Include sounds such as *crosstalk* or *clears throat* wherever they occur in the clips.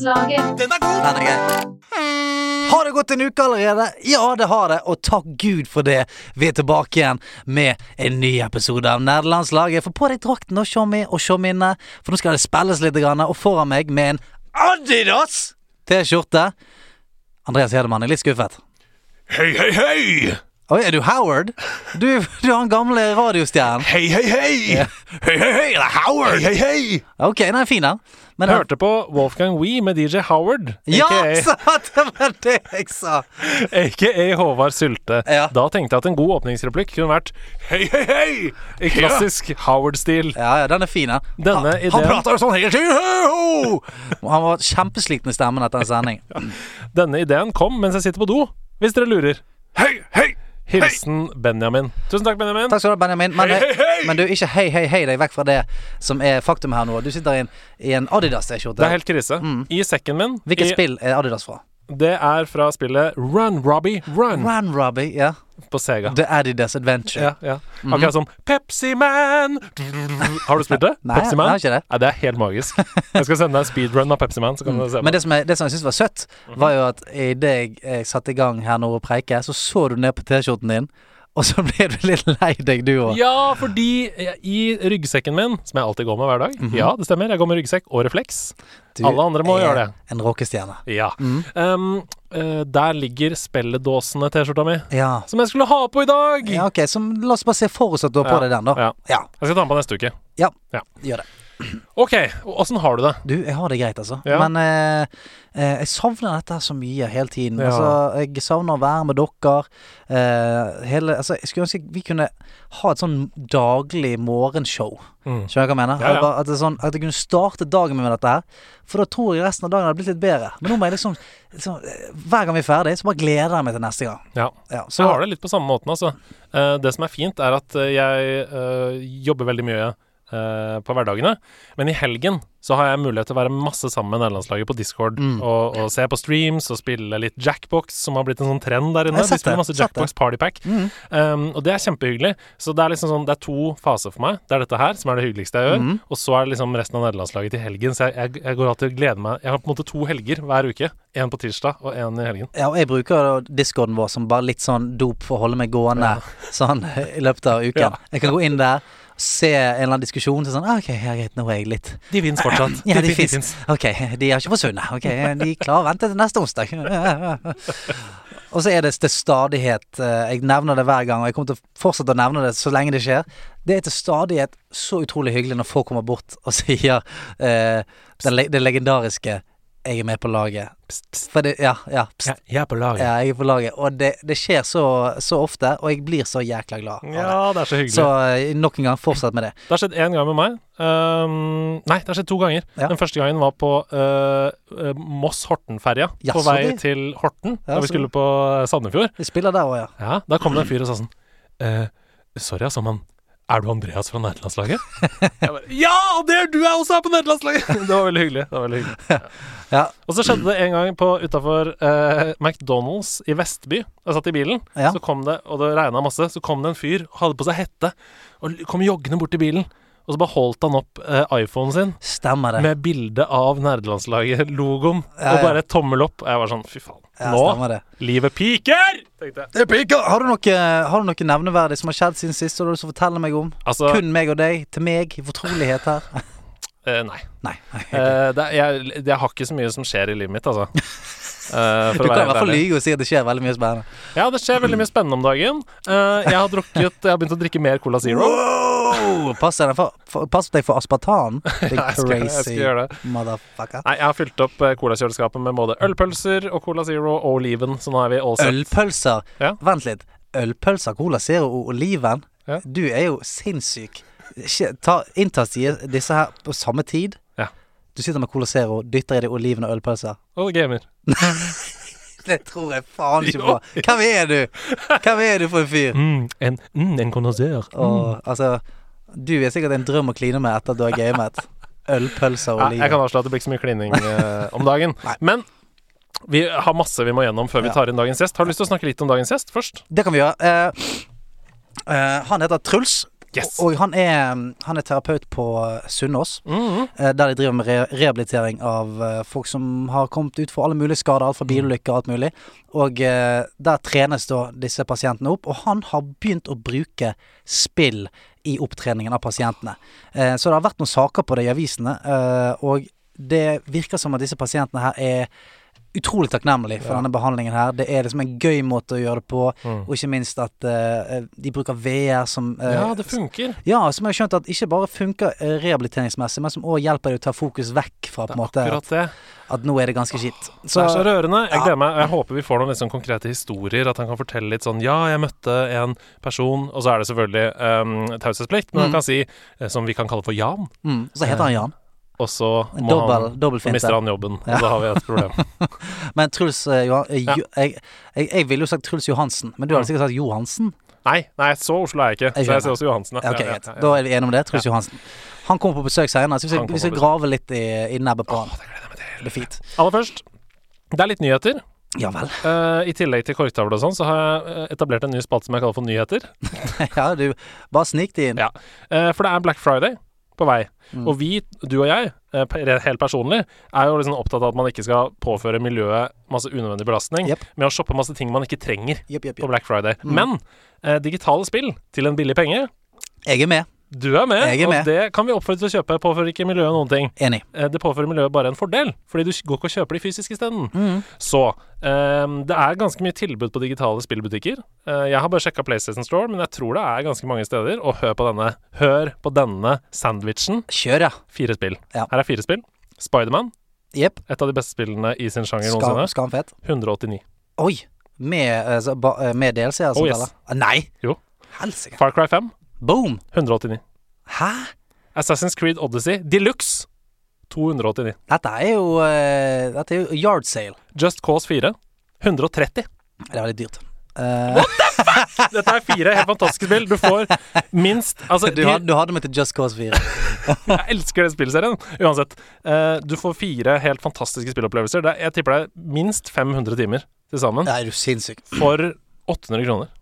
Nederlandslaget. Den er grei. Har det gått en uke allerede? Ja, det har det, og takk Gud for det. Vi er tilbake igjen med en ny episode av Nerdelandslaget. Få på deg drakten og tjommi og tjomminne, for nå skal det spilles litt, og foran meg med en Adidas T-skjorte. Andreas Hedemann er litt skuffet. Hei, hei, hei! Oi, er du Howard? Du, du er han gamle radiostjernen. Hei, hei, hei! Hei, hei, hei, det er Howard! Hei, hei, hei! Ok, den er fin, den. Men Hørte på Wolfgang Wee med DJ Howard, Ja, sa det var det jeg sa! aka Håvard Sylte. Ja. Da tenkte jeg at en god åpningsreplikk kunne vært Hei, hei, hei! I klassisk Howard-stil. Ja, ja, den er fin, den. Denne han, han prater jo sånn hele tiden! Hei, ho! *laughs* Han var kjempesliten i stemmen etter en sending. Denne ideen kom mens jeg sitter på do, hvis dere lurer. Hei, hei! Hilsen Benjamin. Tusen takk, Benjamin. Takk skal du ha, Benjamin. Men, Hei, hei, hei! men du, ikke hei, hei, hei deg vekk fra det som er faktum her nå. Du sitter i en, i en Adidas-T-skjorte. er helt krise. I sekken min Hvilket i, spill er Adidas fra? Det er fra spillet Run, Robbie, Run Run Robbie, ja. på Sega. The Adidas Adventure. Ja, ja. Akkurat som Pepsi Man! Har du spilt det? Nei, Pepsi jeg Man? har ikke det. Nei, det er helt magisk. Jeg skal sende deg en speedrun av Pepsi Man, så kan du se på. Men det som, jeg, det som jeg syntes var søtt, var jo at idet jeg, jeg satte i gang her nå og preike, så så du ned på T-skjorten din, og så ble du litt lei deg, du òg. Ja, fordi i ryggsekken min, som jeg alltid går med hver dag Ja, det stemmer. Jeg går med ryggsekk og refleks. Alle andre må gjøre det. En rockestjerne. Ja. Um, uh, der ligger spelledåsene-T-skjorta mi, Ja. som jeg skulle ha på i dag! ja, ok, så la oss bare se for oss at du har på Ja, deg den, da. ja. Jeg skal ta den på neste uke. Ja, Ja. gjør det. OK, åssen har du det? Du, jeg har det greit, altså. Ja. Men eh, eh, jeg savner dette så mye hele tiden. Ja. Altså, jeg savner å være med dere. Eh, hele, altså, jeg skulle ønske vi kunne ha et sånn daglig morgenshow. Mm. Skjønner du hva jeg mener? Ja. At, det er sånn, at jeg kunne starte dagen med dette her. For da tror jeg resten av dagen hadde blitt litt bedre. Men nå må jeg liksom, liksom eh, Hver gang vi er ferdig, så bare gleder jeg meg til neste gang. Ja. Ja, Så jeg har det litt på samme måten, altså. Eh, det som er fint, er at jeg jobber veldig mye på hverdagene. Men i helgen så har jeg mulighet til å være masse sammen med nederlandslaget på Discord. Mm. Og, og se på streams og spille litt Jackbox, som har blitt en sånn trend der inne. Spiller masse. Jackbox Partypack. Mm. Um, og det er kjempehyggelig. Så det er liksom sånn Det er to faser for meg. Det er dette her, som er det hyggeligste jeg gjør. Mm. Og så er det liksom resten av nederlandslaget til helgen. Så jeg, jeg, jeg går alltid og gleder meg. Jeg har på en måte to helger hver uke. En på tirsdag og en i helgen. Ja, og jeg bruker discorden vår som bare litt sånn dop for å holde meg gående sånn i løpet av uken. *laughs* Ja. Jeg kan gå inn der, se en eller annen diskusjon så sånn ah, Ok, greit, nå er jeg litt De fins fortsatt. *clears throat* Ja, de de, fins. Ok, de har ikke forsvunnet. Ok, de klarer å vente til neste onsdag. *laughs* Og så er det til stadighet eh, Jeg nevner det hver gang, og jeg kommer til å fortsette å nevne det så lenge det skjer. Det er til stadighet så utrolig hyggelig når folk kommer bort og *laughs* sier eh, det, le- det legendariske 'Jeg er med på laget'. For det, ja, ja, pst. Jeg, jeg er på laget. Ja, jeg er på laget. Og det, det skjer så, så ofte, og jeg blir så jækla glad. Ja, det er så hyggelig. Så eh, nok en gang, fortsett med det. Det har skjedd én gang med meg. Um, nei, det har skjedd to ganger. Ja. Den første gangen var på uh, uh, Moss-Horten-ferja. Ja, på vei det. til Horten, Ja, da vi skulle på Sandefjord. Vi spiller der òg, ja. Ja, Da kom det en fyr og sa sånn uh, Sorry, altså, men er du Andreas fra nederlandslaget? *laughs* Ja, det er du er også her på nederlandslaget! *laughs* det var veldig hyggelig. det var veldig hyggelig *laughs* Ja. Og så skjedde det en gang på utafor eh, McDonald's i Vestby. Jeg satt i bilen, Ja. så kom det, og det regna masse, så kom det en fyr og hadde på seg hette, og kom joggende bort til bilen. Og så bare holdt han opp eh, iPhonen sin Stemmer det. med bilde av nerdelandslaget-logoen, Ja, og ja. bare tommel opp. Og jeg var sånn, fy faen. Ja, Nå, det. livet piker! Tenkte jeg. Det piker! Har du noe, har du noe nevneverdig som har skjedd siden sist, Som du har lyst til å fortelle meg om? Altså, Kun meg og deg, til meg, i fortrolighet her? *laughs* eh, nei. Nei. Uh, *laughs* det, jeg, jeg har ikke så mye som skjer i livet mitt, altså. *laughs* Eh, Du kan i hvert fall lyve og si at det skjer veldig mye spennende. Ja, det skjer veldig mye spennende om dagen. Jeg har drukket Jeg har begynt å drikke mer Cola Zero. Wow! Pass deg for, for, pass deg for aspartan, big *laughs* Ja, crazy motherfucker. Nei, jeg har fylt opp cola-kjøleskapet med både ølpølser og Cola Zero og oliven, så nå er vi all set. Ølpølser. Ja. Vent litt. Ølpølser, Cola Zero og oliven. Ja. Du er jo sinnssyk. Ta, inntas de- disse her på samme tid. Ja. Du sitter med Cola Zero, dytter i deg oliven og ølpølser. Og gamer. *laughs* Det tror jeg faen ikke på. Hvem er du? Hvem er du for en fyr? Mm, en mm, en connoisseur. Mm. altså Du er sikkert en drøm å kline med etter at du har gamet. Ølpølser og Nei, jeg kan avslå avsløre at det blir ikke så mye klining eh, om dagen. Men vi har masse vi må gjennom før vi tar inn dagens gjest. Har du lyst til å snakke litt om dagens gjest først? Det kan vi gjøre. Eh, eh, han heter Truls. Yes. Og han er, han er terapeut på eh, Sunnaas, mm -hmm. der de driver med re rehabilitering av eh, folk som har kommet ut for alle mulige skader, alt fra bilulykker og alt mulig. Og eh, der trenes da disse pasientene opp, og han har begynt å bruke spill i opptreningen av pasientene. Eh, så det har vært noen saker på det i avisene, eh, og det virker som at disse pasientene her er utrolig takknemlig for Ja. denne behandlingen her. Det er liksom en gøy måte å gjøre det på, Mm. og ikke minst at uh, de bruker VR som uh, Ja, det funker. ja, som jeg har skjønt at ikke bare funker eh, rehabiliteringsmessig, men som òg hjelper deg å ta fokus vekk fra på en måte akkurat det. at nå er det ganske kjipt. Det er så rørende. Jeg gleder meg. Jeg håper vi får noen liksom konkrete historier. At han kan fortelle litt sånn Ja, jeg møtte en person Og så er det selvfølgelig um, taushetsplikt, men han Mm. kan si, som vi kan kalle for Jan, mm, Så heter han Jan. Og så må Dobbel, han så mister han jobben. Og da har vi et problem. *laughs* Men Truls eh, Johan, eh, Ja. Jo- jeg, jeg, jeg ville jo sagt Truls Johansen, men du hadde Mm. sikkert sagt Johansen. Nei, nei, så Oslo er jeg ikke. Jeg Så jeg sier også Johansen. Ja, Okay, Ja, ja, ja, ja. Da er vi enige om det. Truls Johansen. Han kommer på besøk senere, så vi Han skal, vi skal grave litt i, i nebbet på han. Det. Det blir fint. Aller først, det er litt nyheter. Ja vel. Uh, I tillegg til korktavle og sånn, så har jeg etablert en ny spalte som jeg kaller for Nyheter. *laughs* ja, du, bare snik det inn. Ja. Uh, for det er Black Friday på vei. Mm. Og vi, du og jeg, eh, helt personlig, er jo liksom opptatt av at man ikke skal påføre miljøet masse unødvendig belastning yep. med å shoppe masse ting man ikke trenger yep, yep, på. Black Friday. Mm. Men eh, digitale spill til en billig penge, Jeg er med. Du er med, er med. og det kan vi oppfordre til å kjøpe. Påfører ikke miljøet noen ting. Enig. Eh, det påfører miljøet bare en fordel, fordi du går ikke og kjøper de fysisk isteden. Mm. Så um, det er ganske mye tilbud på digitale spillbutikker. Uh, jeg har bare sjekka PlayStation Store, men jeg tror det er ganske mange steder. Og hør på denne. Hør på denne sandwichen. Kjør, ja. Fire spill. Ja. Her er fire spill. Spiderman, Yep. et av de beste spillene i sin sjanger Skam, noensinne. skamfett. 189. Oi! Med, eh, med DLC-er som Oh, yes. Ah, Nei! Jo. Helsike. Far Cry 5, Boom! 189. Hæ? Assassin's Creed Odyssey Deluxe, 289. Dette er jo uh, Dette er jo yard sale. Just Cause 4, 130. Det er veldig dyrt. What the fuck? *laughs* Dette er fire helt fantastiske spill. Du får minst Altså, du, had, du hadde med til Just Cause 4. *laughs* jeg elsker den spillserien. Uansett. Uh, du får fire helt fantastiske spillopplevelser. Er, jeg tipper det er minst 500 timer til sammen for 800 kroner.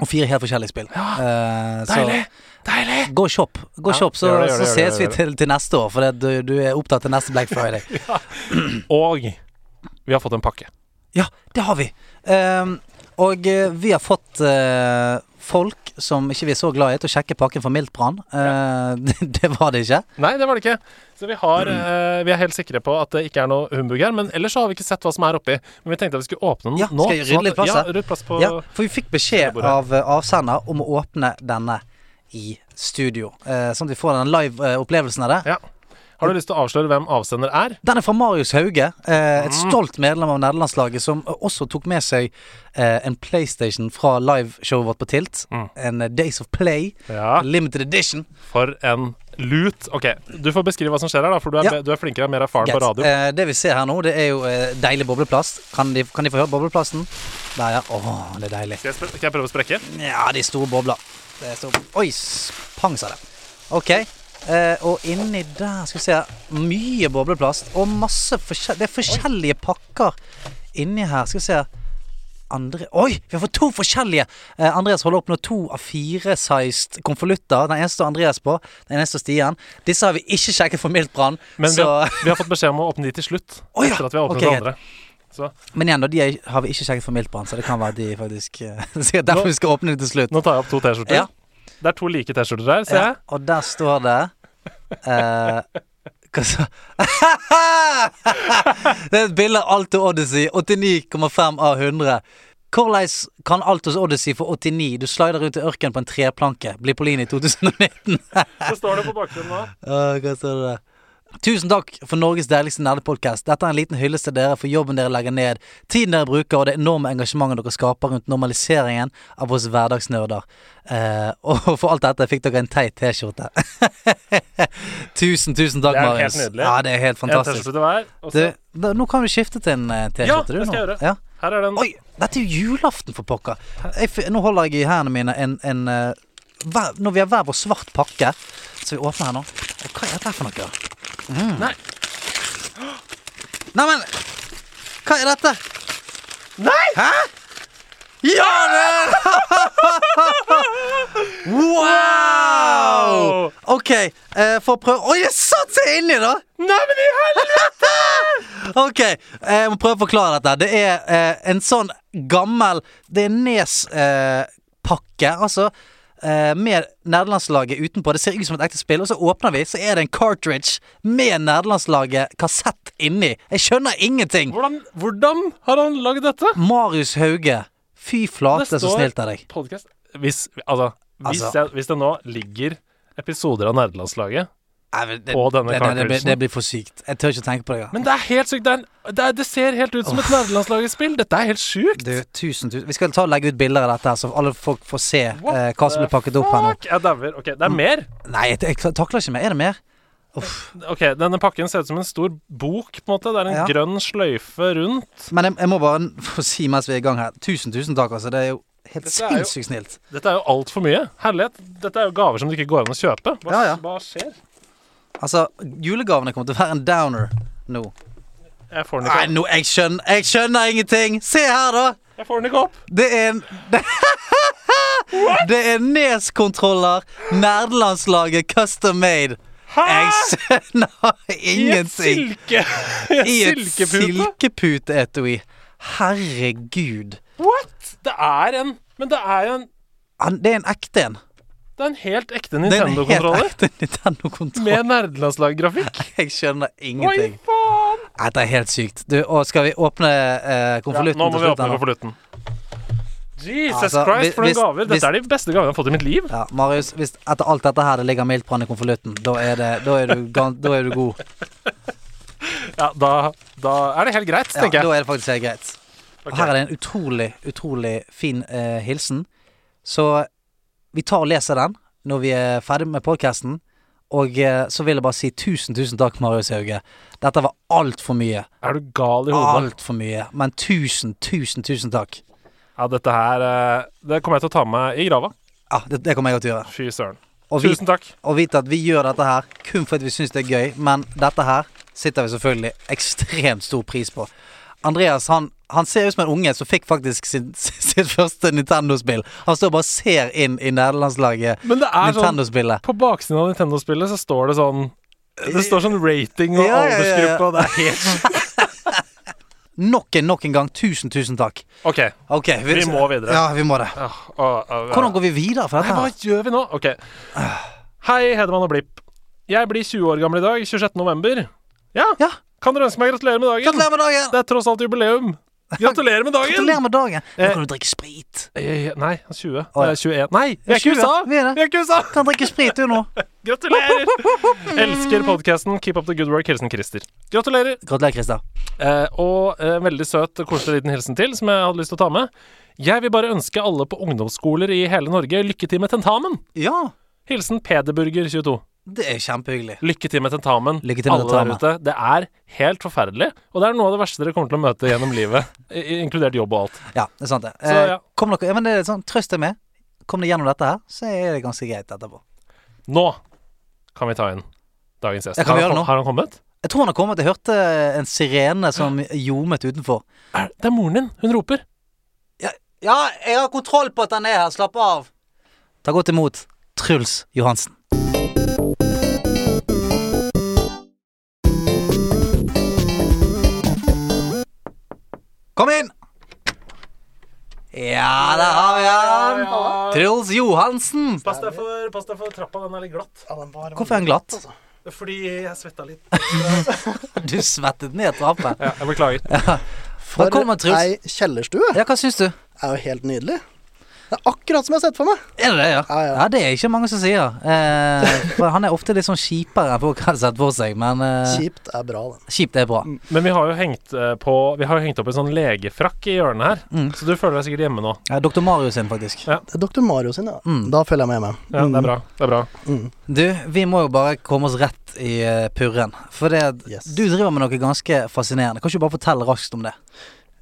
Og fire helt forskjellige spill. Ja, uh, Deilig! Deilig! gå og shop. Gå Ja, shop, så, gjør det, gjør det, så ses vi til, til neste år, for du, du er opptatt til neste Black *laughs* Friday. *clears throat* Og vi har fått en pakke. Ja, det har vi. Ehm, og eh, vi har fått eh, folk som ikke vi er så glad i, til å sjekke pakken for Miltbrann. Eh, *laughs* det, det var det ikke. Nei, det var det ikke. Så vi, har, eh, vi er helt sikre på at det ikke er noe humbug her. Men ellers så har vi ikke sett hva som er oppi. Men vi tenkte at vi skulle åpne den Ja, nå. skal jeg rydde litt plass? Ja, rydd plass på Ja, for vi fikk beskjed av eh, avsender om å åpne denne i studio. sånn at vi får den live eh, opplevelsen av det. Ja. Har du lyst til å avsløre hvem avsender er? Den er fra Marius Hauge, eh, et stolt medlem av nederlandslaget, som også tok med seg eh, en PlayStation fra liveshowet vårt på Tilt. Mm. En eh, Days of Play, Ja. limited edition. For en lut. Ok, du får beskrive hva som skjer her, da, for du er, Ja. du er flinkere og mer erfaren på radio. Eh, det vi ser her nå, det er jo eh, deilig bobleplast. Kan de, kan de få høre bobleplasten? Der, ja. Åh, det er deilig. Jeg, skal jeg prøve å sprekke? Ja, de store bobler. Det er store. Oi, pang, sa det. Ok. Eh, og inni der skal vi se Mye bobleplast og masse forskjell... Det er forskjellige pakker inni her. Skal vi se Andre Oi, vi har fått to forskjellige! Eh, Andreas holder opp nå to av fire-sized konvolutter. Den eneste står Andreas på. Den eneste står Stian. Disse har vi ikke sjekket for miltbrann. Men vi har, vi har fått beskjed om å åpne de til slutt. *laughs* Oh, ja, Etter at vi har åpnet okay, de andre. Så Men igjen, da, de har vi ikke sjekket for miltbrann, så det kan være de faktisk *laughs* Derfor Sikkert derfor vi skal åpne de til slutt. nå tar jeg opp to T-skjorter. Ja. Det er to like T-skjorter her, ser Ja, jeg. og der står det eh, *laughs* Hva sa *laughs* Det er et bilde av Alto Odyssey. 89,5 av 100. Hvordan kan Altos Odyssey få 89? Du slider ut i ørkenen på en treplanke. Blir på linje i 2019. Så står det på bakgrunnen nå. *laughs* Uh, hva står det der? Tusen takk for Norges deiligste nerdepodkast. Dette er en liten hyllest til dere for jobben dere legger ned, tiden dere bruker og det enorme engasjementet dere skaper rundt normaliseringen av oss hverdagsnerder. Eh, og for alt dette fikk dere en teit T-skjorte. *laughs* tusen, tusen takk, Marius. Det er helt nydelig. Ja, det er helt fantastisk. Hver. Du, da, nå kan du skifte til en eh, T-skjorte, du. det skal jeg gjøre. Ja. her er den. Oi, dette er jo julaften, for pokker. Jeg, nå holder jeg i hendene mine en, en eh, hver, Når vi har hver vår svart pakke, så vi åpner her nå. Hva er dette for noe? Mm. Nei. Neimen Hva er dette? Nei! Hæ? Ja, det *laughs* Wow! OK, eh, for å prøve Oi, jeg satt seg inni, da! Nei, men i helvete! *laughs* OK, eh, jeg må prøve å forklare dette. Det er eh, en sånn gammel Det er Nes-pakke, altså. Eh, med nederlandslaget utenpå. Det ser ut som et ekte spill. Og så åpner vi, så er det en cartridge med nederlandslaget kassett inni. Jeg skjønner ingenting. Hvordan, hvordan har han lagd dette? Marius Hauge. Fy flate, så snilt av deg. Podcast. Hvis, altså, hvis, Altså- jeg, hvis det nå ligger episoder av nerdelandslaget Nei, det, På denne det, det, det, blir, for sykt. Jeg tør ikke tenke på det. Ja. Men det er helt sykt. Det, er en, det, er, det ser helt ut som et nerdelandslagsspill. Dette er helt sjukt. Du, tusen, tusen Vi skal ta og legge ut bilder av dette, så alle folk får se eh, hva som blir pakket opp her nå. Jeg dauer. Ok, det er mer. Nei, jeg, jeg takler ikke mer. Er det mer? Ok, Denne pakken ser ut som en stor bok. på en måte Det er en Ja. grønn sløyfe rundt. Men jeg, jeg må bare *laughs* få si mens vi er i gang her Tusen, tusen takk, altså. Det er jo helt sinnssykt snilt. Dette er jo altfor mye. Herlighet. Dette er jo gaver som det ikke går an å kjøpe. Hva, Ja, ja. hva skjer? Altså, julegavene kommer til å være en downer nå. Jeg får den Nei, ikke opp. nå, jeg skjønner, jeg skjønner ingenting! Se her, da! Jeg får den ikke opp. Det er en Det, det er Nes-kontroller, nerdelandslaget custom made. Hæ? Jeg skjønner ingenting. I et silke I et et silkepute. silkeputeetui. Herregud. What? Det er en Men det er jo en Han, det er en ekte en. Det er en helt ekte Det er Nintendo-kontroller. Nintendo-kontroll. Med nerdelandslag-grafikk. *laughs* Jeg skjønner ingenting. Oi, faen! faen! Dette er helt sykt. Du, og skal vi åpne eh, Ja, konvolutten nå må vi åpne konvolutten. Jesus Altså, Christ, for noen gaver. hvis- Dette er de beste gavene jeg har fått i mitt liv. Ja, Marius, hvis etter alt dette her det ligger miltbrann i konvolutten, da da, du, da er du god. *laughs* Ja, da, da er det helt greit, Ja, tenker jeg. da er det faktisk helt greit. Og her er det en utrolig, utrolig fin eh, hilsen. Så vi tar og leser den når vi er ferdig med podkasten. Og eh, så vil jeg bare si tusen, tusen takk, Marius Hauge. Dette var altfor mye. Er du gal i hodet? Altfor mye. Men tusen, tusen, tusen takk. Ja, dette her eh, Det kommer jeg til å ta med i grava. Ja, det, det kommer jeg til å gjøre. Fy søren. Og Tusen takk. og vite at vi gjør dette her kun fordi vi syns det er gøy, men dette her sitter vi selvfølgelig ekstremt stor pris på. Andreas han, han ser ut som en unge som fikk faktisk sin, *laughs* sitt første Nintendo-spill. Han står og bare ser inn i nederlandslaget Men det er sånn På baksiden av Nintendo-spillet så står det sånn Det står sånn rating og Ja, aldersgruppe, ja, ja. og det er helt *laughs* Nok en, nok en gang, tusen, tusen takk. OK. okay Vi må videre. Ja, vi må det. Ja, å, å, å. Hvordan går vi videre fra dette? hva gjør vi nå? OK. Hei, Hedemann og Blipp. Jeg blir 20 år gammel i dag, 26. november. Ja, Ja. Kan dere ønske meg gratulerer med dagen? Gratulerer med dagen! Det er tross alt jubileum. Gratulerer med dagen! Gratulerer med dagen. Nå Eh, kan du drikke sprit. Eh, Nei, 20. Oh, ja. Det er 21. Nei, vi er ikke 20, USA! vi er. Vi er ikke USA! Kan drikke sprit du nå. *laughs* Gratulerer! *laughs* Elsker podkasten. Keep up the good work. Hilsen Christer. Gratulerer. Gratulerer, Christer. Eh, og eh, en veldig søt, koselig liten hilsen til, som jeg hadde lyst til å ta med. Jeg vil bare ønske alle på ungdomsskoler i hele Norge lykke til med tentamen. Ja, Hilsen Pederburger22. Det er kjempehyggelig. Lykke til med tentamen, Lykke til med alle tentamen. der ute. Det er helt forferdelig, og det er noe av det verste dere kommer til å møte gjennom livet. *laughs* Inkludert jobb og alt. Ja, det er sant det. Så, Eh, ja. kom dere, ja, men det er sånn, Trøst deg med. Kom deg gjennom dette her, så er det ganske greit etterpå. Nå kan vi ta inn dagens gjest. Ja, har, har han kommet? Jeg tror han har kommet. Jeg hørte en sirene som ljomet utenfor. Er, det er moren din. Hun roper. Ja, jeg har kontroll på at han er her. Slapp av. Ta godt imot Truls Johansen. Kom inn! Ja, der har vi han. Truls Johansen. Pass deg for, pass deg for trappa, den er litt glatt. Hvorfor er han glatt? Fordi jeg svetta litt. *laughs* Du svettet ned trappa? Ja, jeg beklager. Ja. Truls. ei kjellerstue Ja, hva syns du? er jo helt nydelig. Det er akkurat som jeg har sett for meg. Er det det, ja? Ja, ja. Ja, det er ikke mange som sier. Eh, for han er ofte litt sånn kjipere enn folk har sett for seg, men eh, Kjipt er bra, det. kjipt er bra. Men vi har jo hengt eh, på Vi har jo hengt opp en sånn legefrakk i hjørnet her, Mm. så du føler deg sikkert hjemme nå. Ja, Dr. Mario sin, faktisk. Ja. Det er Dr. Mario sin, ja. Mm. Da følger jeg med hjemme. Ja, det er bra. Det er bra. Mm. Du, vi må jo bare komme oss rett i eh, purren. For det Yes. du driver med noe ganske fascinerende. Kan ikke du bare fortelle raskt om det?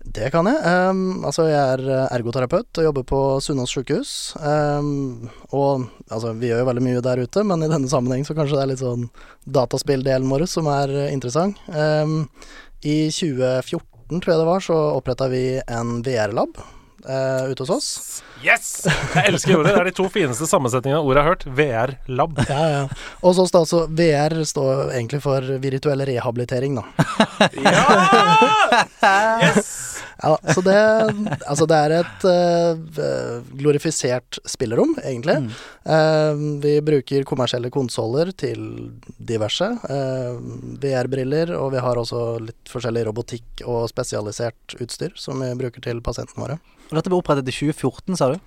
Det kan jeg. Um, altså, jeg er eh, ergoterapeut og jobber på Sunnaas sykehus. Um, og altså, vi gjør jo veldig mye der ute, men i denne sammenheng så kanskje det er litt sånn dataspilldelen vår som er eh, interessant. Um, I 2014, tror jeg det var, så oppretta vi en VR-lab. uh, ute hos oss. Yes! Jeg elsker ordet. Det er de to fineste sammensetningene av ord jeg har hørt. VR-lab. Ja, ja. Og så står altså VR står egentlig for virtuell rehabilitering, da. Ja! Yes! Ja, så det, altså det er et uh, glorifisert spillerom, egentlig. Mm. Uh, vi bruker kommersielle konsoller til diverse. Uh, VR-briller, og vi har også litt forskjellig robotikk og spesialisert utstyr som vi bruker til pasientene våre. Og dette ble opprettet i 2014, sa du?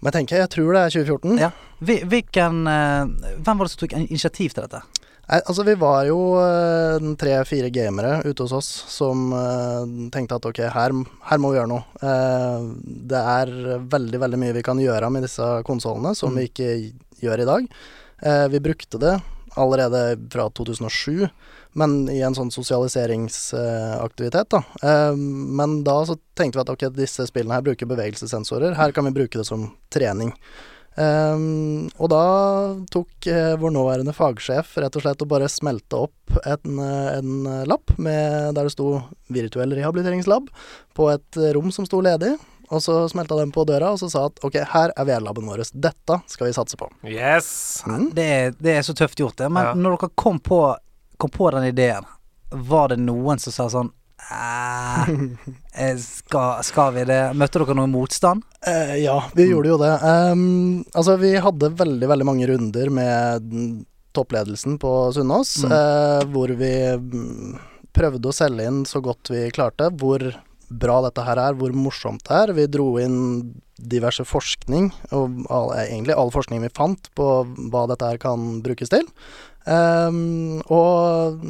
Men jeg tenker, jeg tror det er 2014. Ja. Hvilken eh, Hvem var det som tok initiativ til dette? Nei, altså vi var jo eh, tre-fire gamere ute hos oss som eh, tenkte at ok, her, her må vi gjøre noe. Det er veldig, veldig mye vi kan gjøre med disse konsollene som Mm. vi ikke gjør i dag. Vi brukte det allerede fra 2007, men i en sånn sosialiseringsaktivitet, da. Eh, men da så tenkte vi at ok, disse spillene her bruker bevegelsessensorer, her kan vi bruke det som trening. Um, og da tok uh, vår nåværende fagsjef rett og slett og bare smelte opp en, eh, en lapp med, der det sto 'virtuell rehabiliteringslab' på et rom som sto ledig. Og så smelta den på døra og så sa at ok, her er VR-laben vår. Dette skal vi satse på. Yes! Mm. Det det er så tøft gjort, det. Men Ja. når dere kom på, kom på den ideen, var det noen som sa sånn *laughs* eh, skal, skal vi det? Møtte dere noen motstand? Eh, ja, vi gjorde jo det. Um, altså, vi hadde veldig, veldig mange runder med mm, toppledelsen på Sunnaas, Mm. eh, hvor vi mm, prøvde å selge inn så godt vi klarte hvor bra dette her er, hvor morsomt det er. Vi dro inn diverse forskning, og all, eh, egentlig all forskning vi fant på hva dette her kan brukes til. Um, og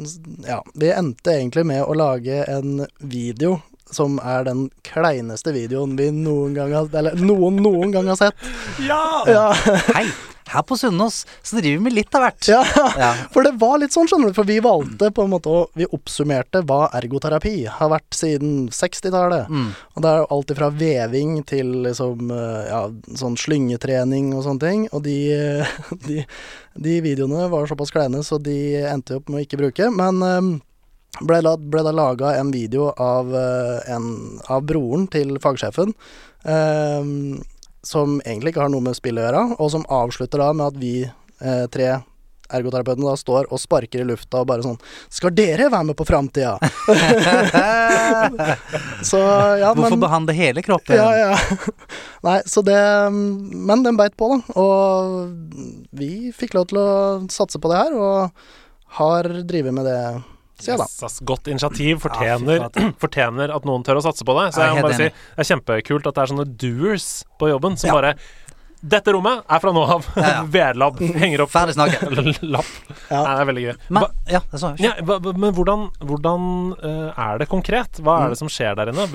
ja, vi endte egentlig med å lage en video som er den kleineste videoen vi noen gang har Eller noen noen gang har sett. Ja! Ja, Hei, her på Sunnaas så driver vi med litt av hvert. ja, *laughs* Ja. for det var litt sånn, skjønner du. For vi valgte på en måte å Vi oppsummerte hva ergoterapi har vært siden 60-tallet. Mm. Og det er alt fra veving til liksom eh, ja, sånn slyngetrening og sånne ting. Og de, eh, *laughs* de, de videoene var såpass kleine, så de endte opp med å ikke bruke. Men eh, ble, la, ble da laga en video av, eh, en, av broren til fagsjefen. eh, som egentlig ikke har noe med spill å gjøre, og som avslutter da med at vi eh, tre ergoterapeutene da står og sparker i lufta og bare sånn Skal dere være med på framtida? *laughs* Så ja, Hvorfor men behandle hele kroppen? ja, ja. *laughs* Nei, så det Men den beit på, da. Og vi fikk lov til å satse på det her, og har drevet med det siden da. Yes, godt initiativ. Ja, Fortjener, ja, *clears throat* fortjener at noen tør å satse på det. Så Jeg jeg må bare bare si. Det er kjempekult at det er sånne doers på jobben som Ja. bare Dette rommet er fra nå av. Ja, ja. *laughs* VR-lab. Henger opp Ferdig snakket. *laughs* lapp. Ja. Nei, det er veldig gøy. Men, ja, det så ja, men hvordan, hvordan eh, er det konkret? Hva er det som skjer der inne?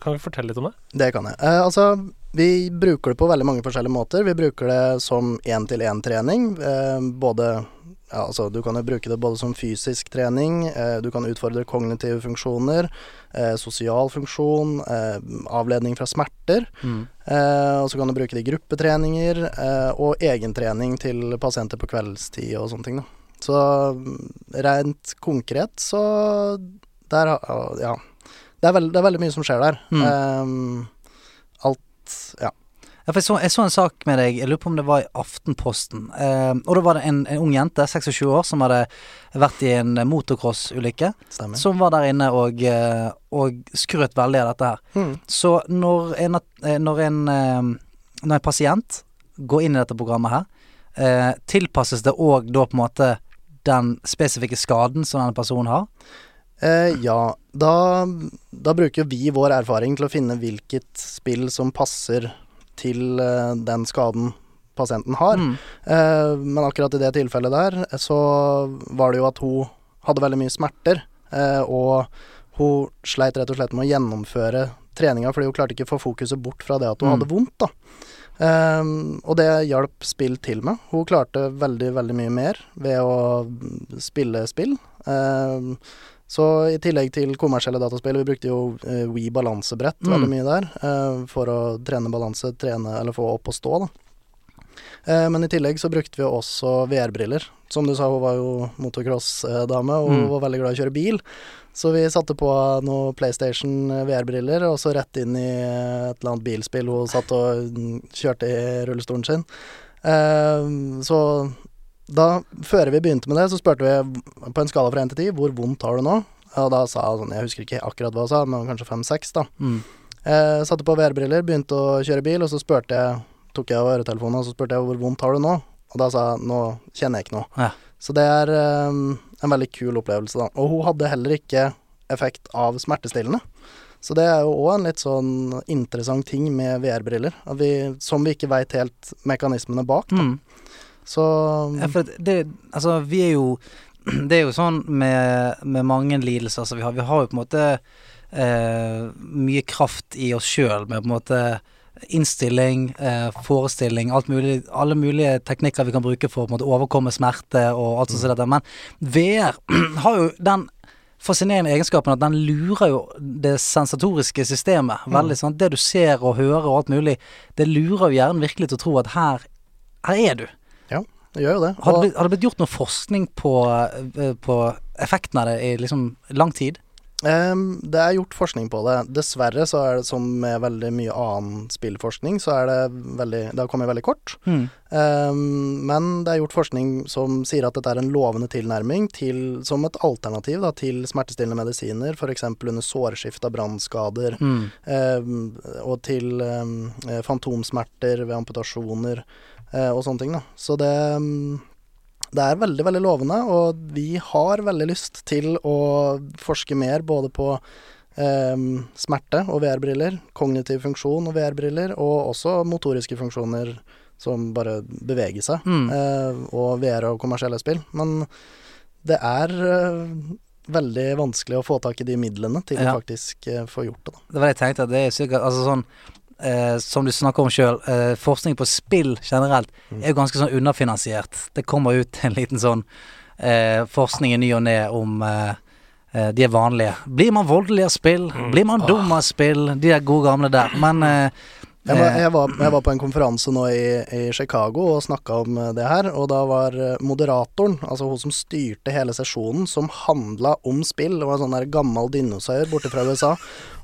Kan vi fortelle litt om det? Det kan jeg. Eh, altså, vi bruker det på veldig mange forskjellige måter. Vi bruker det som én-til-én-trening. Eh, både ja, altså, Du kan jo bruke det både som fysisk trening, eh, du kan utfordre kognitive funksjoner, eh, sosial funksjon, eh, avledning fra smerter. Mm. Eh, og så kan du bruke det i gruppetreninger eh, og egentrening til pasienter på kveldstid og sånne ting. Da. Så mm, rent konkret så der Ja. Det er, veld, det er veldig mye som skjer der. Mm. Eh, alt Ja. Jeg, så, jeg så en sak med deg, jeg lurer på om det var i Aftenposten. Eh, og da var det en, en ung jente, 26 år, som hadde vært i en motocrossulykke. Som var der inne og, eh, og skrøt veldig av dette her. Mm. Så når en, eh, når en, eh, når en pasient går inn i dette programmet her, eh, tilpasses det òg da på en måte den spesifikke skaden som denne personen har? Eh, ja, da, da bruker vi vår erfaring til å finne hvilket spill som passer til eh, den skaden pasienten har. Mm. Eh, men akkurat i det tilfellet der, så var det jo at hun hadde veldig mye smerter. Eh, og hun sleit rett og slett med å gjennomføre treninga fordi hun klarte ikke å få fokuset bort fra det at hun Mm. hadde vondt. da. Um, og det hjalp spill til med. Hun klarte veldig, veldig mye mer ved å spille spill. Eh, så i tillegg til kommersielle dataspill, vi brukte jo uh, Wii balansebrett Mm. veldig mye der uh, for å trene balanse, trene eller få opp og stå, da. Uh, men i tillegg så brukte vi også VR-briller. Som du sa, hun var jo motocross-dame, og Mm. var veldig glad i å kjøre bil. Så vi satte på noe PlayStation VR-briller, og så rett inn i et eller annet bilspill hun satt og mm, kjørte i rullestolen sin. Uh, så da, før vi begynte med det, så spurte vi på en skala fra 1 til 10 hvor vondt har du nå? Og da sa han sånn, jeg husker ikke akkurat hva hun sa, men kanskje 5-6, da. Mm. Eh, satte på VR-briller, begynte å kjøre bil, og så spurte jeg tok jeg av øretelefonene, og så spurte jeg hvor vondt har du nå? Og da sa jeg nå kjenner jeg ikke noe. Ja. Så det er eh, en veldig kul opplevelse, da. Og hun hadde heller ikke effekt av smertestillende. Så det er jo òg en litt sånn interessant ting med VR-briller, som vi ikke veit helt mekanismene bak. Da. Mm. Så Ja, for det, altså, vi er jo *clears throat* Det er jo sånn med, med mange lidelser som vi har. Vi har jo på en måte eh, mye kraft i oss sjøl med på en måte innstilling, eh, forestilling, mulig, alle mulige teknikker vi kan bruke for å måte overkomme smerte og alt sånt som dette. Men VR *clears throat* har jo den fascinerende egenskapen at den lurer jo det sensatoriske systemet veldig. sånn Det du ser og hører og alt mulig, det lurer jo hjernen virkelig til å tro at her, her er du. Det gjør jo det. Har det, har det blitt gjort noe forskning på, eh, på effekten av det i liksom lang tid? Um, det er gjort forskning på det. Dessverre så er det som med veldig mye annen spillforskning, så er det veldig Det har kommet veldig kort. Ehm, men det er gjort forskning som sier at dette er en lovende tilnærming til, som et alternativ da, til smertestillende medisiner, f.eks. under sårskift av brannskader, Mm. um, og til eh, fantomsmerter ved amputasjoner og sånne ting. Da. Så det ehm, det er veldig, veldig lovende, og vi har veldig lyst til å forske mer både på eh, smerte og VR-briller, kognitiv funksjon og VR-briller, og også motoriske funksjoner som bare beveger seg, Mm. eh, og VR og kommersielle spill. Men det er eh, veldig vanskelig å få tak i de midlene til Ja. å faktisk eh, få gjort det. Da. Det var det jeg tenkte. at Det er sikkert Altså sånn eh, Som du snakker om sjøl, eh, forskning på spill generelt Mm. er jo ganske sånn underfinansiert. Det kommer ut en liten sånn eh, forskning i ny og ne om eh, eh, de er vanlige. Blir man voldelig av spill? Mm. Blir man dum av spill? De er gode gamle der. Men eh, Jeg var, jeg, var, jeg var på en konferanse nå i, i Chicago og snakka om det her, og da var moderatoren, altså hun som styrte hele sesjonen, som handla om spill, det var en sånn der gammel dinosaur borte fra USA,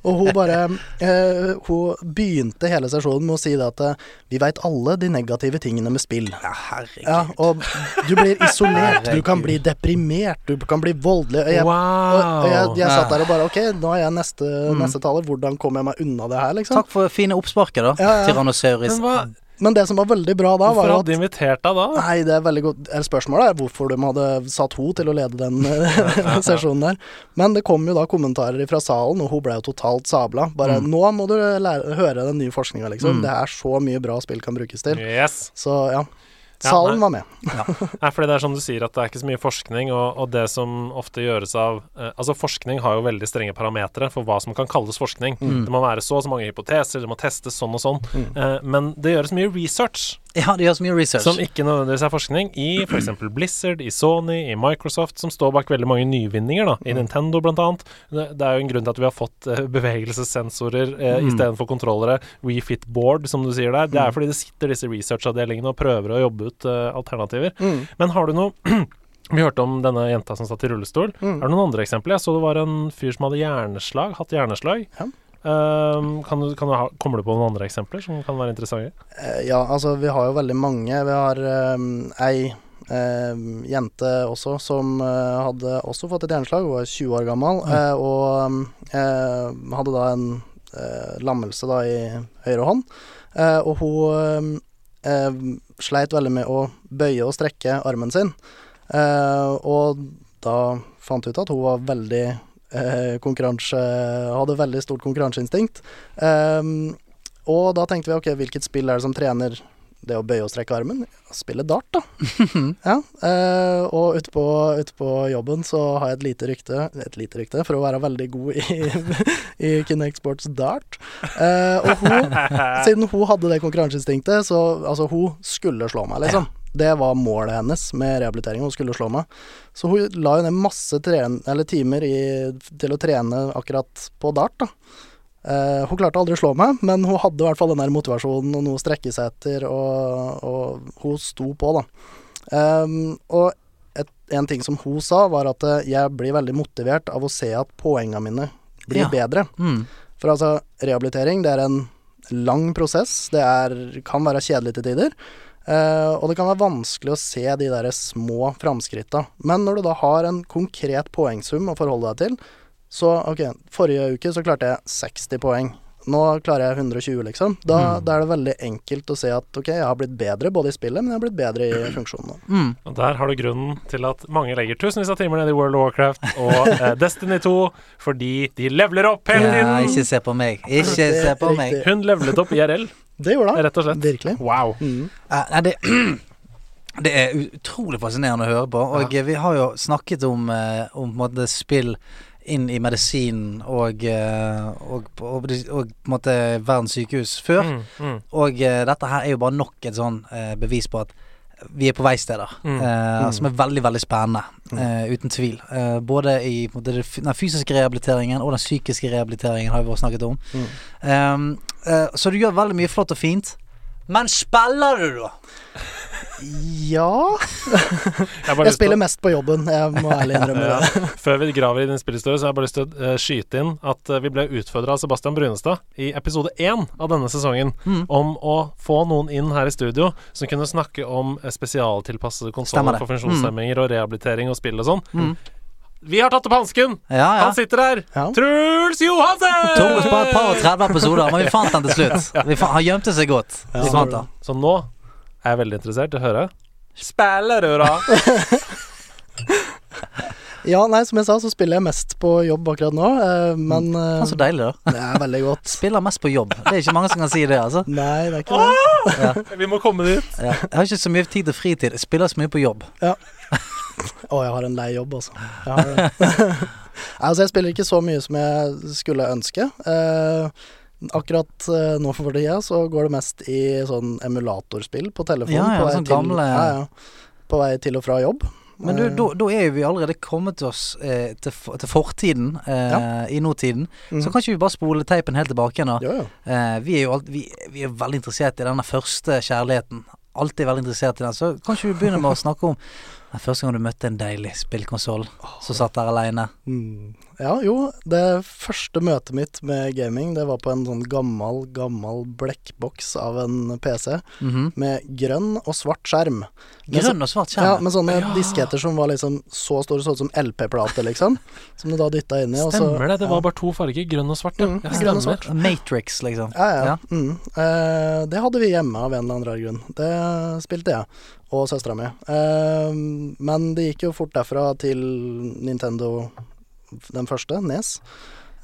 og hun bare eh, Hun begynte hele sesjonen med å si det at eh, vi veit alle de negative tingene med spill. ja, herregud. Ja, og du blir isolert, du kan bli deprimert, du kan bli voldelig. Og jeg, og, og jeg, jeg satt der og bare Ok, nå er jeg neste, neste taler, hvordan kommer jeg meg unna det her, liksom? Takk for fine oppsparker, da. Ja, ja. Tyrannosaurus. Men det som var veldig bra da, var hvorfor hadde de invitert deg da? Nei, det er veldig godt Spørsmålet er hvorfor de hadde satt hun til å lede den *laughs* eh, *laughs* sesjonen der. Men det kom jo da kommentarer fra salen, og hun ble jo totalt sabla. Bare Mm. 'Nå må du lære, høre den nye forskninga', liksom. Mm. Det er så mye bra spill kan brukes til. Yes. Så ja. Ja, Salen var med. Nei, fordi det er som du sier, at det er ikke så mye forskning, og, og det som ofte gjøres av eh, Altså, forskning har jo veldig strenge parametere for hva som kan kalles forskning. Mm. Det må være så og så mange hypoteser, det må testes sånn og sånn. Mm. Eh, men det gjøres mye research Ja, de gjør så mye research. som ikke nødvendigvis er forskning, i f.eks. Blizzard, i Sony, i Microsoft, som står bak veldig mange nyvinninger, da. I Mm. Nintendo, blant annet. Det, er jo en grunn til at vi har fått eh, bevegelsessensorer eh, Mm. istedenfor kontrollere. WeFit Board, som du sier der. Det er Mm. fordi det sitter disse researchavdelingene og prøver å jobbe ut eh, alternativer. Mm. Men har du noe *clears throat* Vi hørte om denne jenta som satt i rullestol. Mm. Er det noen andre eksempler? Jeg så det var en fyr som hadde hjerneslag, hatt hjerneslag. Ja. Ehm, kan du, kan du ha, kommer du på noen andre eksempler som kan være interessante? Eh, Ja, altså vi har jo veldig mange. Vi har um, ei um, jente også som uh, hadde også fått et hjerneslag. Hun var 20 år gammel eh, og um, eh, hadde da en lammelse da i høyre hånd. Og hun sleit veldig med å bøye og strekke armen sin. Og da fant hun ut at hun var veldig konkurranse Hadde veldig stort konkurranseinstinkt. Um, og da tenkte vi ok, hvilket spill er det som trener det å bøye og strekke armen? Spille dart, da. *laughs* ja, eh, og ute på, ute på jobben så har jeg et lite rykte, et lite rykte for å være veldig god i, *laughs* i Kinect Sports dart. Eh, og hun, *laughs* siden hun hadde det konkurranseinstinktet, så altså hun skulle slå meg, liksom. Det var målet hennes med rehabilitering, hun skulle slå meg. Så hun la jo ned masse timer i, til å trene akkurat på dart, da. Uh, hun klarte aldri å slå meg, men hun hadde i hvert fall den der motivasjonen og noe å strekke seg etter, og, og hun sto på, da. Um, og et, en ting som hun sa, var at eh, jeg blir veldig motivert av å se at poengene mine blir Ja. bedre. Mm. For altså, rehabilitering, det er en lang prosess. Det er, kan være kjedelig til tider. Eh, og det kan være vanskelig å se de der små framskritta. Men når du da har en konkret poengsum å forholde deg til, så ok, forrige uke så klarte jeg 60 poeng. Nå klarer jeg 120, liksom. Da, da er det veldig enkelt å se at ok, jeg har blitt bedre både i spillet, men jeg har blitt bedre i funksjonene. Mm. Og Der har du grunnen til at mange legger tusenvis av timer ned i World of Warcraft og *laughs* eh, Destiny 2 fordi de leveler opp hele Ja, tiden. ikke se på meg. Ikke se på meg. Hun levelet opp IRL, Det gjorde han. rett og slett. Virkelig. Wow. Mm. Eh, Nei, det, *clears throat* det er utrolig fascinerende å høre på. Og ja. vi har jo snakket om, eh, om på en måte spill inn i medisinen og, eh, og, og, og, på en måte verdens sykehus før. Mm, mm. Og eh, dette her er jo bare nok et sånn eh, bevis på at vi er på vei steder. Mm. Uh, Som er veldig, veldig spennende. Eh, uten tvil. Uh, både i måte, den fysiske rehabiliteringen og den psykiske rehabiliteringen har vi også snakket om. Mm. Um, så du gjør veldig mye flott og fint. Men spiller du, da? Ja Jeg, Jeg spiller å- mest på jobben, jeg må ærlig innrømme *laughs* Ja. det. Før vi graver i din spillhistorie, så har jeg bare lyst til å eh, skyte inn at eh, vi ble utfordra av Sebastian Brunestad i episode én av denne sesongen Mm. om å få noen inn her i studio som kunne snakke om eh, spesialtilpassede konsoller for funksjonshemminger og rehabilitering og spill og sånn. Mm. Vi har tatt opp hansken! Ja, ja. Han sitter her! Ja. Truls Johansen! Tok oss bare et par og 30 episoder, men vi fant han til slutt. *laughs* Vi fa han gjemte seg godt. Vi fant han. Så nå er veldig interessert i å høre Spiller du, da? *laughs* Ja, nei, som jeg sa, så spiller jeg mest på jobb akkurat nå, eh, men eh, Faen, så deilig, da. *laughs* det er veldig godt. Spiller mest på jobb. Det er ikke mange som kan si det, altså. *laughs* Nei, det er ikke det. Vi må komme dit. Ja. Jeg har ikke så mye tid til fritid. Jeg spiller så mye på jobb. Å, jeg har en lei jobb, altså. Jeg har det. altså, jeg spiller ikke så mye som jeg skulle ønske. Eh, akkurat uh, nå for tida så går det mest i sånn emulatorspill på telefon. Ja, ja, på, vei sånn til, gamle- ja, ja, på vei til og fra jobb. Men du, Eh, da, da er jo vi allerede kommet oss eh, til, til fortiden eh, i nåtiden. Mm. Så kan ikke vi bare spole teipen helt tilbake igjen, da? Jo, jo. Eh, vi er jo alt, vi, vi er veldig interessert i denne første kjærligheten. Alltid veldig interessert i den. Så kan ikke vi begynne med å snakke om første gang du møtte en deilig spillkonsoll som satt der aleine? Mm. Ja, jo, det første møtet mitt med gaming, det var på en sånn gammel, gammel blekkboks av en PC Mhm. med grønn og svart skjerm. Med Grønn og svart skjerm? Ja, med sånne disketter som var liksom så store, så ut som LP-plater, liksom. *laughs* Som du da dytta inni, og så Stemmer det. Det var ja. bare to farger, grønn og svart. Ja, Mm, ja grønn og svart. Matrix, liksom. Ja, ja. Ja. Mm. Eh, det hadde vi hjemme av en eller annen rar grunn. Det spilte jeg, og søstera mi. Eh, men det gikk jo fort derfra til Nintendo, den første, Nes.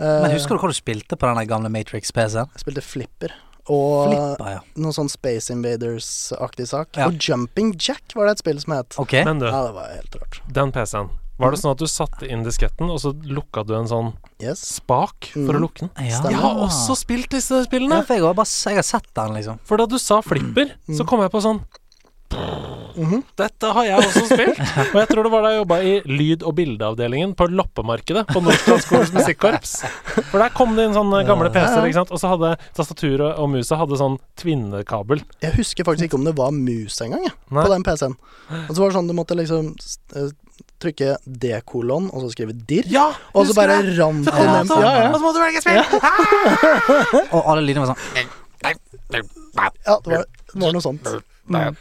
Eh, Men husker du hva du spilte på den gamle Matrix-PC-en? Jeg spilte Flipper. Og Flipper, ja. noe sånn Space Invaders-aktig sak. Ja. Og Jumping Jack var det et spill som het. Okay. Men du, Ja, det var helt rart. den PC-en. Var det sånn at du satte inn disketten, og så lukka du en sånn Yes. spak for å Mhm. lukke den? Ja. Stemmer. Jeg har også spilt disse Ja, spillene. for jeg har bare jeg har sett den, liksom. For da du sa flipper, så Mm. kom jeg på sånn Mhm. Dette har jeg også spilt. *laughs* Og jeg tror det var da jeg jobba i lyd- og bildeavdelingen på loppemarkedet på Nordstrandskolens *laughs* musikkorps. For der kom det inn sånne gamle PC-er, ikke sant. Og så hadde tastaturet og musa hadde sånn tvinnekabel. Jeg husker faktisk ikke om det var mus engang, jeg, på den PC-en. Og så var det sånn du måtte liksom eh, trykke D-kolon, og så skrive dirr. Ja! Og så bare rant det ned. sånn. Ja, ja. Og så må du velge spill! *laughs* Og alle lydene var sånn ja det, var, det var noe sånt. Mm.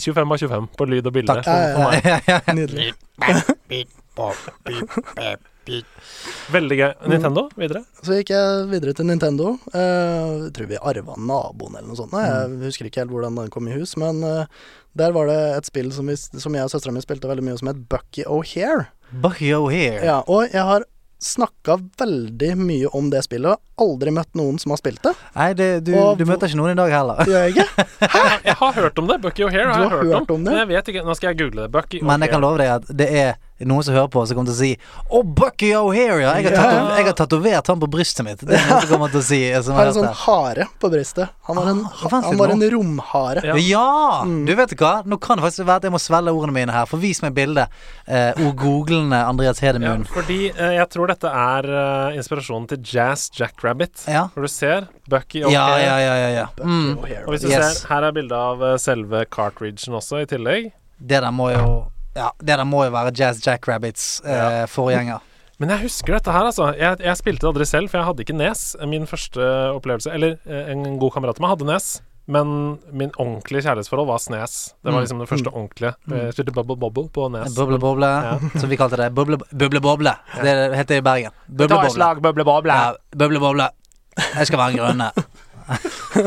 25 av 25 på lyd og bilde. Takk. Nydelig. Veldig gøy. Nintendo, videre. Så gikk jeg videre til Nintendo. Eh, jeg tror vi arva naboen eller noe sånt. Jeg Mm. husker ikke helt hvordan den kom i hus, men eh, der var det et spill som, vi, som jeg og søstera mi spilte veldig mye, som het Bucky O'Hare. Bucky O'Hare. Ja, og jeg har snakka veldig mye om det spillet, og aldri møtt noen som har spilt det. Nei, det, du, Og du møter ikke noen i dag heller. Gjør jeg ikke? *laughs* Jeg, jeg har hørt om det. Bucky O'Hare har har hørt, hørt om det? Men jeg vet ikke. Nå skal jeg google det. Bucky Men jeg kan love deg at det er noen som hører på, som kommer til å si Å, Bucky O'Hare, ja! Jeg har, Ja. jeg har tatovert han på brystet mitt. Det er noen som kommer til å si. Som Har har en sånn hare på brystet. Han var en, Ah, han var en romhare. Ja. Ja! Mm. Du vet hva? Nå kan det faktisk være at jeg må svelge ordene mine her. For vis meg bildet. Eh, ord googlende Andreas Ja, Hedemun. fordi eh, jeg tror dette er uh, inspirasjonen til Jazz Jackrabbit. Ja. For du ser Bucky O'Hare. ja, ja, ja, ja. Mm. Og hvis du Yes. ser, her er bildet av eh, selve cartridgen også i tillegg. Det der må jo Ja, det der må jo være Jazz Jackrabbits eh, forgjenger. Men jeg husker dette her, altså. Jeg, jeg spilte det aldri selv, for jeg hadde ikke Nes. Min første opplevelse Eller eh, en god kamerat av meg hadde Nes. Men min ordentlige kjærlighetsforhold var Snes. Det var Mm. liksom det første ordentlige. Jeg spilte Bubble Bobble på Nes. Bubble Boble, Ja. som vi kalte det. Bubble Bubble. Boble. Det heter det i Bergen. Buble Boble. Bubble Bobble. Ja, bubble Boble. Jeg skal være en grønne. *laughs*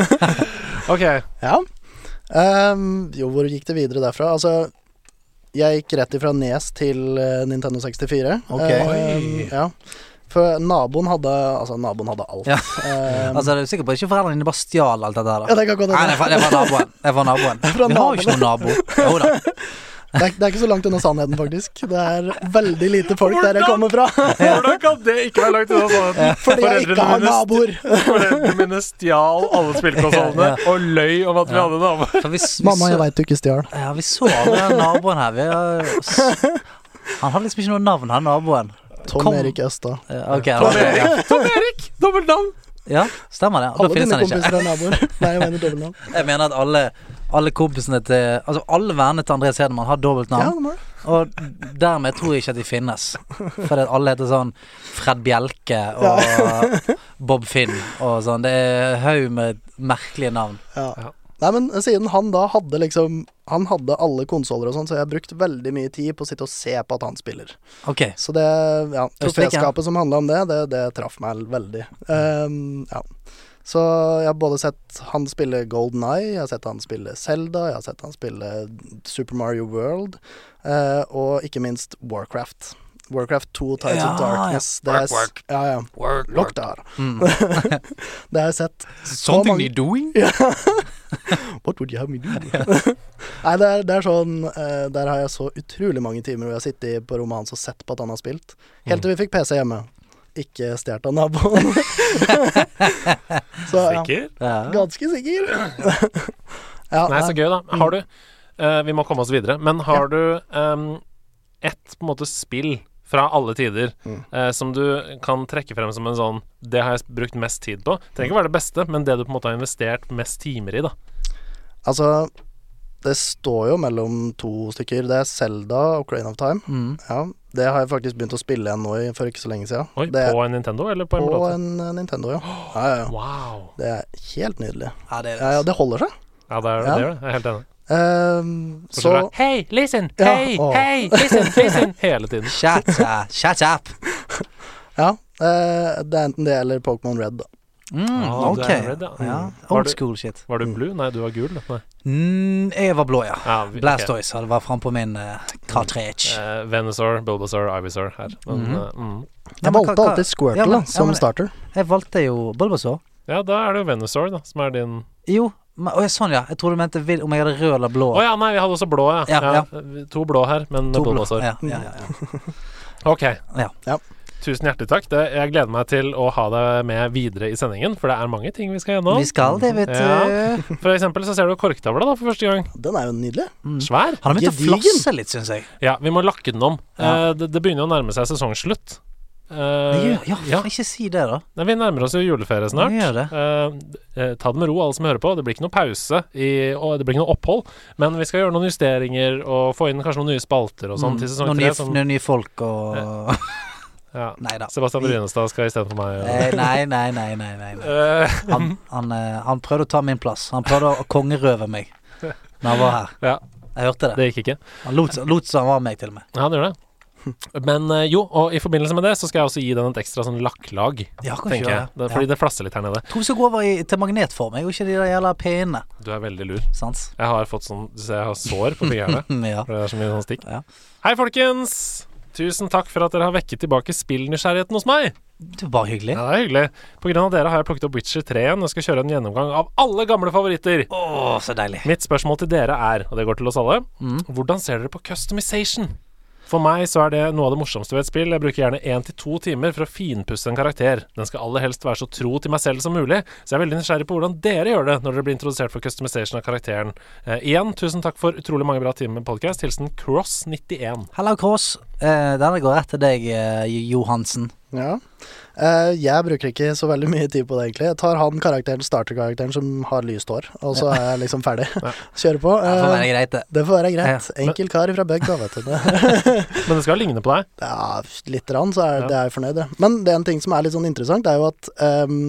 Ok. Ja. Um, jo, hvor gikk det videre derfra? Altså, jeg gikk rett ifra Nes til eh, Nintendo 64. Ok. Ehm, ja. For naboen hadde Altså, naboen hadde alt. Ja. Um, Altså, er du sikker på ikke foreldrene dine bare stjal alt dette her? ja, det kan godt hende. Nei, det er fra naboen. Det er fra naboen. *laughs* Vi har jo ikke noen nabo. Jo da. *laughs* Det er, det er ikke så langt unna sannheten, faktisk. Det er veldig lite folk der jeg kommer fra. Hvordan kan det ikke være langt unna sannheten? Fordi jeg ikke har naboer. Foreldrene mine stjal alle spillkonsollene Ja. og løy om at vi Ja. hadde naboer. Mamma, jeg veit du ikke stjal. ja, vi så med den naboen her. Vi har, han har liksom ikke noe navn, han naboen. Tom Kom. Erik Østa. Eh, Ok, Tom Erik! Tom Erik! Dobbeltnavn! Ja, stemmer det. Da Alle finnes dine han ikke. kompiser er naboer. *laughs* Nei, jeg mener dobbeltnavn. Jeg mener at alle, alle kompisene til Altså alle vennene til Andreas Hedemann har dobbelt Ja. Og dermed tror jeg ikke at de finnes. Fordi at alle heter sånn Fred Bjelke og Bob Finn og sånn. Det er haug med merkelige navn. Ja. Nei, men siden han da hadde liksom Han hadde alle konsoller og sånn, så jeg har brukt veldig mye tid på å sitte og se på at han spiller. Ok. Så det Ja, troféskapet som handla om det, det, det traff meg veldig. Um, ja. Så jeg har både sett han spille Golden Eye, jeg har sett han spille Zelda, jeg har sett han spille Super Mario World, uh, og ikke minst Warcraft. Warcraft 2 Tides Ja, of Darkness. Er, Work, work. Ja, ja. Work, work. Mm. *laughs* Det har jeg sett så mange doing? *laughs* What would you have me do? *laughs* Nei, det er, det er sånn uh, Der har jeg så utrolig mange timer hvor jeg har sittet på rommet hans og sett på at han har spilt. Helt til vi fikk PC hjemme. Ikke stjålet av naboen. så Sikker? Ja. ganske sikker. *clears throat* ja, Nei, så gøy, da. Har du uh, Vi må komme oss videre. Men har du um, ett på en måte spill fra alle tider Mm. eh, som du kan trekke frem som en sånn Det har jeg brukt mest tid på. Det trenger ikke være det beste, men det du på en måte har investert mest timer i, da. altså Det står jo mellom to stykker. Det er Selda og Crane of Time. Mm. Ja, Det har jeg faktisk begynt å spille igjen nå i, for ikke så lenge siden. Oi, det er på en Nintendo eller på en på emulator? en eh, Nintendo, ja. ja, ja, ja. Wow. Det er helt nydelig. Ja, det er Ja, ja, det holder seg. Ja, det er det. Er det. Jeg er helt enig. Ehm, så Hei, listen! Ja, Hei, å. hei, listen, listen! *laughs* Hele tiden. Shut, shut up. Ja, Uh, det er enten det eller Pokémon Red, da. Mm, Ah, ok. red, ja. Ja, old du- school shit. Var du blue? Nei, du var gul. Mm, jeg var blå, ja. Ja, vi- Blastoise hadde vært frampå på min uh, cartridge. Uh, Venusaur, Bulbasaur, Ivysaur her. Men, mm. Uh, mm. Jeg valgte alltid Squirtle Ja, men- da, som ja, men- starter. Jeg valgte jo Bulbasaur. Ja, da er det jo Venusaur, da, som er din Jo, å, sånn ja. Jeg trodde du mente vil- om jeg hadde rød eller blå. Å ja, nei, vi hadde også blå, ja. Ja, To blå her, men To blå. også. Ja, ja, ja, ja. *laughs* Ok. Ja. Ja. Tusen hjertelig takk. Det, jeg gleder meg til å ha deg med videre i sendingen, for det er mange ting vi skal gjennom. Vi skal det, vet du. Ja. For eksempel så ser du korktavla da, for første gang. Den er jo nydelig. Mm. Svær. Han har begynt å flasse litt, syns jeg. Ja, vi må lakke den om. Ja. Eh, det, det begynner å nærme seg sesongslutt. Gjør, ja, ja. ikke si det, da. Nei, vi nærmer oss jo juleferie snart. Eh, ta det med ro, alle som hører på. Det blir ikke noe pause, i, og det blir ikke noe opphold. Men vi skal gjøre noen justeringer og få inn kanskje noen nye spalter og sånn Mm. til sesong tre. nye, noen nye folk og ja. *laughs* Nei da. Sebastian Brynestad skal istedenfor meg. og- Nei, nei, nei, nei. nei, nei. Han, han, han prøvde å ta min plass. Han prøvde å kongerøve meg *laughs* når han var her. Ja. Jeg hørte det. det gikk ikke. Han lot, lot som han var meg, til og med. Ja, han gjør det. *laughs* Men eh, jo, og i forbindelse med det så skal jeg også gi den et ekstra sånn lakklag, Ja, tenker jeg. Det, fordi ja. det flasser litt her nede. Tror vi skal gå over i, til magnetform, jeg, og ikke de der jævla pene Du er veldig lur. Sans. Jeg har fått sånn Du ser jeg har sår på fingrene. *laughs* ja. For det er så mye sånn stikk. Ja. Hei, folkens! Tusen takk for at dere har vekket tilbake spillnysgjerrigheten hos meg. Det var hyggelig. Ja, det er hyggelig. På grunn av dere har jeg plukket opp Witcher 3 igjen og skal kjøre en gjennomgang av alle gamle favoritter. Åh, så deilig. Mitt spørsmål til dere er, og det går til oss alle, Mm. hvordan ser dere på customization? For meg så er det noe av det morsomste ved et spill. Jeg bruker gjerne én til to timer for å finpusse en karakter. Den skal aller helst være så tro til meg selv som mulig, så jeg er veldig nysgjerrig på hvordan dere gjør det når dere blir introdusert for customization av karakteren. Eh, igjen, tusen takk for utrolig mange bra timer med podkast. Hilsen Cross91. Hello, Cross. Eh, denne går rett til deg, eh, Johansen. Ja. Eh, jeg bruker ikke så veldig mye tid på det, egentlig. Jeg tar han karakteren, starter-karakteren som har lyst hår, og så er jeg liksom ferdig. *laughs* Kjører på. Det får Eh, være greit, det. det får være greit. Enkel kar fra bygda, vet du. *laughs* Men det skal ligne på deg. Ja, litt rann, så er det er jeg fornøyd, det. Men det er en ting som er litt sånn interessant, det er jo at um,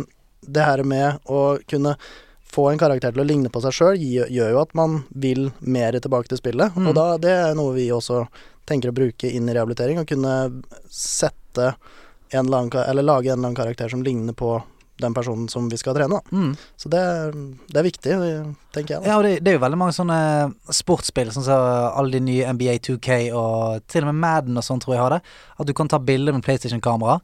det her med å kunne få en karakter til å ligne på seg sjøl, gjør jo at man vil mer tilbake til spillet. Mm. Og da, det er noe vi også tenker å bruke inn i rehabilitering. Å kunne sette en eller annen, eller lage en eller annen karakter som ligner på den personen som vi skal trene. Mm. Så det, det er viktig, tenker jeg. Da. Ja, og det, det er jo veldig mange sånne sportsspill, sånn som alle de nye NBA 2K og til og med Madden og sånn, tror jeg har det. At du kan ta bilde med PlayStation-kamera,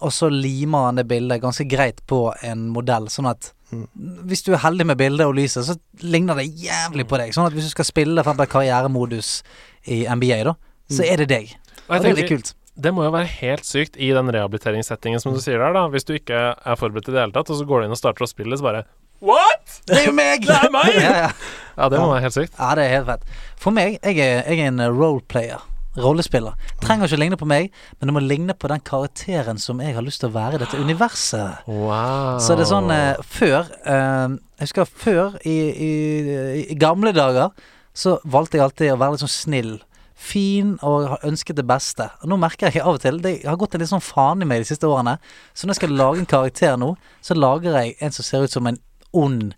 og så limer han det bildet ganske greit på en modell, sånn at Mm. hvis du er heldig med bildet og lyset, så ligner det jævlig på deg. Sånn at hvis du skal spille for eksempel karrieremodus i NBA, da, så Mm. er det deg. Og Og det er litt kult. Det må jo være helt sykt i den rehabiliteringssettingen som du sier der, da. Hvis du ikke er forberedt i det hele tatt, og så går du inn og starter å spille, så bare What?! Det er jo meg! *laughs* Det er meg! *laughs* ja, ja. Ja, det må være helt sykt. Ja, det er helt fett. For meg, jeg er, jeg er en roleplayer. Rollespiller. Trenger ikke å ligne på meg, men det må ligne på den karakteren som jeg har lyst til å være i dette *gasps* universet. Wow. Så det er sånn eh, Før eh, Jeg husker før, i, i, i gamle dager, så valgte jeg alltid å være litt sånn snill. Fin og har ønsket det beste. Og nå merker jeg av og til Det har gått en litt sånn faen i meg de siste årene. Så når jeg skal lage en karakter nå, så lager jeg en som ser ut som en ond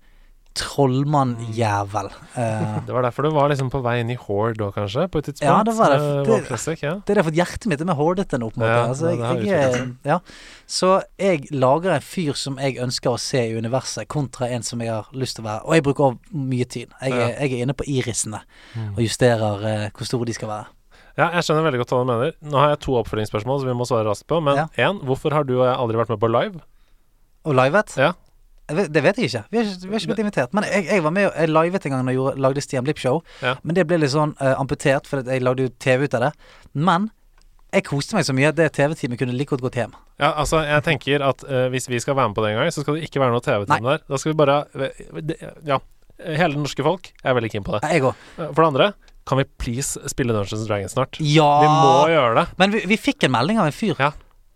trollmannjævel. Uh, Det var derfor du var liksom på vei inn i Horde da, kanskje? På et tidspunkt? Ja, det var det. Eh, Det- Classic, ja. Det er derfor hjertet mitt er mer hordete nå, på en måte. Ja, altså, jeg, jeg, ja. Så jeg lager en fyr som jeg ønsker å se i universet, kontra en som jeg har lyst til å være. Og jeg bruker også mye tid. Jeg, er- jeg er inne på irisene Mm. og justerer uh, hvor store de skal være. Ja, jeg skjønner veldig godt hva du mener. Nå har jeg to oppfølgingsspørsmål som vi må svare raskt på. Men én, hvorfor har du og jeg aldri vært med på live? Og livet? Ja. Vet, det vet jeg ikke. Vi har ikke, vi har ikke blitt invitert. Men jeg, jeg var med jeg livet en gang da jeg lagde Stian Blipp-show. Ja. Men det ble litt sånn uh, amputert, for jeg lagde jo TV ut av det. Men jeg koste meg så mye at det TV-teamet kunne like godt gått hjem. Ja, altså, jeg tenker at uh, hvis vi skal være med på det en gang, så skal det ikke være noe TV-team der. Da skal vi bare eh, Ja. Hele det norske folk er veldig keen på det. Jeg òg. For det andre, kan vi please spille Dungeons Dragons snart? Ja! Vi må gjøre det. Men vi, vi fikk en melding av en fyr. Ja.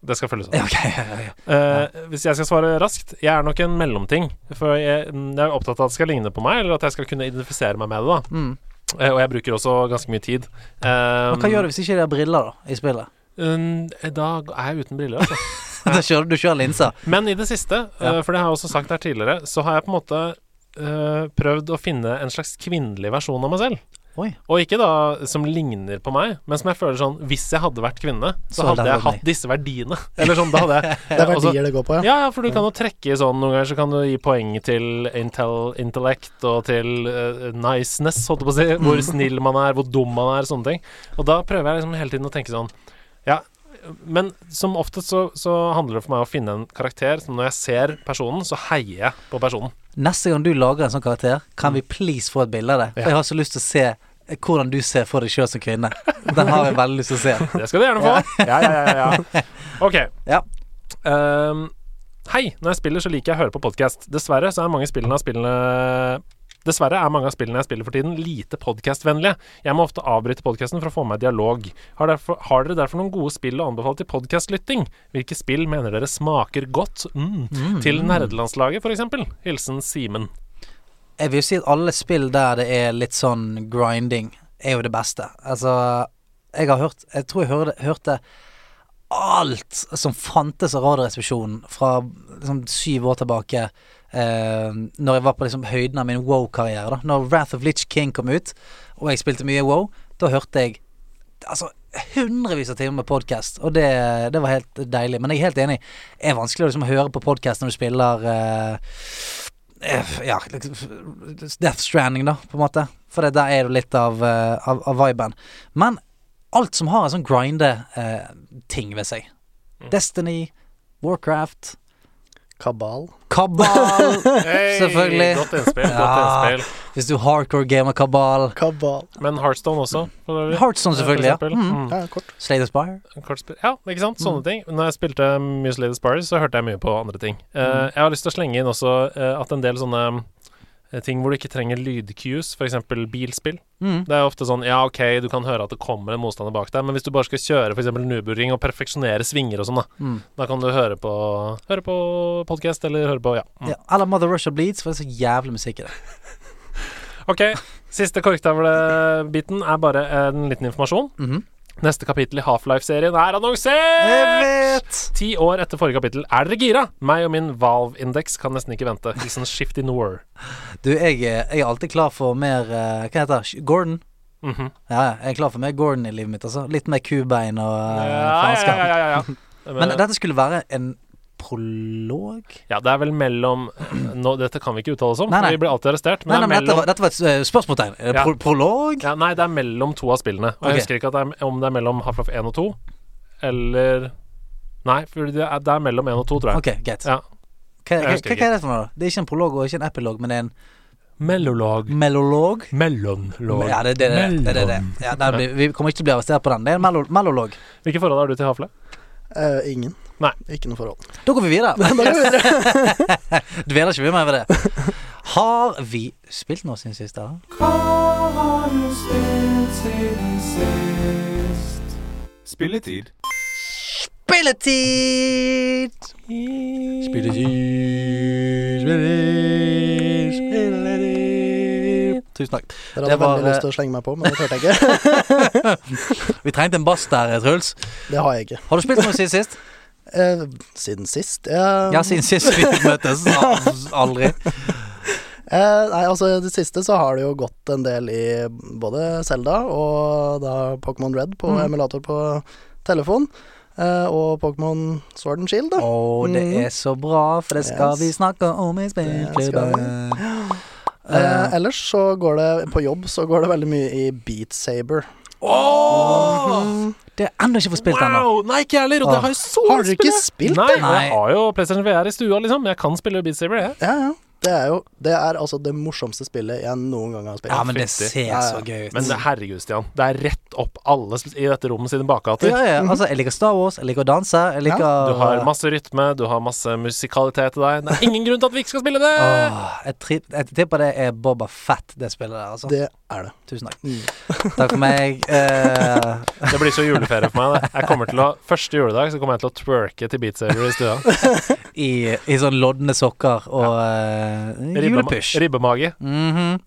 Det skal følges opp. Ja, ok, ja, ja. Eh, hvis jeg skal svare raskt Jeg er nok en mellomting. For jeg, jeg er opptatt av at det skal ligne på meg, eller at jeg skal kunne identifisere meg med det. da Mm. uh, Og jeg bruker også ganske mye tid. Men hva gjør du hvis ikke det er briller da, i spillet? Uh, da er jeg uten briller, altså. *laughs* da kjører du kjører linser. Men i det siste, Ja. for det har jeg også sagt her tidligere, så har jeg på en måte prøvd å finne en slags kvinnelig versjon av meg selv. Oi. Og ikke da som ligner på meg, men som jeg føler sånn Hvis jeg hadde vært kvinne, så, Så hadde jeg hatt meg. disse verdiene. Eller sånn, da hadde jeg *laughs* *laughs* Det er verdier det går på, ja. Ja, ja, for du kan jo trekke sånn Noen ganger så kan du gi poeng til intel, intellect og til uh, niceness, holdt jeg på å si. Hvor snill man er, hvor dum man er, sånne ting. Og da prøver jeg liksom hele tiden å tenke sånn men som oftest så, så handler det for meg å finne en karakter som når jeg ser personen, så heier jeg på personen. Neste gang du lager en sånn karakter, kan vi please få et bilde av det? For Ja. jeg har så lyst til å se hvordan du ser for deg sjøl som kvinne. Den har jeg veldig lyst til å se. *laughs* Det skal du gjerne få. Ja, ja, ja, ja, ja. *laughs* Ok. Ja. Um, hei. Når jeg spiller, så liker jeg å høre på podkast. Dessverre så er mange spillene av spillene Dessverre er mange av spillene jeg spiller for tiden, lite podkastvennlige. Jeg må ofte avbryte podkasten for å få meg dialog. Har, derfor, har dere derfor noen gode spill å anbefale til podkastlytting? Hvilke spill mener dere smaker godt? Mm. Til nerdelandslaget, f.eks. Hilsen Simen. Jeg vil si at alle spill der det er litt sånn grinding, er jo det beste. Altså, jeg har hørt Jeg tror jeg hørte, hørte alt som fantes av Radioresepsjonen fra liksom syv år tilbake, når jeg var på liksom høyden av min wow-karriere. da Når Wrath of Litch King kom ut, og jeg spilte mye wow, da hørte jeg altså hundrevis av timer med podkast, og det, det var helt deilig. Men jeg er helt enig, det er vanskelig å liksom høre på podkast når du spiller eh, eh, ja, liksom, Death Stranding, da, på en måte. For det, der er det litt av, eh, av, av viben. Men alt som har en sånn grinde-ting ved seg. Destiny, Warcraft, Kabal. Kabal *laughs* Hey, Selvfølgelig. Godt innspill. Ja. Godt innspill. Hvis du hardcore gamer Kabal. Kabal. Men Heartstone også. Heartstone, selvfølgelig. Ja. Mm. Mm. Ja, kort. Slay the Spire. Kort. Ja, ikke sant? Sånne ting. Når jeg spilte mye Slay the Spire så hørte jeg mye på andre ting. Eh, jeg har lyst til å slenge inn også uh, at en del sånne eh, ting hvor du ikke trenger lydcues, f.eks. bilspill. Mm. Det er ofte sånn ja, ok, du kan høre at det kommer en motstander bak deg, men hvis du bare skal kjøre f.eks. nuburing og perfeksjonere svinger og sånn, da, Mm. da kan du høre på Høre på podkast eller høre på Ja. Mm. Ja. Eller Mother Russia Bleeds, for det er så jævlig musikk i det. Ok, siste korktavlebiten er bare en liten informasjon. Mhm. Neste kapittel i Half-Life-serien er annonsert! Ti år etter forrige kapittel. Er dere gira? Meg og min Valve-indeks kan nesten ikke vente. Liksom shift in war. Du, jeg, er- jeg er alltid klar for mer eh, Hva heter det? Gordon? Mm Ja, ja, jeg er klar for mer Gordon i livet mitt. Altså. Litt mer kubein og uh, ja, faenskap. ja, ja, ja. *laughs* Men dette skulle være en prolog? Ja, det er vel mellom *clears throat* nå, Dette kan vi ikke uttale oss om, Nei, nei. for vi blir alltid arrestert. Men nei, det men er dette, var, dette var et eh, spørsmålstegn. Er Ja. pro prolog? ja, Nei, det er mellom to av spillene. Og jeg husker ikke at det er, om det er mellom Half-Life 1 og 2, eller Nei, for det er, det er mellom 1 og 2, tror jeg. Ok, greit. Ja. Hva, hva, er det for noe? da? Det er ikke en prolog og ikke en epilog, men det er en Mellolog. mellolog? Mellomlog. Ja, det det. det, det, det, er det. Ja, blir, vi kommer ikke til å bli arrestert på den. Det er en melolog mellolog. Hvilke forhold har du til Half-Life? Eh, ingen. Nei. Ikke noe forhold. Da går vi videre. *laughs* *laughs* Du. Dveler ikke vi mer ved det. Har vi spilt noe siden sist? da? Spilletid. Spilletid! Spilletid, spilletid, spilletid. Tusen takk. Dere Det var, veldig lyst til å slenge meg på, men det turte jeg ikke. *laughs* Vi trengte en bass der, Truls. Det har jeg ikke. Har du spilt noe siden sist? Eh, siden sist eh, Ja, siden sist vi *laughs* møtes. *laughs* Aldri. Eh, nei, altså i det siste så har det jo gått en del i både Zelda og da Pokémon Red på Mm. emulator på telefon. eh, og Pokémon Sword and Shield, da. Å, det Mm. er så bra, for det skal Yes. vi snakke om i skal spillklubben. *gasps* Eh, ellers så går det på jobb så går det veldig mye i Beat Saber. Åh! Mhm. Det er ennå ikke fått spilt ennå. Wow! Nei, ikke jeg heller. Og det har jeg så Har lyst til å ikke spille. spilt? Nei. jeg har jo PlayStation VR i stua, liksom. Jeg kan spille Beat Saber, jeg. Ja, ja. Det er jo Det er altså det morsomste spillet jeg noen gang har spilt. Ja, men det ser Ja, ja. så gøy ut. Men det, herregud, Stian. Det er rett opp alle i dette rommet sine bakgater. ja, ja, altså, jeg liker Star Wars, jeg liker å danse, jeg liker Du har masse rytme, du har masse musikalitet i deg. Det er ingen grunn til at vi ikke skal spille det! *laughs* Åh, jeg, jeg tipper det er Boba Fett, det spillet der, altså. Det er det. Tusen takk. Mm. *laughs* Takk for meg. Eh, Det blir så juleferie for meg. Det. Jeg kommer til å Første juledag så kommer jeg til å twerke til Beat Saver i stua. *laughs* i, I sånn lodne sokker og eh, Ribbema- julepysj. Ribbemage. -hmm.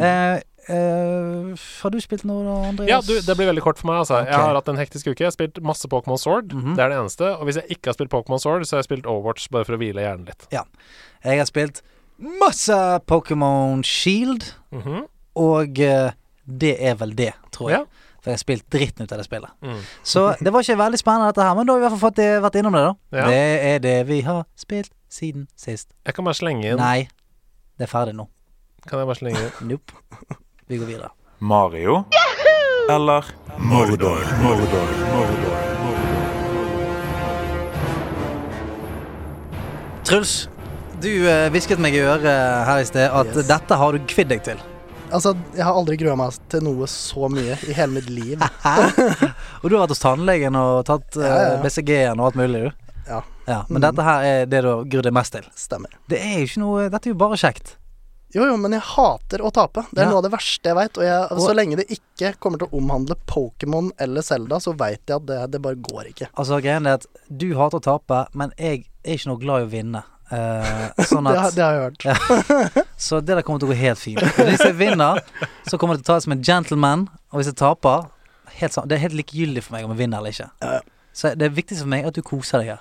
Eh, eh, har du spilt noe Andreas? Ja, du, det blir veldig kort for meg. Altså. Okay. Jeg har hatt en hektisk uke. Jeg har spilt masse Pokémon Sword. Mhm. Det er det eneste. Og hvis jeg ikke har spilt Pokémon Sword, så har jeg spilt Overwatch bare for å hvile hjernen litt. Jeg har spilt masse Pokémon Shield, Mhm. og eh, det er vel det, tror jeg. Ja. For jeg har spilt dritten ut av det spillet. Mm. Så det var ikke veldig spennende dette her, men da har vi i hvert fall fått det, vært innom det, da. Ja. Det er det vi har spilt siden sist. Jeg kan bare slenge inn Nei, det er ferdig nå. Kan jeg bare slenge inn *laughs* Nope. Vi går videre. Mario eller Mordor? Mordor, Mordor, Mordor. Truls, du eh, hvisket meg i øret her i sted at Yes. dette har du kvidd deg til. Altså, jeg har aldri grua meg til noe så mye i hele mitt liv. *laughs* Og du har vært hos tannlegen og tatt uh, Ja, ja, ja. BCG-en og alt mulig, du. Ja. Men Mm. dette her er det du har deg mest til. Stemmer. Det er jo ikke noe Dette er jo bare kjekt. Jo, jo, men jeg hater å tape. Det er Ja. noe av det verste jeg veit. Og, jeg, Og- så lenge det ikke kommer til å omhandle Pokémon eller Zelda, så veit jeg at det, det bare går ikke. Altså, greien er at du hater å tape, men jeg er ikke noe glad i å vinne. Eh, *laughs* sånn Det, at det har jeg hørt. *laughs* Så det der kommer til å gå helt fint. Hvis jeg vinner, så kommer det til å ta det som en gentleman. Og hvis jeg taper helt Det er helt likegyldig for meg om jeg vinner eller ikke. Ja, ja. Så det viktigste for meg er at du koser deg her.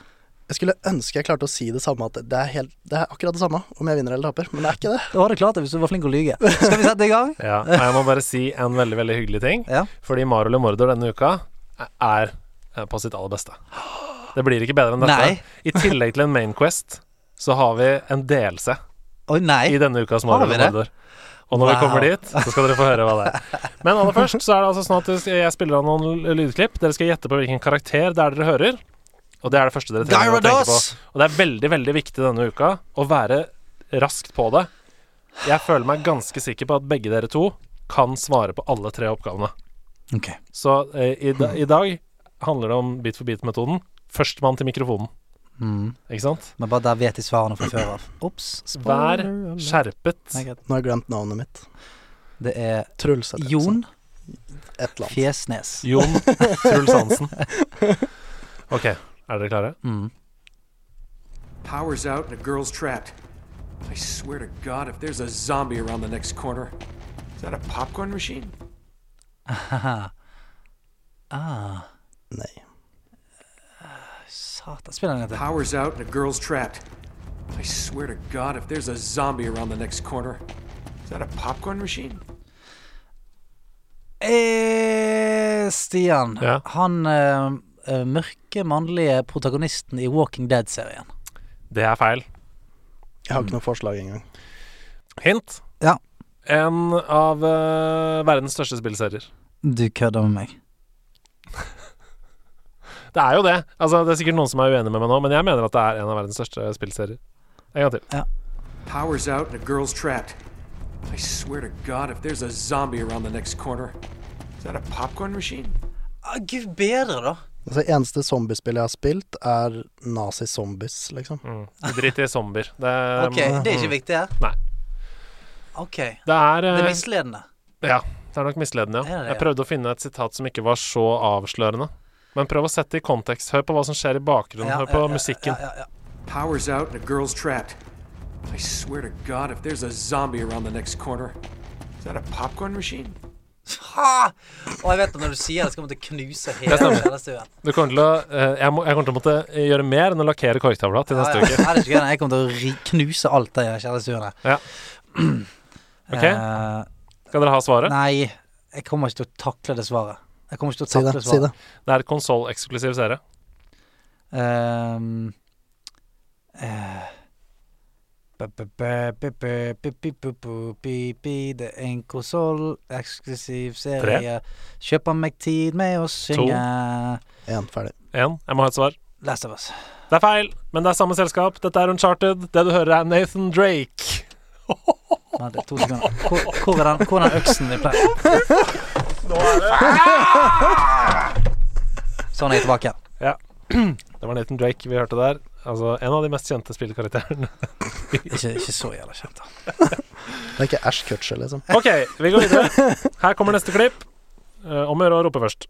Jeg skulle ønske jeg klarte å si det samme, at det er, helt, det er akkurat det samme om jeg vinner eller taper, men det er ikke det. Du hadde klart det hvis du var flink å lyge. Skal vi sette i gang? Ja, jeg må bare si en veldig veldig hyggelig ting. Ja. Fordi Mario eller Mordor denne uka er eh, på sitt aller beste. Det blir ikke bedre enn dette. Nei. I tillegg til en Main Quest så har vi en delelse i denne ukas Har Mario vi? Mordor. Og når vi kommer dit, så skal dere få høre hva det er. *laughs* Men aller først så er det altså sånn at jeg spiller av noen lydklipp. Dere skal gjette på hvilken karakter det er dere hører. Og det er det første dere trenger å tenke på. Og det er veldig, veldig viktig denne uka å være raskt på det. Jeg føler meg ganske sikker på at begge dere to kan svare på alle tre oppgavene. Ok. Så eh, i, da, i dag handler det om bit for bit-metoden. Førstemann til mikrofonen. Mm. Ikke sant? Men bare der vet de svarene fra før av. Ops. Vær skjerpet. Nå har jeg glemt navnet mitt. Det er Truls Hansen Jon Et eller annet. Fjesnes. Jon Truls Hansen. *laughs* OK, er dere klare? Mm. Power's out and a girl's trapped. I swear to God, if there's a zombie around the next corner. Is that a popcorn machine? Haha. *laughs* ah, Nei. satan. Spill den en gang til. Power's out and a girl's trapped. I swear to God, if there's a zombie around the next corner. Is that a popcorn machine? Eh, Stian. Ja. Han eh, eh, mørke mannlige protagonisten i Walking Dead-serien. Det er feil. Jeg har ikke noe forslag engang. Hint. Ja. En av uh, verdens største spillserier. Du kødder med meg. *laughs* Det er jo det. Altså, det er sikkert noen som er uenig med meg nå, men jeg mener at det er en av verdens største spillserier. En gang til. Power's out and a girl's trapped. I swear to God, if there's a zombie around the next corner. Is that a popcorn machine? Ah, Gud bedre, da. Altså, eneste zombiespillet jeg har spilt, er Nazi-zombies, liksom. Mm. Drit i zombier. Det, Ok, det er ikke viktig her? Nei. Ok. det er Det eh, er misledende. Ja, det er nok misledende, ja. det ja. det, Jeg ja? prøvde å finne et sitat som ikke var så avslørende. Men prøv å sette det i kontekst. Hør på hva som skjer i bakgrunnen. Hør på ja, ja, musikken. Ja, ja, ja. Power's out and a girl's trapped. I swear to God, if there's a zombie around the next corner. Is that a popcorn machine? Ha! Og jeg vet at når du sier det, skal jeg å knuse hele kjellerstuen. Du kommer til å, eh, jeg, må, jeg kommer til å måtte gjøre mer enn å lakkere korktavla til neste ja. uke. Er det er ikke gøy. Jeg kommer til å ri knuse alt det i kjellerstuen her. Ja. *clears throat* Ok. Eh, Skal dere ha svaret? nei, jeg kommer ikke til å takle det svaret. Jeg kommer ikke til å Si det. takle Si svaret. det. Det er konsolleksklusiv serie. Ehm, eh, Det er en konsoll-eksklusiv serie. Kjøper meg tid med å synge Én, ferdig. En. Jeg må ha et svar. Last of Us. Det er feil, men det er samme selskap. Dette er Uncharted. Det du hører, er Nathan Drake. Nei, det er to sekunder. Hvor, hvor er den, hvor er den øksen vi pleier? Sånn er jeg tilbake. Det var Nathan Drake vi hørte der. Altså En av de mest kjente spillkarakterene. Ikke, ikke så jævla kjent, da. *laughs* Det er ikke Ash Kutcher, liksom. OK, vi går videre. Her kommer neste klipp. Eh, om å gjøre å rope først.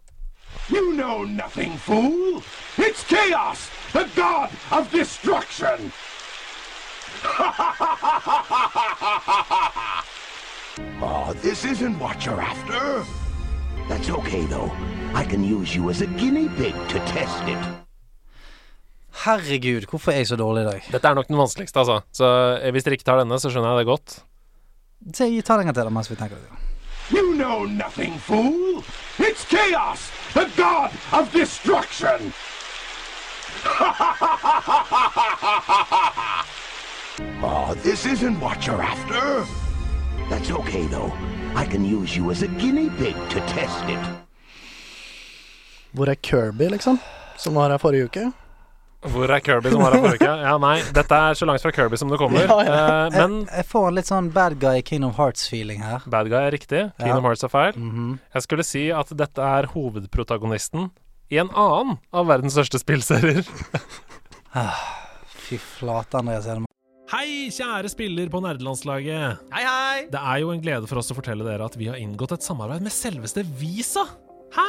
You know nothing, fool! It's chaos, the god of destruction! oh, *laughs* this isn't what you're after. That's okay, though. I can use you as a guinea pig to test it. Herregud, hvorfor er jeg så dårlig i dag? Dette er nok den vanskeligste, altså. Så eh, hvis dere ikke tar denne, så skjønner jeg det godt. Se, Ta den en gang til da, mens vi tenker litt. You know nothing, fool! It's chaos, the god of destruction! oh, *laughs* this isn't what you're after. That's okay, though. I can use you as a guinea pig to test it. Hvor er Kirby, liksom? Som var her forrige uke? Hvor er Kirby som var her forrige uke? Ja, nei, dette er så langt fra Kirby som det kommer. Ja, ja. Eh, men jeg, jeg får en litt sånn bad guy Kingdom Hearts-feeling her. Bad Guy er riktig. Kingdom Hearts er feil. Mhm. Jeg skulle si at dette er hovedprotagonisten i en annen av verdens største spillserier. Fy flate, Andreas Hedemann. Hei, kjære spiller på nerdelandslaget. Hei, hei! Det er jo en glede for oss å fortelle dere at vi har inngått et samarbeid med selveste Visa. Hæ?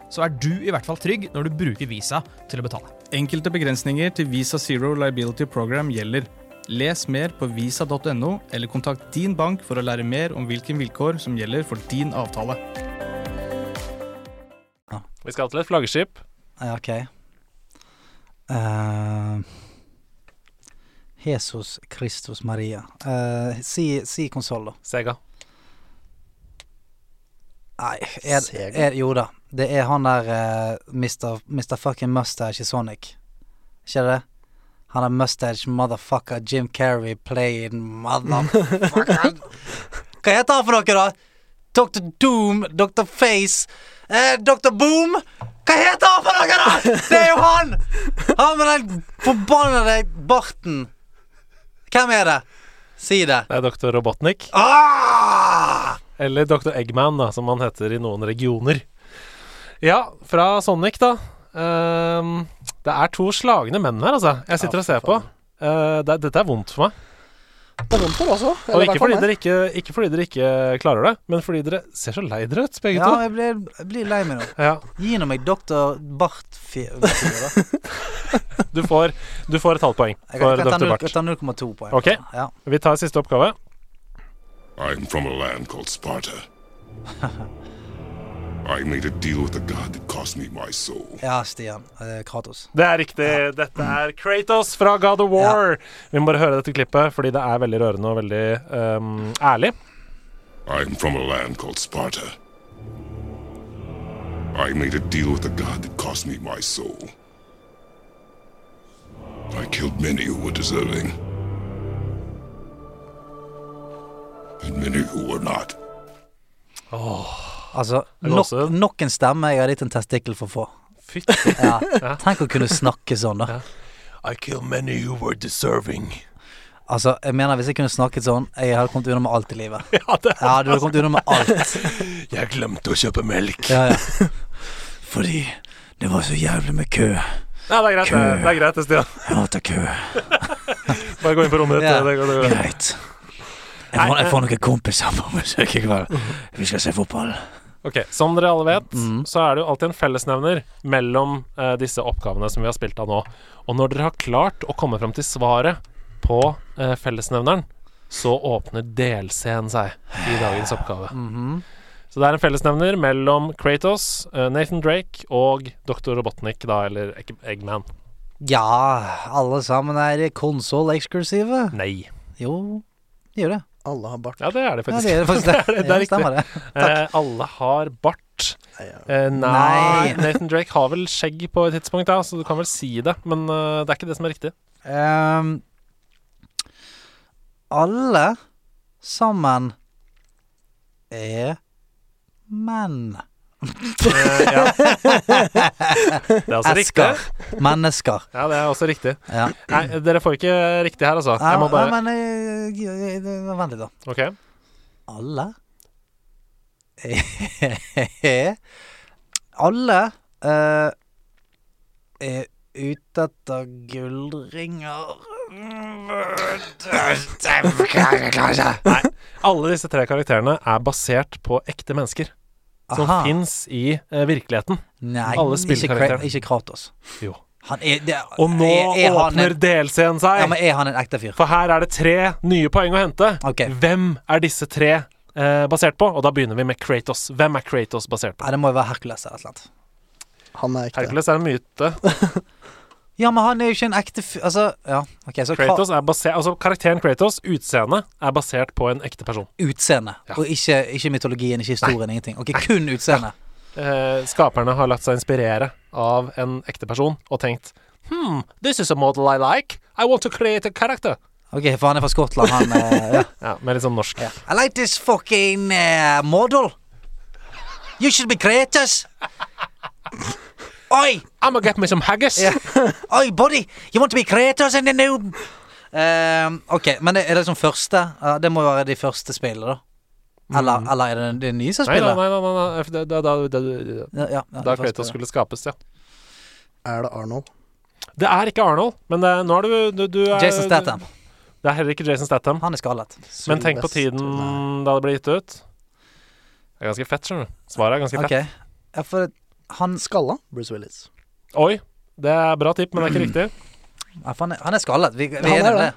så er du i hvert fall trygg når du bruker Visa til å betale. Enkelte begrensninger til Visa Zero Liability Program gjelder. Les mer på visa.no, eller kontakt din bank for å lære mer om hvilke vilkår som gjelder for din avtale. Vi skal til et flaggskip. Ja, OK. Uh, Jesus Christus Maria. Uh, si, si konsoll, da. Sega. Nei, er, er, jo da. Det er han der uh, Mr. Mr. fucking Mustache i Sonic. Ikke det? Han er mustache motherfucker Jim Carrey playing motherfucker *laughs* Hva heter han for noe, da? Dr. Doom, Dr. Face, eh, Dr. Boom? Hva heter han for noe, da?! Det er jo han! Han med den forbannede barten. Hvem er det? Si det. Det er Dr. Robotnik. Ah! Eller Dr. Eggman, da, som han heter i noen regioner. Ja, fra Sonic, da. Um, det er to slagne menn her, altså. Jeg sitter Ja, og ser på. Uh, det, dette er vondt for meg. Det er vondt for også. Og ikke fordi, ikke, ikke fordi dere ikke klarer det, men fordi dere ser så lei dere ut, begge Ja, to. jeg blir, jeg blir lei meg nå. Ja, Gi nå meg doktor Bart *laughs* du får, du får et halvt poeng for null- Bart. jeg tar 0,2 poeng. Ok. Ja. Vi tar siste oppgave. I'm from a land called Sparta. I made a deal with the god that cost me my soul. ja, Stian. Uh, Kratos. Det er riktig. Dette er Kratos fra God of War. Vi må bare høre dette klippet, fordi det er veldig rørende og veldig um, ærlig. I'm from a land called Sparta. I made a deal with the god that cost me my soul. I killed many who were deserving. Many who were not. Altså, nok, nok en stemme jeg har gitt en testikkel for få. Fytti. Ja. Tenk å kunne snakke sånn, da. I kill many who were deserving. Altså, jeg mener Hvis jeg kunne snakket sånn, jeg hadde kommet unna med alt i livet. *laughs* Ja, det Ja, du hadde kommet unna med alt. *laughs* Jeg glemte å kjøpe melk. Ja, ja. Fordi det var så jævlig med kø. Ja, det er greit, det. Det er greit, Stian. Jeg hater kø. Bare gå inn på rommet ditt. Ja. Det går, det går. Greit. Jeg får, jeg får noen kompiser på besøk i kveld. Vi skal se fotball. Ok, Som dere alle vet, mm. så er det jo alltid en fellesnevner mellom eh, disse oppgavene som vi har spilt av nå. Og når dere har klart å komme fram til svaret på eh, fellesnevneren, så åpner delscenen seg i dagens oppgave. Mhm. Så det er en fellesnevner mellom Kratos, eh, Nathan Drake og Dr. Robotnik, da, eller Egg Eggman. Ja, alle sammen er konsoll-eksklusive. Nei. Jo, de gjør det. Alle har bart. Ja, det er det Ja, faktisk. det er faktisk *laughs* det. det, er Ja, riktig. stemmer det. Eh, alle har bart. Eh, nei, Nei. Nathan Drake har vel skjegg på et tidspunkt, da, så du kan vel si det, men uh, det er ikke det som er riktig. Um, alle sammen er menn. Eh, ja. *laughs* Det er også riktig. Esker. Mennesker. Ja, det er også riktig. Ja. Nei, dere får ikke riktig her, altså. Jeg må bare bare men eh, Vent litt, da. Ok. Alle *laughs* Alle eh, er ute etter gullringer Nei, alle disse tre karakterene er basert på ekte mennesker. Som fins i eh, virkeligheten. Nei, Alle ikke, Kra spillkarakterene. ikke Kratos. Jo. Han er, det, Og nå er, er han åpner en, DLC-en seg! Ja, men er han en ekte fyr? For her er det tre nye poeng å hente. Ok. Hvem er disse tre eh, basert på? Og da begynner vi med Kratos. Hvem er Kratos basert på? Nei, det må jo være Hercules eller et eller annet. Han er ekte. Hercules er en myte. *laughs* Ja, men han er jo ikke en ekte fyr Altså, ja. Okay, så Kratos er basert, altså Karakteren Kratos, utseendet, er basert på en ekte person. utseende. Ja. Og ikke, ikke mytologien, ikke historien, ingenting. Ok, kun utseende. Eh, skaperne har latt seg inspirere av en ekte person og tenkt Hmm, this is a model I like. I want to create a character. Ok, for han er fra Skottland, han eh, ja. *laughs* Ja, Med litt sånn norsk. I like this fucking uh, model. You should be Kratos. Oi! I'm gonna get me some haggis. Yeah. *laughs* Oi, buddy! You want to be Kratos in the new Ehm, Ok, men er det som første? Ja, det må jo være de første spillene, da. Eller, eller er det de nye som Nei, nei, spiller? nei, nei, nei, nei. Da, da, da, da, Ja, ja, ja, da Kratos skulle skapes, ja. Er det Arnold? Det er ikke Arnold, men det, nå er du, du, du er, Jason Statham. Det er heller ikke Jason Statham. Han er skallet. Men tenk på tiden Nei. da det ble gitt ut. Det er ganske fett, skjønner du. Svaret er ganske Ok. fett. Ja, for han Skalla? Bruce Willis. Oi, det er bra tipp, men det er ikke riktig. *clears throat* ja, for han, er, han er skallet. Vi, vi er er enige om det.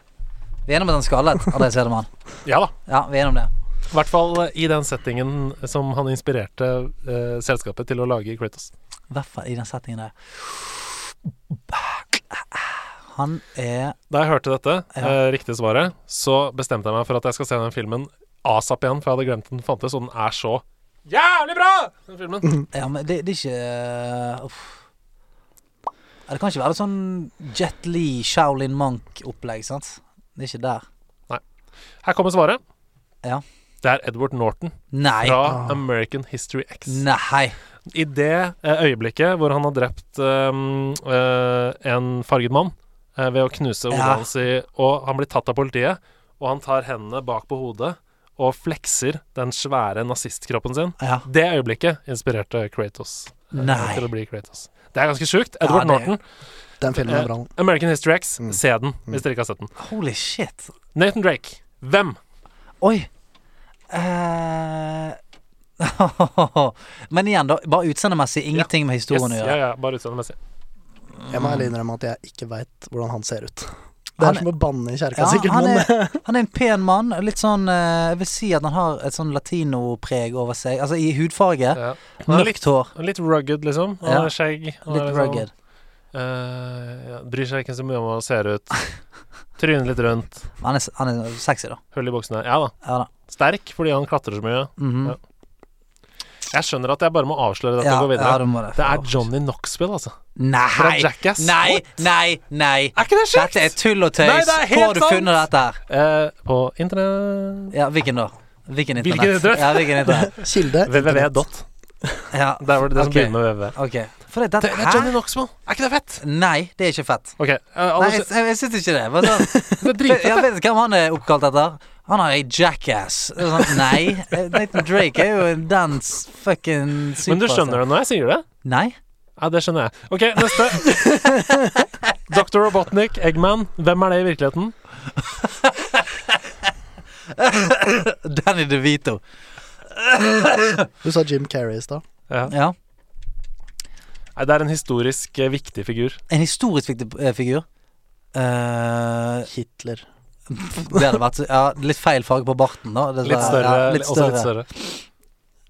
Vi er enige om at han er skallet, André Sedemann. *laughs* Ja da. Ja, vi er enige om det. I hvert fall eh, i den settingen som han inspirerte eh, selskapet til å lage Kratos. I hvert fall i den settingen der. Han er Da jeg hørte dette, Ja. eh, riktige svaret, så bestemte jeg meg for at jeg skal se den filmen asap igjen, for jeg hadde glemt den fantes, og den er så jævlig bra! Den filmen. *laughs* Ja, men det, det er ikke uh, Uff. Det kan ikke være sånn Jet Lee, Shaolin Monk-opplegg, sant? Det er ikke der. Nei. Her kommer svaret. Ja. Det er Edward Norton Nei. fra American History X. Nei. I det eh, øyeblikket hvor han har drept um, uh, en farget mann uh, ved å knuse hodet Ja. hans i Og han blir tatt av politiet, og han tar hendene bak på hodet og flekser den svære nazistkroppen sin. Ja. Det øyeblikket inspirerte Kratos eh, Nei. til å bli Kratos. Det er ganske sjukt. Edward det- Norton, Den filmen Eh, er bra. American History X. Mm. Se den hvis dere ikke har sett den. Holy shit. Nathan Drake. Hvem? Oi. Uh... *laughs* Men igjen, da. Bare utseendemessig. Ingenting med historien Yes, å ja, ja, bare utseendemessig. Jeg må ærlig innrømme at jeg ikke veit hvordan han ser ut. Det Han er som å banne i kjerka, Ja, sikkert, han er, han er en pen mann. Litt sånn eh, Jeg vil si at han har et sånn latinopreg over seg. Altså i hudfarge. Ja. Mørkt hår. litt rugged, liksom. Han Ja. skjegg. Han er Litt liksom- rugged. Uh, ja, bryr seg ikke så mye om hva han ser ut. *laughs* Trynet litt rundt. Han er, han er sexy, da. Hull i buksene. Ja da. Ja da. Sterk fordi han klatrer så mye. Mhm. Ja. Jeg skjønner at jeg bare må avsløre dette Ja, og gå videre. ja, det, det. det er Johnny Knoxville, altså. Nei! Fra Jackass. Nei, nei, nei. Er ikke det kjekt? Dette er tull og tøys. Nei, det er helt Hvor har du funnet dette her? Eh, på internett Ja, hvilken da? Hvilken Hvilken internett? Ja, hvilken internett? *laughs* Kilde www. Ja, *laughs* Der var det det som begynner med www. Okay. For det, Det, det er Johnny Knoxville. Er ikke det fett? Nei, det er ikke fett. Okay. Uh, Nei, jeg, jeg, jeg syns ikke det. Sånn, *laughs* det er dritfett. jeg vet hvem han er oppkalt etter. Han er ei jackass. Sånn, nei. eh, Nathan Drake er jo en dans fucking Men du skjønner det når jeg sier det? Nei. Ja, det skjønner jeg. Ok, neste. *laughs* Dr. Robotnik, Eggman. Hvem er det i virkeligheten? *laughs* Danny DeVito. Du sa Jim Carrey i stad. Ja. Ja. Nei, det er en historisk eh, viktig figur. En historisk viktig eh, figur. Eh, Hitler. Det hadde vært Ja, litt feil farge på barten, da. Det Litt større. ja, litt Også litt større.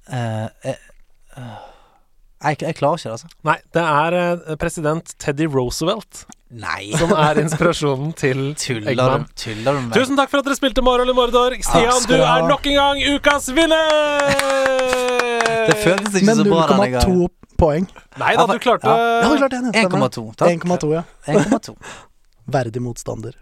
Uh, jeg, eh, eh, jeg, jeg klarer ikke det, altså. Nei, det er eh, president Teddy Roosevelt Nei. som er inspirasjonen til *laughs* Tuller Eggman. tuller du med Tusen takk for at dere spilte Moro eller Mordor. Stian, du er nok en gang ukas vinner! Det føltes ikke Men så bra denne gangen. 0,2 poeng. Nei da, du klarte Ja, det er klart det. stemmer. 1,2. Takk. 1,2, ja. 1,2. Verdig motstander.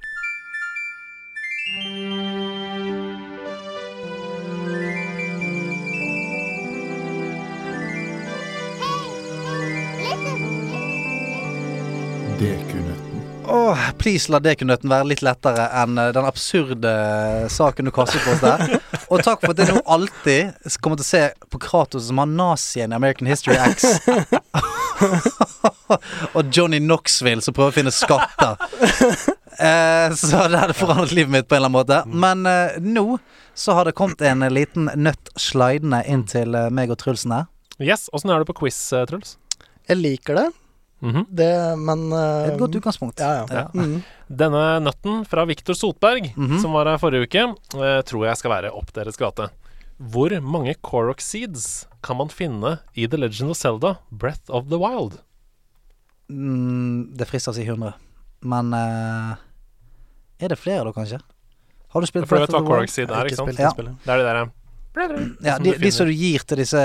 Dekunøtten. Åh, please la dekunøtten være litt lettere enn eh, den absurde saken du kastet på oss der. Og takk for at jeg nå alltid kommer til å se på Kratos som har nazien i American History X. *laughs* og Johnny Knoxville som prøver å finne skatter. Eh, så det hadde forandret livet mitt på en eller annen måte. Men eh, nå så har det kommet en liten nøtt slidende inn til eh, meg og Trulsen her. Yes, Åssen er det på quiz, eh, Truls? Jeg liker det, Mhm. det men uh, Et godt utgangspunkt. Ja, ja. Ja. Mm. Denne nøtten fra Viktor Sotberg, Mhm. som var her forrige uke, eh, tror jeg skal være opp deres gate. Hvor mange Korok Seeds kan man finne i The Legend of Zelda Breath of the Wild? Mm, det frister å si 100. Men uh, er det flere, da, kanskje? Har du spilt Breath of the Wild? Er, ikke ikke sant? Ja. det er Det er der Ja, de, de som du gir til disse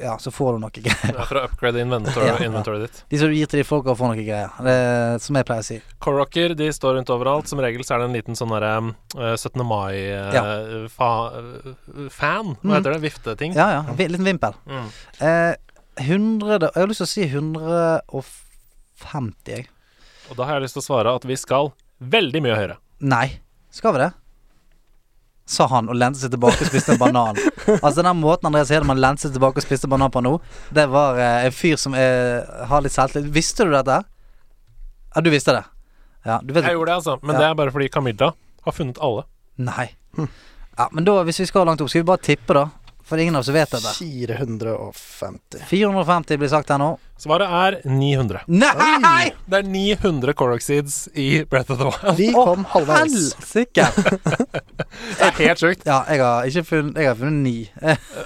Ja, så får du noe greier. Ja, for å upgrade inventory, *laughs* Ja. inventory ditt. De som du gir til de folka, får noe greier. Det, som jeg pleier å si. Corrocker, de står rundt overalt. Som regel så er det en liten sånn derre eh, 17. mai-fan. Hva Mm. heter det? Vifteting? Ja, ja. V liten vimpel. Mm. Eh, 100 Jeg har lyst til å si 150, jeg. Og da har jeg lyst til å svare at vi skal veldig mye høyere. Nei. Skal vi det? Sa han og lente seg tilbake og spiste en banan. *laughs* altså Den måten Andreas Hedemann lente seg tilbake og spiste banan på nå, det var eh, en fyr som er, har litt selvtillit. Visste du dette? Ja, du visste det? Ja, du vet Jeg gjorde det, altså. Men Ja. det er bare fordi Camilla har funnet alle. Nei. Ja, men da, hvis vi skal langt opp, skal vi bare tippe, da? For ingen av oss vet dette. 450. 450 blir sagt her nå. Svaret er 900. Nei! Det er 900 Korok Seeds i Breath of the Wild. Vi kom halvveis. Helsike! *laughs* Det er helt sjukt. Ja, jeg har ikke funnet Jeg har funnet ni.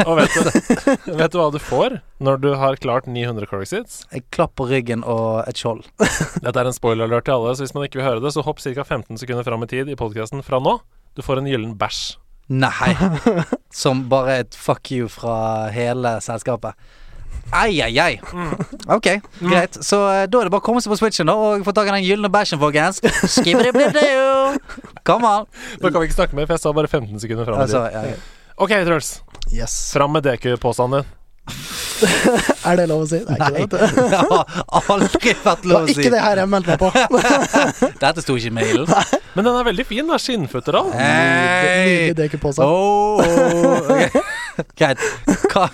Og vet du, vet du hva du får når du har klart 900 Korok Seeds? En klapp på ryggen og et skjold. *laughs* Dette er en spoiler-alert til alle, så hvis man ikke vil høre det, så hopp ca. 15 sekunder fram i tid i podkasten fra nå. Du får en gyllen bæsj. Nei. Som bare et fuck you fra hele selskapet. Ai, ai, ai. Ok, greit. Så eh, da er det bare å komme seg på switchen da og få tak i den gylne bæsjen, folkens. Skibbidi-blidi-do. Come on. Da kan vi ikke snakke mer, for jeg sa bare 15 sekunder fram Altså, ja, ja. Ok, Truls. Yes. Fram med DQ-påstanden din. *laughs* Er det lov å si? Det er Nei. ikke det. vet du. Det har aldri vært lov å si. ikke det her jeg meldte meg på. *laughs* Dette sto ikke i mailen. Men den er veldig fin. da Skinnfutteral. Hey. Nydelig seg Oh, ok. *laughs* Greit. Hva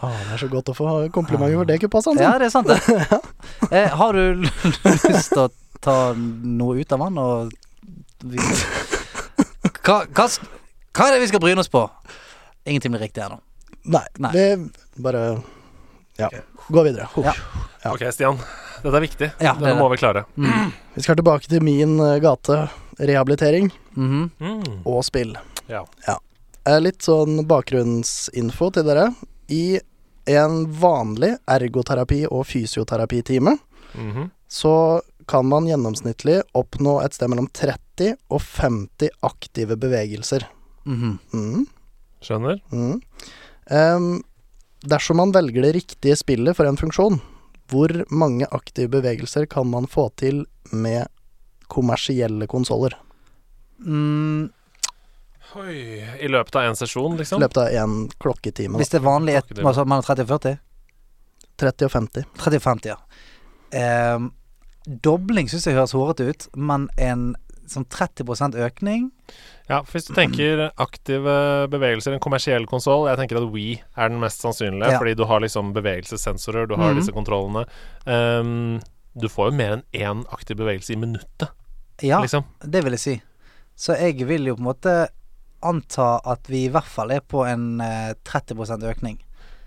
Ah, det er så godt å få komplimenter for dekeposen. Ja, det er sant, det. Eh, har du lyst til å ta noe ut av den og hva, hva, hva er det vi skal bryne oss på? Ingenting blir riktig her nå. Nei, Nei. det bare Ja. Gå videre. Huff. Ja. Ja. Ok, Stian. Dette er viktig. Ja, det Denne er må vi klare. Mm. Vi skal tilbake til min eh, gate. Rehabilitering Mhm. Mm. og spill. Ja. ja. Litt sånn bakgrunnsinfo til dere. I en vanlig ergoterapi- og fysioterapitime Mhm. så kan man gjennomsnittlig oppnå et sted mellom 30 og 50 aktive bevegelser. Mhm. Mm. Skjønner. Em, dersom man velger det riktige spillet for en funksjon, hvor mange aktive bevegelser kan man få til med kommersielle konsoller? Mm, Oi. I løpet av én sesjon, I liksom? løpet av én klokketime. hvis det er vanlig et, hva sa 30 og 40? 30 og 50. 30 og 50, ja. Um, dobling syns jeg høres hårete ut, men en sånn 30% økning Ja, Hvis du tenker aktive bevegelser, en kommersiell konsoll Jeg tenker at We er den mest sannsynlige, Ja. fordi du har liksom bevegelsessensorer, du har mm. disse kontrollene. Um, du får jo mer enn én aktiv bevegelse i minuttet, Ja, liksom. det vil jeg si. Så jeg vil jo på en måte anta at vi i hvert fall er på en eh, 30% økning.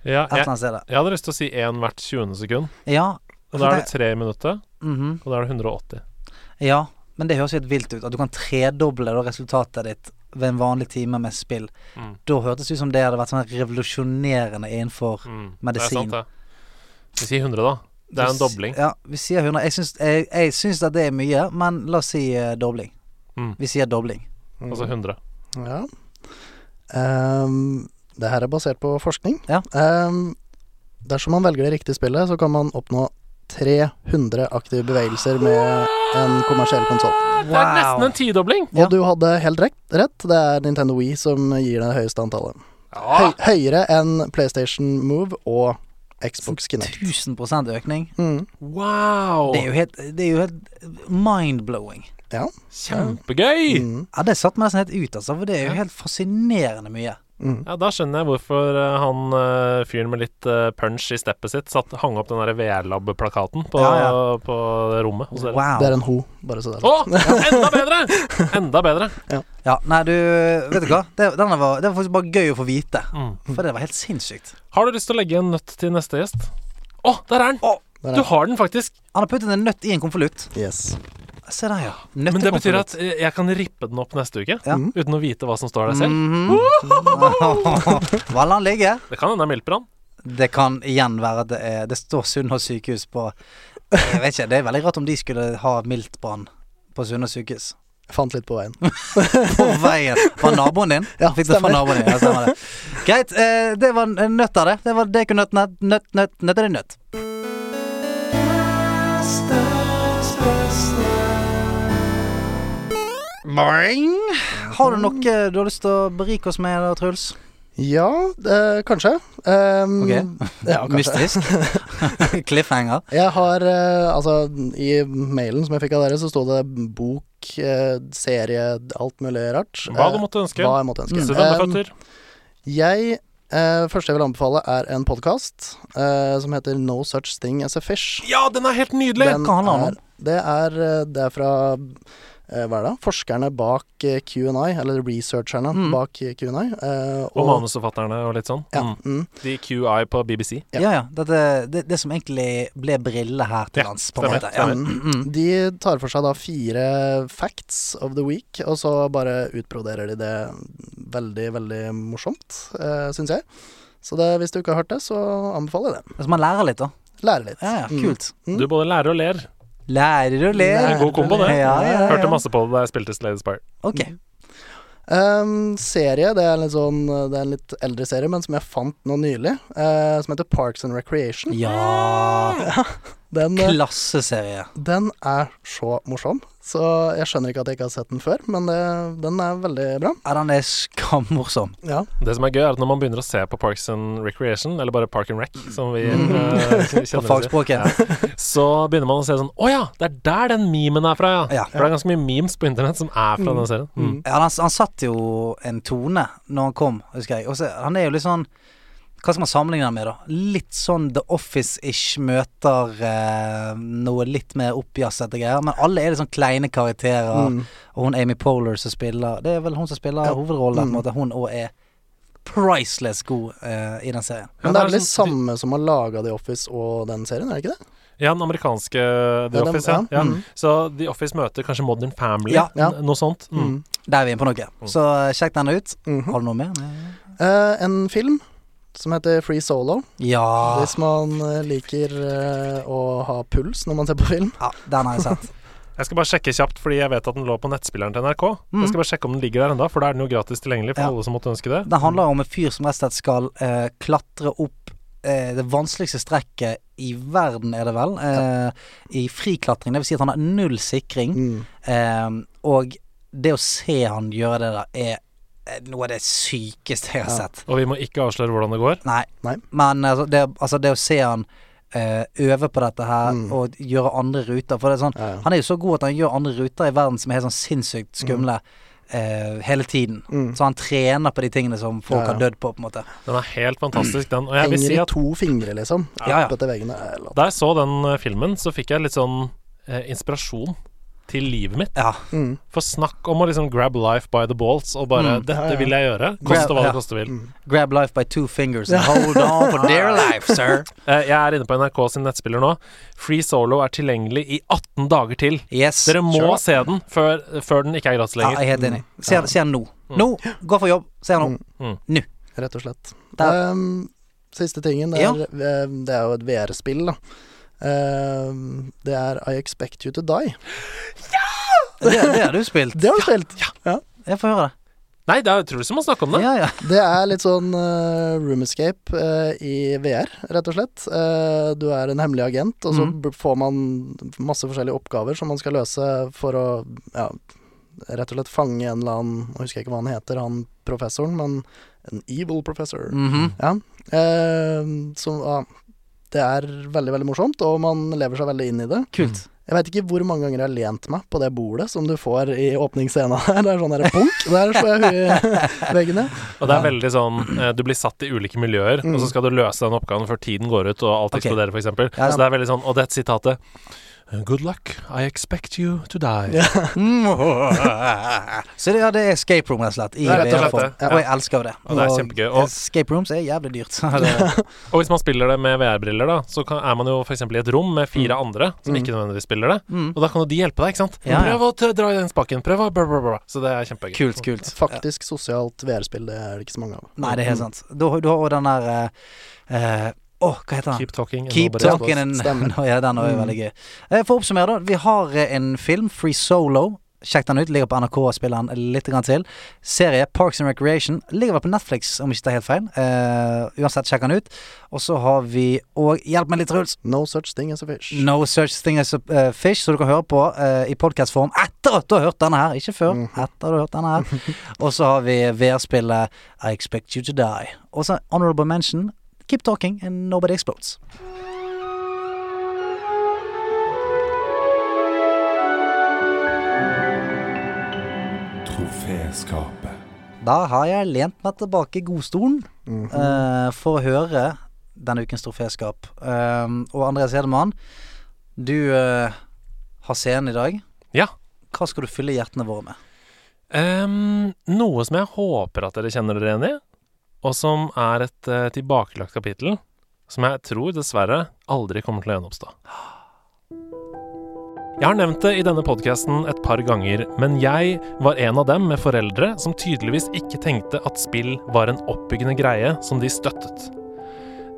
Ja, jeg, jeg hadde lyst til å si én hvert 20. sekund. Ja, Og da er det tre i minuttet, -hmm. og da er det 180. ja, men det høres helt vilt ut. At du kan tredoble da resultatet ditt ved en vanlig time med spill. Mm. Da hørtes det ut som det hadde vært sånn revolusjonerende innenfor Mm. Medisin. Det er sant, det. Vi sier 100, da. Det er en dobling. Ja, vi sier 100. Jeg syns, jeg, jeg syns at det er mye, men la oss si uh, dobling. Mm. Vi sier dobling. Altså 100. Ja. Um, det her er basert på forskning. Ja. Um, dersom man velger det riktige spillet, så kan man oppnå 300 aktive bevegelser med en kommersiell konsoll. Det er nesten en tidobling! Og du hadde helt rett. Det er Nintendo Wii som gir det høyeste antallet. Høy, høyere enn PlayStation Move og Xbox Kinect. 1000 økning. Mm. Wow! Det er jo helt, det er jo helt mind-blowing. Ja. Kjempegøy! Mm. Ja, det satte meg nesten helt ut, altså. For det er jo helt fascinerende mye. Mm. Ja, Da skjønner jeg hvorfor eh, han eh, fyren med litt eh, punch i steppet sitt satt, hang opp den der VR-lab-plakaten på, Ja, på rommet hos dere. Wow. Det er en ho, bare så det er Å! Enda bedre! Enda bedre. *laughs* Ja, nei, du Vet du hva? Det, denne var, det var faktisk bare gøy å få vite. Mm. For det var helt sinnssykt. Har du lyst til å legge en nøtt til neste gjest? Å, der er den! Å, Der er Du har den faktisk. Han har puttet en nøtt i en konvolutt. Yes. Se der, ja. Men det betyr at jeg kan rippe den opp neste uke Ja. uten å vite hva som står der selv. Mhm. *laughs* Hva lar han ligge? Det kan hende mildtbrann. Det kan igjen være at det, er, det står Sunnaas sykehus på Jeg vet ikke, det er veldig rart om de skulle ha miltbrann på Sunnaas sykehus. Jeg fant litt på veien. *laughs* På veien. Var naboen din? Ja, Fikk det fra stemmer. naboen din. Ja, stemmer det. Greit. Eh, det var en nøtt av det. Det var dekonøtt, nøtt, nøtt, nøtt, nøtt er det nøtt. Boing. Har du noe du har lyst til å berike oss med, da, Truls? Ja, eh, kanskje. Um, Ok. Ja, kanskje. Mystisk. *laughs* Cliffhanger. Jeg har eh, Altså, i mailen som jeg fikk av dere, så sto det bok, eh, serie, alt mulig rart. Hva du Eh, måtte ønske. Hva jeg måtte ønske. Mm. Um, jeg Uh, Første jeg vil anbefale, er en podkast som heter No Such Thing As A Fish. Ja, den er helt nydelig! Den Hva handler den om? er, det er eh, Det er fra eh, hva er det? Forskerne bak eh, Q&I, eller researcherne Mm. bak eh, Q&I. eh, Og manusforfatterne og litt sånn. Ja, Mm. mm. De QI på BBC. Ja. Ja, ja. det, det, det som egentlig ble brille her til lands, på en måte. Ja. Mm. De tar for seg da fire facts of the week, og så bare utbroderer de det veldig, veldig morsomt, eh, syns jeg. Så det, hvis du ikke har hørt det, så anbefaler jeg det. Så man lærer litt, da. Lærer litt. Ja, ja, Mm. kult. Mm. Du både lærer og ler. Lærer og Det ler. er en god kombo, det. Ja, ja, ja. Hørte masse på det da jeg spilte Slade Spire. Okay. Um, serie, det er, sånn, det er en litt eldre serie, men som jeg fant nå nylig, Uh, som heter Parks and Recreation. Ja *laughs* Den, eh, Klasseserie. den er så morsom, så jeg skjønner ikke at jeg ikke har sett den før, men det, den er veldig bra. Ja, den er skammorsom. Ja. Det som er gøy, er at når man begynner å se på Parks and Recreation, eller bare Park and Rec, som vi Mm. eh, *laughs* På kjenner det fagspråket. til, så begynner man å se sånn Å ja, det er der den memen er fra, ja. Ja. For det er ganske mye memes på internett som er fra den serien. Mm. Ja, han, han satt jo en tone når han kom, husker jeg. Og så, han er jo litt sånn Hva skal man sammenligne med, da? Litt sånn The Office-ish møter eh, noe litt mer oppjazzete greier. Men alle er litt sånn kleine karakterer. Mm. Og hun Amy Polar som spiller Det er vel hun som spiller Ja. hovedrollen, på en Mm. måte. Hun òg er priceless god eh, i den serien. Men det er vel de sånn- samme som har laga The Office og den serien, er det ikke det? Ja, den amerikanske The Ja, Office, ja. ja. ja. Mm. Så The Office møter kanskje Modern Family, Ja. Noe sånt. Mm. Mm. Der er vi inne på noe. Så eh, sjekk den ut. Mhm. Har du noe mer? Uh, en film som heter Free Solo. Ja. Hvis man eh, liker eh, å ha puls når man ser på film. ja. Den har jeg sett. *laughs* Jeg skal bare sjekke kjapt, fordi jeg vet at den lå på nettspilleren til NRK. Mm. Jeg skal bare sjekke om den ligger der ennå, for da er den jo gratis tilgjengelig for Ja. alle som måtte ønske det. Den handler om en fyr som rett og slett skal eh, klatre opp eh, det vanskeligste strekket i verden, er det vel. Eh, I friklatring. Det vil si at han har null sikring. Mm. Eh, og det å se han gjøre det der, er noe av det sykeste jeg har Ja. sett. Og vi må ikke avsløre hvordan det går. Nei. Nei. Men altså det, altså det å se han uh, øve på dette her Mm. og gjøre andre ruter For det er sånn Ja, ja. Han er jo så god at han gjør andre ruter i verden som er helt sånn sinnssykt skumle eh, hele tiden. Mm. Så han trener på de tingene som folk Ja, ja. har dødd på, på en måte. Den er helt fantastisk, den. Og jeg vil Henger si i at to fingre, liksom. Ja, ja. Da jeg så den eh, filmen, så fikk jeg litt sånn eh, inspirasjon til livet mitt. Ja. Mm. For snakk om å liksom grab life by the balls og bare Mm. 'Dette Ja, ja. vil jeg gjøre', koste hva det koste vil. Mm. Grab life by two fingers and hold on for dear *laughs* life, sir. Eh, Jeg er inne på NRK sin nettspiller nå. Free Solo er tilgjengelig i 18 dager til. Yes. Dere må Sure. se den før, før den ikke er gratis Ja, lenger. jeg er helt enig. Se se den nå. Nå! Gå for jobb. Se den nå. Rett og slett. Um, siste tingen, det Ja. er, eh, det er jo et VR-spill, da. Um, det er I Expect You To Die. Det, det har du spilt. Det har du spilt! Jeg får høre det. Nei, det er Truls som må snakke om det. Ja, ja. Det er litt sånn uh, room escape uh, i VR, rett og slett. Uh, du er en hemmelig agent, og så mm. får man masse forskjellige oppgaver som man skal løse for å ja, rett og slett fange en eller annen Jeg husker ikke hva han heter, han professoren, men en evil professor. Mhm. Ja. Uh, som, ja, det er veldig, veldig morsomt, og man lever seg veldig inn i det. Kult. Jeg veit ikke hvor mange ganger jeg har lent meg på det bordet som du får i åpningsscena her. *laughs* Det er sånn derre punk, der får jeg huet *laughs* i veggen, ja. Og det er veldig sånn eh, Du blir satt i ulike miljøer, og Mm. så skal du løse den oppgaven før tiden går ut og alt eksploderer, eksploderer, f.eks. eksempel Ja. Så det er veldig sånn Og dette sitatet Good luck, I expect you to die. Ja. *laughs* Så det, ja, det er escape room, rett og slett. I Det er rett og slett. Og jeg elsker jo det. Og det er kjempegøy. Og- escape rooms er jævlig dyrt. *laughs* Og hvis man spiller det med VR-briller, da, så kan, er man jo f.eks. i et rom med fire andre som Mm. ikke nødvendigvis spiller det. Mm. Og da kan jo de hjelpe deg, ikke sant? Ja, ja. Prøv å dra i den spaken, prøv å bla, bla, bla. Så det er kjempegøy. Kult, kult. *laughs* Faktisk sosialt VR-spill, det er det ikke så mange av. Nei, det er helt sant. Du, du har òg den der eh, Åh, hva heter den? Keep talking. Keep talking and. *laughs* Ja, Den er Mm. veldig gøy. Eh, For å oppsummere, da. Vi har eh, en film, Free Solo. Sjekk den ut. Ligger på NRK, spiller den litt grann til. Serie Parks and Recreation. Ligger vel på Netflix, om ikke det er helt feil. Eh, uansett, sjekk den ut. Og så har vi Og hjelp meg litt, Truls. No such thing as a fish. No Such Thing As A Fish, så du kan høre på eh, i podcastform etter at du har hørt denne her. Ikke før. Mm. Etter at du har hørt denne her. *laughs* Og så har vi VR-spillet I Expect You To Die. Og så honorable mention Keep Talking and Nobody Explodes. Troféskapet. Da har jeg lent meg tilbake i godstolen mm -hmm. uh, for å høre denne ukens troféskap. Uh, og Andreas Hedemann, du uh, har scenen i dag. Ja. Hva skal du fylle hjertene våre med? Um, noe som jeg håper at dere kjenner dere igjen i, og som er et uh, tilbakelagt kapittel, som jeg tror dessverre aldri kommer til å gjenoppstå. Jeg har nevnt det i denne podkasten et par ganger, men jeg var en av dem med foreldre som tydeligvis ikke tenkte at spill var en oppbyggende greie som de støttet.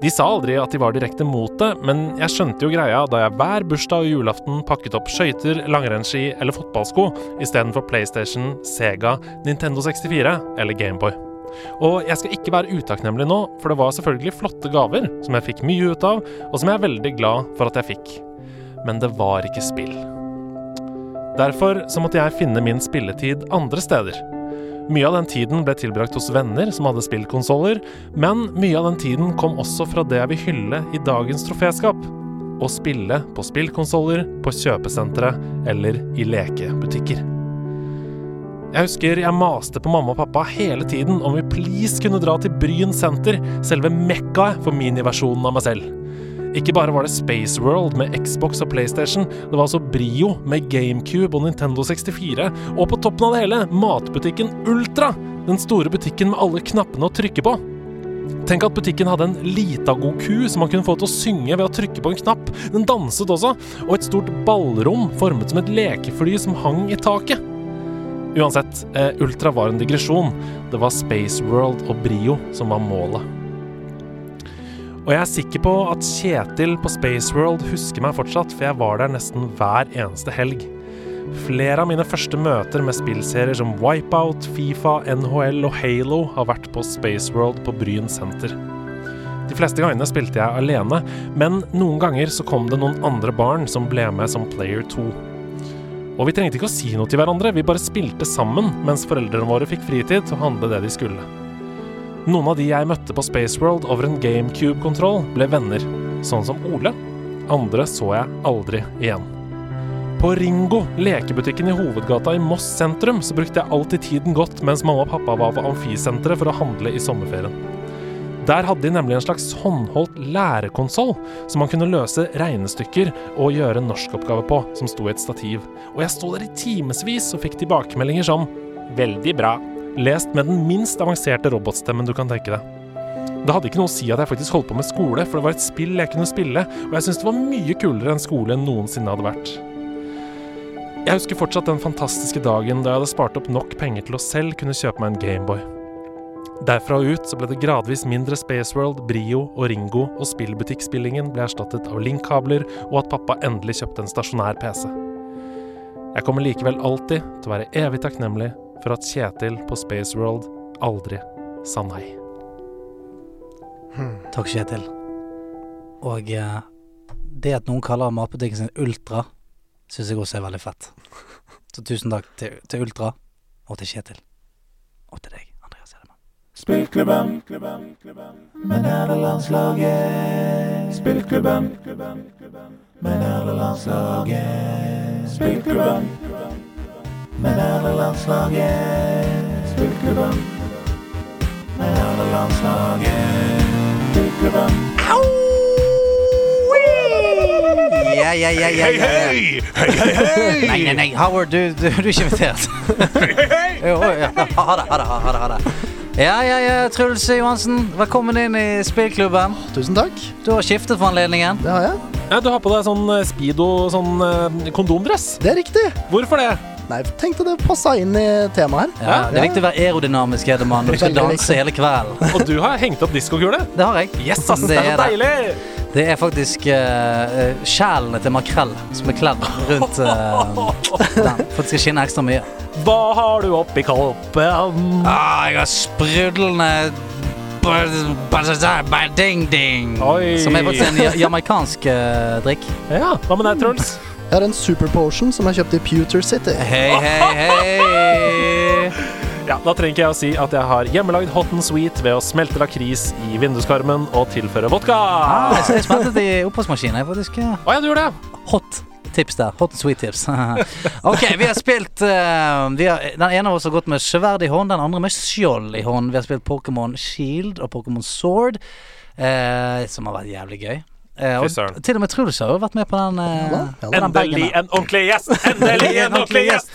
De sa aldri at de var direkte mot det, men jeg skjønte jo greia da jeg hver bursdag og julaften pakket opp skøyter, langrennsski eller fotballsko istedenfor PlayStation, Sega, Nintendo 64 eller Gameboy. Og jeg skal ikke være utakknemlig nå, for det var selvfølgelig flotte gaver som jeg fikk mye ut av, og som jeg er veldig glad for at jeg fikk. Men det var ikke spill. Derfor så måtte jeg finne min spilletid andre steder. Mye av den tiden ble tilbrakt hos venner som hadde spillkonsoller, men mye av den tiden kom også fra det jeg vil hylle i dagens troféskap. Å spille på spillkonsoller, på kjøpesentre eller i lekebutikker. Jeg husker jeg maste på mamma og pappa hele tiden om vi please kunne dra til Bryn senter, selve mekkaet for miniversjonen av meg selv. Ikke bare var det Space World med Xbox og PlayStation, det var altså Brio med GameCube og Nintendo 64, og på toppen av det hele, matbutikken Ultra! Den store butikken med alle knappene å trykke på. Tenk at butikken hadde en lita god ku som man kunne få til å synge ved å trykke på en knapp. Den danset også, og et stort ballrom formet som et lekefly som hang i taket. Uansett, eh, Ultra var en digresjon. Det var Space World og Brio som var målet. Og jeg er sikker på at Kjetil på Space World husker meg fortsatt, for jeg var der nesten hver eneste helg. Flere av mine første møter med spillserier som Wipeout, Fifa, NHL og Halo har vært på Space World på Bryn senter. De fleste gangene spilte jeg alene, men noen ganger så kom det noen andre barn som ble med som player 2. Og vi trengte ikke å si noe til hverandre, vi bare spilte sammen mens foreldrene våre fikk fritid til å handle det de skulle. Noen av de jeg møtte på Spaceworld over en GameCube-kontroll, ble venner, sånn som Ole. Andre så jeg aldri igjen. På Ringo, lekebutikken i hovedgata i Moss sentrum, så brukte jeg alltid tiden godt mens mamma og pappa var på Amfisenteret for å handle i sommerferien. Der hadde de nemlig en slags håndholdt lærekonsoll som man kunne løse regnestykker og gjøre norskoppgave på, som sto i et stativ. Og jeg sto der i timevis og fikk tilbakemeldinger som 'veldig bra', lest med den minst avanserte robotstemmen du kan tenke deg. Det hadde ikke noe å si at jeg faktisk holdt på med skole, for det var et spill jeg kunne spille, og jeg syntes det var mye kulere enn skole enn noensinne hadde vært. Jeg husker fortsatt den fantastiske dagen da jeg hadde spart opp nok penger til å selv kunne kjøpe meg en Gameboy. Derfra og ut så ble det gradvis mindre Spaceworld, Brio og Ringo, og spillbutikkspillingen ble erstattet av linkkabler, og at pappa endelig kjøpte en stasjonær PC. Jeg kommer likevel alltid til å være evig takknemlig for at Kjetil på Spaceworld aldri sa nei. Takk, Kjetil. Og eh, det at noen kaller matbutikken sin Ultra, syns jeg også er veldig fett. Så tusen takk til, til Ultra, og til Kjetil. Og til deg, Andreas landslaget? Spillklubben, men er det landslaget? Spillklubben, Ja, ja, ja, ja, ja. Hei, hei, hei! hei. Nei, nei, nei, Howard, du, du, du er ikke invitert. Jo, ja. Ha det, ha det. ha det, ha det. Ja, ja, ja, Truls Johansen. Velkommen inn i spillklubben. Tusen takk. Du har skiftet for anledningen. Det har jeg. Ja, du har på deg sånn eh, speedo, sånn eh, kondomdress. Det er riktig. Hvorfor det? Nei, tenkte det passa inn i temaet her. Ja, det er viktig å være aerodynamisk, Når Du skal Veldig danse viktig. hele kvelden. Og du har hengt opp diskokule. Det har jeg. Yes, ass, det er så det. deilig! Det er faktisk uh, kjælene til makrell som er kledd rundt uh, den. *laughs* For det skal skinne ekstra mye. Hva har du oppi koppen? Ah, jeg har sprudlende ding-ding. Som er faktisk en jamaikansk jamaicansk eh, drikk. Ja, Hva med deg, Truls? Jeg har en super potion som jeg kjøpte i Pewter City. Hei, hei, hei. Ja, Da trenger ikke jeg å si at jeg har hjemmelagd hot and sweet ved å smelte lakris i vinduskarmen og tilføre vodka. Ah, jeg, smeltet i oppvaskmaskinen. Jeg faktisk ja, du gjorde det? hot tips der. Hot and sweet tips. *laughs* ok, vi har spilt uh, vi har, Den ene av oss har gått med sverd i hånd, den andre med skjold i hånd. Vi har spilt Pokémon Shield og Pokémon Sword, uh, som har vært jævlig gøy. Eh, og til og med Truls har jo vært med på den. Eh, bagen Endelig en ordentlig gjest! Endelig en ordentlig gjest!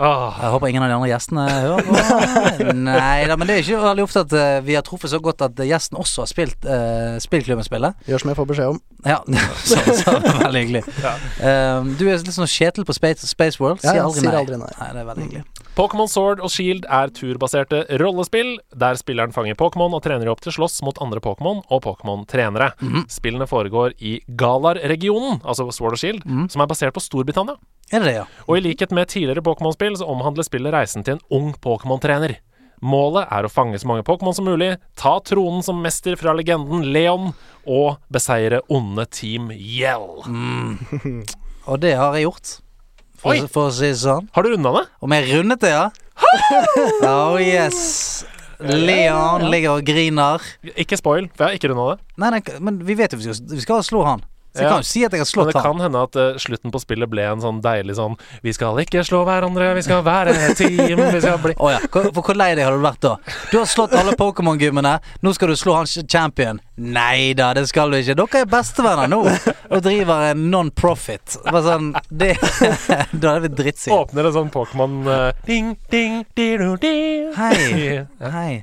Åh, Jeg håper ingen av de andre gjestene hører på. *laughs* Nei da, men det er ikke veldig ofte at eh, vi har truffet så godt at gjesten også har spilt uh, spillklubben-spillet. Gjør som jeg får beskjed om. Ja, *laughs* så, så veldig hyggelig. Um, du er litt sånn Kjetil på Space, Space World. Sier ja, aldri sier nei. aldri nei. Nei, det er veldig hyggelig. Pokémon Sword og Shield er turbaserte rollespill, der spilleren fanger Pokémon og trener de opp til slåss mot andre Pokémon og Pokémon-trenere. Spillene foregår i Galar-regionen, altså Sword og Shield, som er basert på Storbritannia. Er det ja? Og i likhet med tidligere Pokémon-spill så omhandler spillet reisen til en ung Pokémon-trener. Målet er å fange så mange Pokémon som mulig, ta tronen som mester fra legenden Leon og beseire onde Team Yell. *laughs* Og det har jeg gjort. For, for å si det sånn. Har du runda det? Om jeg rundet det, ja? *laughs* Oh yes. Leon ligger og griner. Ikke spoil, for jeg har ikke runda det. Nei, nei, men vi vet jo vi skal, vi skal slå han. Så jeg Ja. kan jo si at jeg har slått Men det han. kan hende at uh, slutten på spillet ble en sånn deilig sånn Vi skal ikke slå hverandre, vi skal være et team, vi skal bli oh, ja. For hvor lei deg har du vært da? Du har slått alle Pokémon-gymmene. Nå skal du slå han champion. Nei da, det skal du ikke. Dere er bestevenner nå og driver en non-profit. Sånn det, *laughs* Da er det drittsint. Åpner en sånn Pokémon eh, Ding, ding, diru, di. Hei. *laughs* Hei.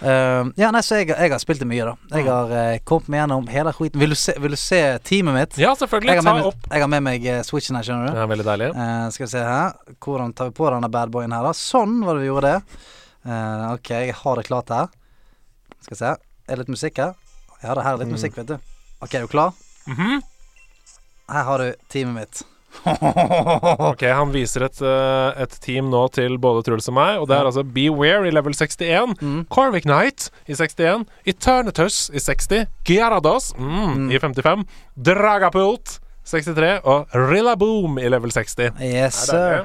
Uh, ja, nei, så jeg, jeg har spilt det mye, da. Jeg har uh, kommet meg gjennom hele skiten. Vil du se, vil du se teamet mitt? Ja, selvfølgelig. Ta meg, opp. jeg har med meg eh, switchen her, skjønner du. Ja, veldig deilig. Skal vi se her. Hvordan tar vi på denne badboyen her, da? Sånn var det vi gjorde det. Ok, jeg har det klart her. Skal vi se. Er det litt musikk her? Ja, det her er litt musikk, vet du. Ok, er du klar? Mhm. Her har du teamet mitt. *laughs* Ok, han viser et, eh, et team nå til både Truls og meg, og det er altså Beware i level 61, Corvic Knight i 61, Eternatus i 60, Gyarados mm, i 55, Dragapult 63 og Rillaboom i level 60. Yes, sir. Ja,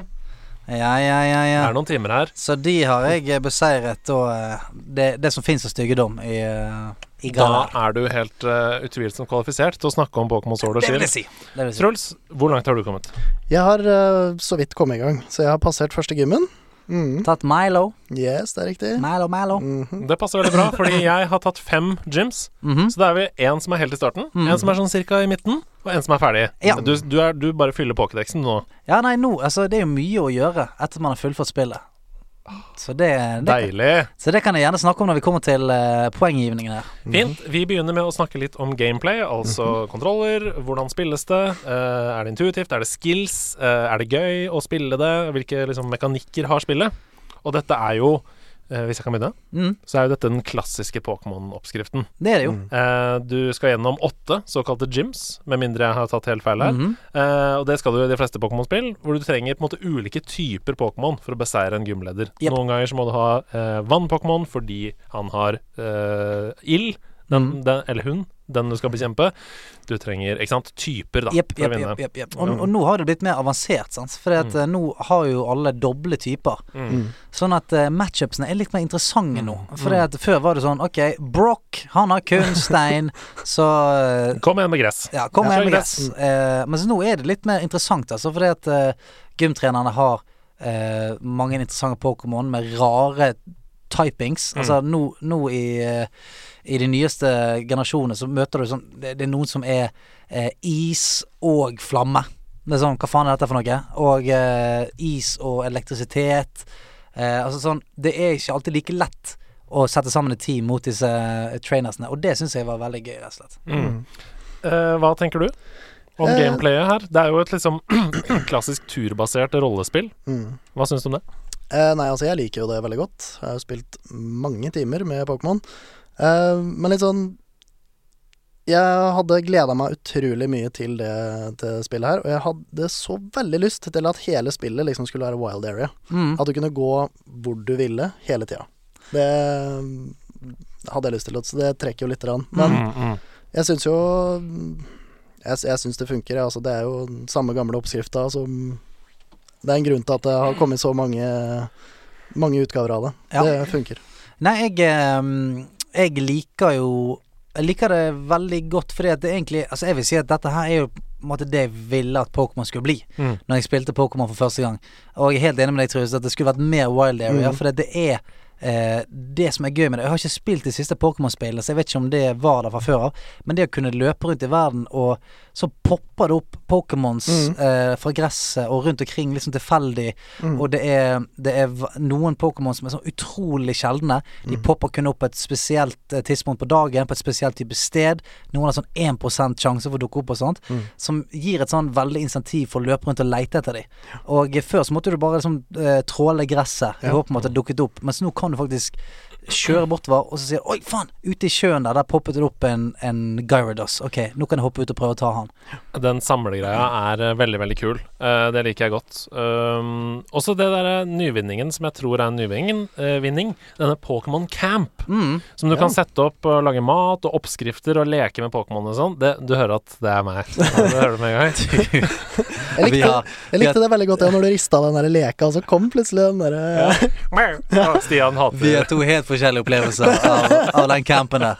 Ja, ja, ja, Det er noen timer her. Så de har jeg eh, beseiret, og eh, det, det som fins av styggedom i, i Da er du helt uh, utvilsomt kvalifisert til å snakke om Pokémon Sword og Shield. si. Si. Truls, hvor langt har du kommet? Jeg har uh, så vidt kommet i gang, så jeg har passert første gymmen. Mm. Tatt Milo. Yes, det er riktig. Milo, Milo. Mhm. Det passer veldig bra, fordi jeg har tatt fem gyms. Mhm. Så da er vi én som er helt i starten, en som er sånn cirka i midten, og en som er ferdig. Ja. Du, du, er, du bare fyller pokédexen nå. Ja, nei, nå Altså, det er jo mye å gjøre etter man har fullført spillet. Så det, det, Deilig. så det kan jeg gjerne snakke om når vi kommer til uh, poenggivningen her. Fint. Vi begynner med å snakke litt om gameplay, altså kontroller. Hvordan spilles det? Uh, er det intuitivt? Er det skills? Uh, er det gøy å spille det? Hvilke liksom, mekanikker har spillet? Og dette er jo, hvis jeg kan begynne, Mm, så er jo dette den klassiske Pokémon-oppskriften. det er det jo. Eh, du skal gjennom åtte såkalte gyms, med mindre jeg har tatt helt feil her. Eh, og det skal du i de fleste Pokémon-spill, hvor du trenger på en måte ulike typer Pokémon for å beseire en gymleder. Yep. Noen ganger så må du ha eh, vann-Pokémon fordi han har eh, ild, den, Mhm. eller hun. Den du skal bekjempe. Du trenger ikke sant, typer da, yep, for å vinne. Yep, jepp, jepp. Og, og nå har det blitt mer avansert, sant. For at, eh, nå har jo alle doble typer. Mm. Sånn at uh, matchupsene er litt mer interessante nå. For at før var det sånn OK, Brock, han har kun *laughs* stein, så uh, Kom igjen med gress. Ja, kom igjen med gress. Uh, men nå er det litt mer interessant, altså. Fordi at uh, gymtrenerne har eh, mange interessante Pokémon med rare typings. Altså nå, nå i, eh, i de nyeste generasjonene så møter du sånn Det, det er noen som er eh, is og flamme. Det er sånn, hva faen er dette for noe? Og eh, is og elektrisitet. Eh, altså sånn Det er ikke alltid like lett å sette sammen et team mot disse eh, trainersene, og det syns jeg var veldig gøy, rett og slett. Mm. Uh, hva tenker du om Eh. gameplayet her? Det er jo et liksom *clears throat* klassisk turbasert rollespill. Mm. Hva syns du om det? Eh, nei, altså jeg liker jo det veldig godt. Jeg har jo spilt mange timer med Pokémon. Eh, men litt sånn Jeg hadde gleda meg utrolig mye til det til spillet her, og jeg hadde så veldig lyst til at hele spillet liksom skulle være wild area. Mm. At du kunne gå hvor du ville hele tida. Det hadde jeg lyst til, så det trekker jo lite grann. Men Mm, mm. jeg syns jo Jeg, jeg syns det funker. jeg. Altså, det er jo den samme gamle oppskrifta som Det er en grunn til at det har kommet så mange Mange utgaver av det. Ja. Det funker. Nei, jeg, ehm, jeg liker jo Jeg liker det veldig godt fordi at det egentlig Altså, jeg vil si at dette her er jo på en måte det jeg ville at Pokémon skulle bli Mm. når jeg spilte Pokémon for første gang. Og jeg er helt enig med deg, Truls, at det skulle vært mer wild area, mm. for det er eh, det som er gøy med det. Jeg har ikke spilt de siste Pokémon-spillene, så jeg vet ikke om det var der fra før av. Men det å kunne løpe rundt i verden, og så popper det opp Pokémons mm. eh, fra gresset og rundt omkring, liksom tilfeldig. Mm. Og det er, det er noen Pokémon som er sånn utrolig sjeldne. De Mm. popper kun opp på et spesielt eh, tidspunkt på dagen, på et spesielt type sted. Noen har sånn 1 sjanse for å dukke opp og sånt. Mm. Som gir et sånn veldig insentiv for å løpe rundt og leite etter dem. Og før så måtte du bare liksom eh, tråle gresset i Ja. håp om at det dukket opp. Mens nå kan du faktisk kjøre bortover, og så sier Oi, faen! Ute i sjøen der, der poppet det opp en, en Gyarados. Ok, nå kan jeg hoppe ut og prøve å ta han. Den samlegreia er eh, veldig, veldig kul. Uh, det liker jeg godt. Um, også det derre nyvinningen som jeg tror er en nyvinning, uh, vinning, denne Pokémon Camp. Mm. Som du Ja. kan sette opp og lage mat og oppskrifter og leke med Pokémon og sånn. Du hører at det er meg. Ja, det hører du med en gang. *laughs* Jeg likte, har- jeg likte det veldig godt ja, når du rista den der leka, og så kom plutselig den derre Ja, Stian Vi er hater to helt forskjellige opplevelser av, av den campen der.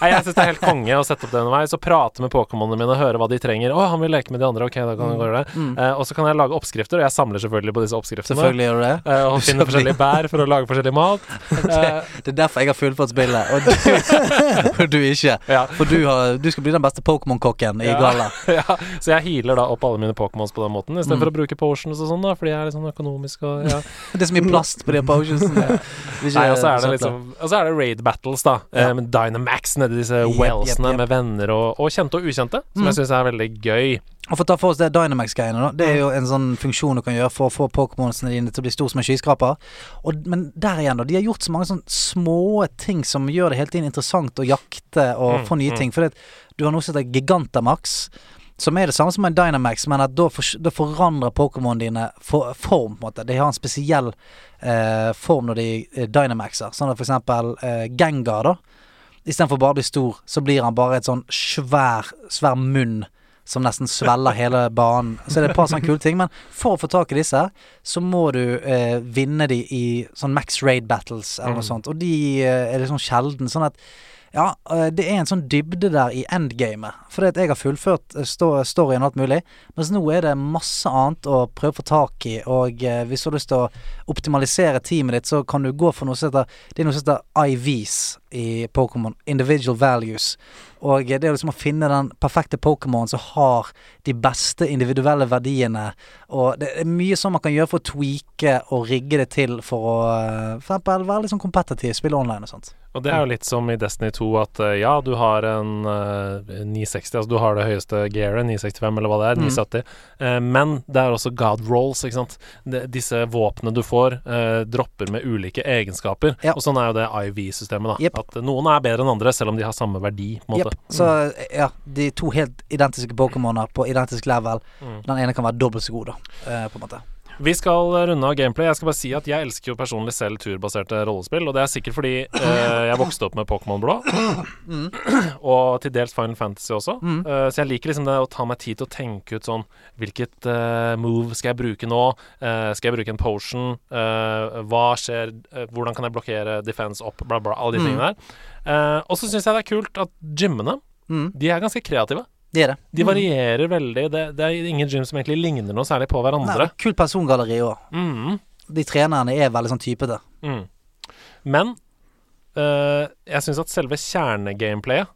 Nei, Jeg syns det er helt konge å sette opp det underveis og prate med Pokémonene mine og høre hva de trenger. Å, han vil leke med de andre, ok, da kan jeg gjøre det. Mm. Uh, og så kan jeg lage oppskrifter, og jeg samler selvfølgelig på disse oppskriftene. Selvfølgelig gjør du det. Uh, og finner forskjellige bær for å lage forskjellig mat. *laughs* Uh, Det er derfor jeg har fullført spillet, og du, *laughs* og du ikke. ja. For du, har, du skal bli den beste Pokémon-kokken i Ja. galla. *laughs* ja, så jeg healer da opp alle mine Pokémons på den måten, Mm. istedenfor for å bruke potions og sånn, da, fordi jeg er litt sånn økonomisk og ja. Det er så mye plast på de potionsene. Vi Nei, og så er det. Liksom Og så er det raid battles, da. Ja. Eh, med Dynamax nedi disse Jepp, wellsene yep, yep. med venner og, og kjente og ukjente, som Mm. jeg syns er veldig gøy. Og for å ta for oss det Dynamax-greiene, da. Det er jo en sånn funksjon du kan gjøre for å få Pokémonsene dine til å bli stor som en skyskraper. Og, men der igjen, da. De har gjort så mange sånne små ting som gjør det hele tiden interessant å jakte og Mm, få nye mm. ting. For det, du har noe som heter Gigantamax. Som er det samme som en Dynamax, men at da, for, da forandrer Pokémon dine for, form. på en måte De har en spesiell eh, form når de eh, Dynamaxer. Sånn at for eksempel eh, Gengar, da. Istedenfor bare å bli stor, så blir han bare et sånn svær, svær munn som nesten svelger *laughs* hele banen. Så det er et par sånne kule ting. Men for å få tak i disse, så må du eh, vinne de i sånn max raid battles eller noe Mm. sånt. Og de eh, er liksom sjelden. Sånn at ja, eh, det er en sånn dybde der i endgamet. Fordi at jeg har fullført eh, storyen og alt mulig, mens nå er det masse annet å prøve å få tak i. Og eh, hvis du har lyst til å optimalisere teamet ditt, så kan du gå for noe som heter Det er noe som heter IVs i Pokémon. Individual values. Og det er liksom å finne den perfekte Pokémon som har de beste individuelle verdiene. Og det er mye sånn man kan gjøre for å tweake og rigge det til for å for være litt sånn kompetitiv, spille online og sånt. Og det er jo litt som i Destiny 2 at eh, ja, du har en uh, 960, altså du har det høyeste gearet, 965 eller hva det er, Mm. 970, eh, men det er også god rolls, ikke sant. De, disse våpnene du får, uh, dropper med ulike egenskaper, Ja. og sånn er jo det IV-systemet, da. Yep. At noen er bedre enn andre, selv om de har samme verdi, på en måte. Yep. Så ja, de to helt identiske Pokémoner på identisk level. Mm. Den ene kan være dobbelt så god, da, eh, på en måte. Vi skal runde av gameplay. Jeg skal bare si at jeg elsker jo personlig selv turbaserte rollespill, og det er sikkert fordi eh, jeg vokste opp med Pokémon Blå, *clears throat* og til dels Final Fantasy også. Eh, så jeg liker liksom det å ta meg tid til å tenke ut sånn Hvilket eh, move skal jeg bruke nå? Eh, skal jeg bruke en potion? Eh, hva skjer? Eh, hvordan kan jeg blokkere defense opp? Bla, bla. Alle de tingene der. Og så syns jeg det er kult at gymmene Mm. De er ganske kreative. Det er det. De varierer veldig. Det, det er ingen gym som egentlig ligner noe særlig på hverandre. Nei, kult persongalleri òg. Mm. De trenerne er veldig sånn typete. Mm. Men eh, jeg syns at selve kjernegameplayet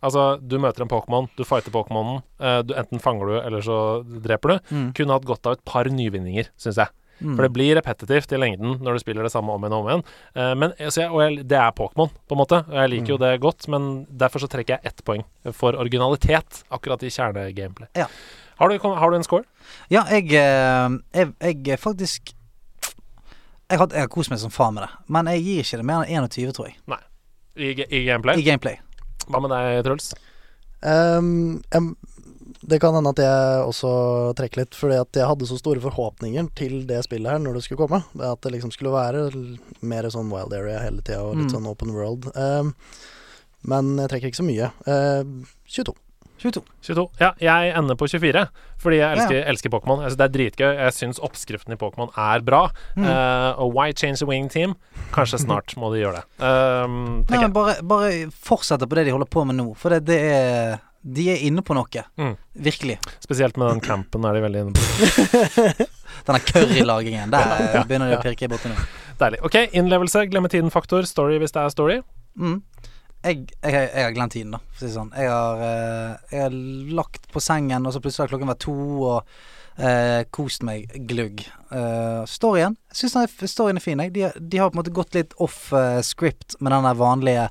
Altså, du møter en Pokémon, du fighter Pokémonen, eh, enten fanger du, eller så dreper du. Mm. Kunne hatt godt av et par nyvinninger, syns jeg. Mm. For det blir repetitivt i lengden når du spiller det samme om igjen og om igjen. Uh, men altså, jeg, og jeg, det er Pokémon, på en måte. Og jeg liker jo det godt, men derfor så trekker jeg ett poeng for originalitet akkurat i kjernegameplay. Ja. Har, du, har du en score? Ja, jeg, eh, jeg, jeg faktisk jeg har, jeg har kost meg som faen med det, men jeg gir ikke det mer enn 21, tror jeg. I, i gameplay? I gameplay. Hva med deg, Truls? Um, em, det kan hende at jeg også trekker litt, fordi at jeg hadde så store forhåpninger til det spillet her når det skulle komme. At det liksom skulle være mer sånn wild area hele tida og litt Mm. sånn open world. Um, men jeg trekker ikke så mye. Uh, 22. 22. 22. Ja, jeg ender på 24, fordi jeg elsker, Ja, elsker Pokémon. Altså, det er dritgøy. Jeg syns oppskriften i Pokémon er bra. Mm. Uh, og why change the wing team? Kanskje *laughs* snart må de gjøre det. Um, Nei, men bare, bare fortsette på det de holder på med nå, for det, det er De er inne på noe. Mm. Virkelig. Spesielt med den campen er de veldig inne på. *laughs* Denne currylagingen. Der *laughs* begynner de å pirke borti nå. Deilig. Ok, innlevelse, glemme tiden-faktor, story hvis det er story. Mm. Jeg, jeg, jeg har glemt tiden, da, for å si det sånn. Jeg har, eh, jeg har lagt på sengen, og så plutselig har klokken vært to, og eh, kost meg glugg. Uh, storyen Jeg syns storyen er fin. De, de har på en måte gått litt off uh, script med den der vanlige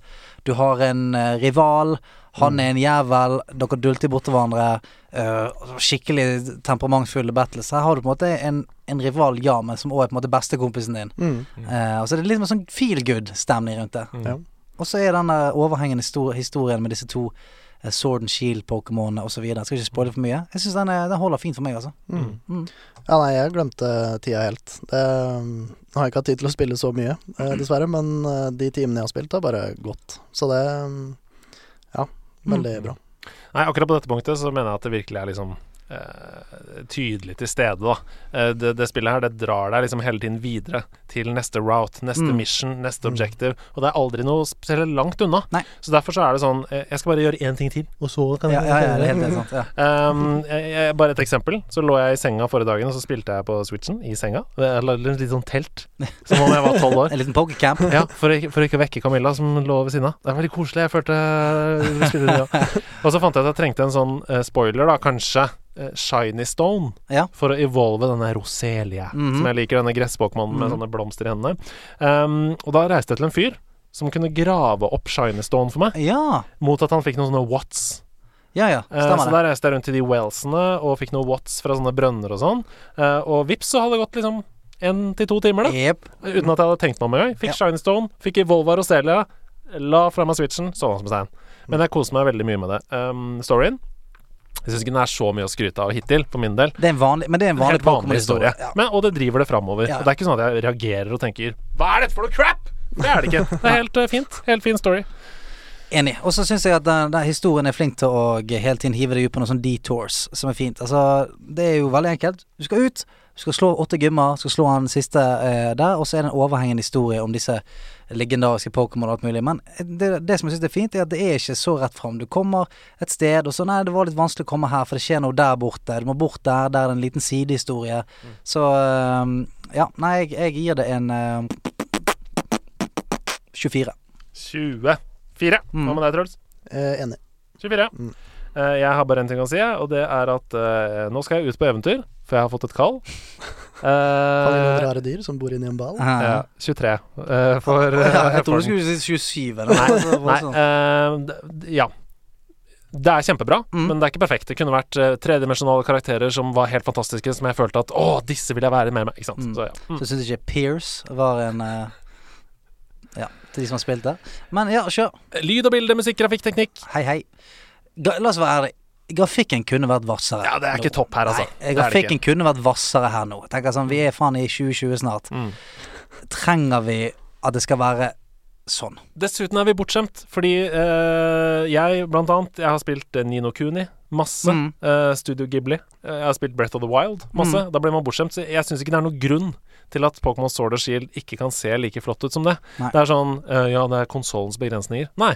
Du har en uh, rival, han er en jævel, dere dulter borti hverandre. Uh, skikkelig temperamentsfulle battles. Her har du på en måte en, en rival, ja, men som òg er på en måte bestekompisen din. Mm. Uh, og så er det litt mer sånn feel good-stemning rundt det. Mm. Og så er den overhengende historien med disse to uh, Sword and Shield-pokémonene osv. Skal ikke spoile for mye. Jeg syns den, den holder fint for meg, altså. Mm. Mm. Ja, nei, jeg glemte tida helt. Det, nå har jeg ikke hatt tid til å spille så mye, eh, dessverre, men de timene jeg har spilt, har bare gått. Så det mm, Veldig Mm. bra. Nei, akkurat på dette punktet så mener jeg at det virkelig er liksom eh, tydelig til stede, da. Eh, det, det spillet her, det drar deg liksom hele tiden videre til neste route, neste Mm. mission, neste objective. Og det er aldri noe spesielt langt unna. Nei. Så derfor så er det sånn eh, Jeg skal bare gjøre én ting til, og så kan Ja, jeg ja, ja, helt sant. Ja. Um, *laughs* jeg, jeg, bare et eksempel. Så lå jeg i senga forrige dagen, og så spilte jeg på Switchen i senga. Jeg lagde et litt sånn telt, som om jeg var tolv år. *laughs* En liten pokercamp. Ja, for, å ikke- å vekke Camilla, som lå ved siden av. Det er veldig koselig. Jeg følte det, ja. *laughs* Og så fant jeg at jeg trengte en sånn uh, spoiler, da, kanskje. eh, Shiny Stone. Ja. For å evolve denne Roselia, -hmm. som jeg liker. Denne gresspokémonen med Mhm. sånne blomster i hendene. Um, og da reiste jeg til en fyr som kunne grave opp Shiny Stone for meg, Ja, mot at han fikk noen sånne watts. ja, ja. Eh, Stemmer så det. da reiste jeg rundt til de wellsene og fikk noen watts fra sånne brønner og sånn. Eh, og vips, så hadde det gått liksom én til to timer, da. Yep. Uten at jeg hadde tenkt meg om engang. Fikk Ja. Shine Stone, fikk Evolva Roselia, la fra meg switchen, sånn som en stein. Men jeg koser meg veldig mye med det. Um, storyen Jeg syns ikke den er så mye å skryte av hittil, for min del. Det er en vanlig, men det er en vanlig vanlig Pokémon-historie. Ja. Men, og det driver det framover. Ja. Og det er ikke sånn at jeg reagerer og tenker Hva er dette for noe crap?! Det er det ikke. Det er helt uh, fint. Helt fin story. Enig. Og så syns jeg at den, den historien er flink til å hele tiden hive deg ut på noen sånne detours, som er fint. Altså, det er jo veldig enkelt. Du skal ut, du skal slå åtte gymmer, skal slå han siste eh, der, og så er det en overhengende historie om disse legendariske Pokémon og alt mulig. Men det, det som jeg syns er fint, er at det er ikke så rett fram. Du kommer et sted, og så Nei, det var litt vanskelig å komme her, for det skjer noe der borte. Du må bort der, der er det en liten sidehistorie. Så eh, ja, nei, jeg, jeg gir det en eh, 24. 24. Mm. Hva med deg, Truls? Eh, enig. 24. Mm. Eh, jeg har bare én ting å si, og det er at eh, nå skal jeg ut på eventyr, for jeg har fått et kall. Har vi noen rare dyr som bor inni en ball? ja, 23. eh, *laughs* for Ja, jeg tror trodde du skulle si 27 eller noe. Nei, sånn. eh, ja. Det er kjempebra, Mm. men det er ikke perfekt. Det kunne vært uh, tredimensjonale karakterer som var helt fantastiske, som jeg følte at Å, disse vil jeg være med med. Ikke sant? Mm. Så ja. Mm. Så syns ikke Pierce var en uh, Ja, til de som har spilt det. Men ja, kjør. Lyd og bilde, musikk, grafikk, teknikk. Hei, hei. La oss være ærlige. Grafikken kunne vært hvassere. Ja, det er ikke topp her, altså. Nei, grafikken ikke. kunne vært hvassere her nå. Tenker sånn, Vi er faen i 2020 snart. Mm. Trenger vi at det skal være sånn? Dessuten er vi bortskjemt, fordi eh, jeg, blant annet, jeg har spilt eh, Nino Kuni masse. Mm. Uh, Studio Ghibli. Uh, jeg har spilt Breath of the Wild masse. Mm. Da blir man bortskjemt. Så jeg syns ikke det er noen grunn til at Pokémon Sword og Shield ikke kan se like flott ut som det. Nei. Det er sånn uh, Ja, det er konsollens begrensninger. Nei,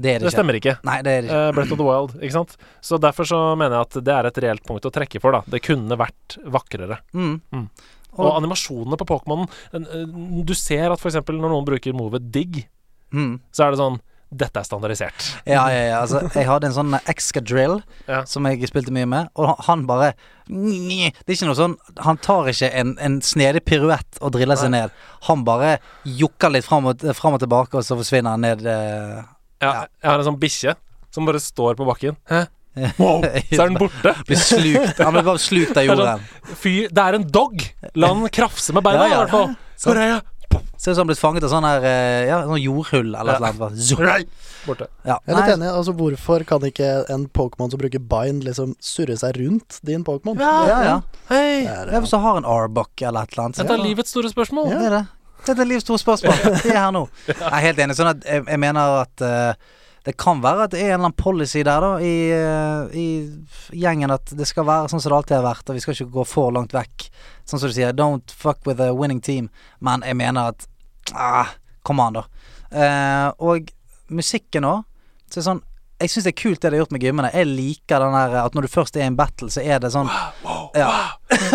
Det det, stemmer ikke. Nei, det er ikke. Uh, Breath of the Wild, ikke sant. Så derfor så mener jeg at det er et reelt punkt å trekke for, da. Det kunne vært vakrere. Mm. Mm. Og- Og animasjonene på Pokémonen Du ser at f.eks. når noen bruker movet digg, Mm. så er det sånn Dette er standardisert. Ja, ja, ja. Altså, jeg hadde en sånn Excadrill Ja. som jeg spilte mye med, og han bare Det er ikke noe sånn Han tar ikke en, en snedig piruett og driller seg ned. Han bare jokker litt fram og, fram og tilbake, og så forsvinner han ned eh, Ja, jeg har en sånn bikkje som bare står på bakken. Hæ? Wow, *laughs* så er den borte. Blir slukt Han blir bare slukt av Det er sånn- jorden. Fy, det er en dog! La den krafse med beina, Ja, ja. i hvert fall. Hvor er jeg? Ser ut som han blitt fanget av sånn her eh, Ja, sånn jordhull eller Ja. noe. Jeg? Borte. Ja. Jeg er litt enig. Altså, hvorfor kan ikke en Pokémon som bruker bind, liksom surre seg rundt din Pokémon? Ja, ja. Hei! Ja, Hvis du har en Arbuck eller et eller annet. Dette er livets store spørsmål. Ja. Det er det. Dette er livets store spørsmål. *laughs* Vi er her nå. Jeg er helt enig. Sånn at jeg, jeg mener at uh, det kan være at det er en eller annen policy der da i, eh, i gjengen at det skal være sånn som det alltid har vært, og vi skal ikke gå for langt vekk. Sånn som du sier, don't fuck with a winning team. Men jeg mener at ah, Kom an, da. Uh, og musikken òg. Så sånn jeg syns det er kult det de har gjort med gymmene. Jeg liker den der at når du først er i en battle, så er det sånn ja.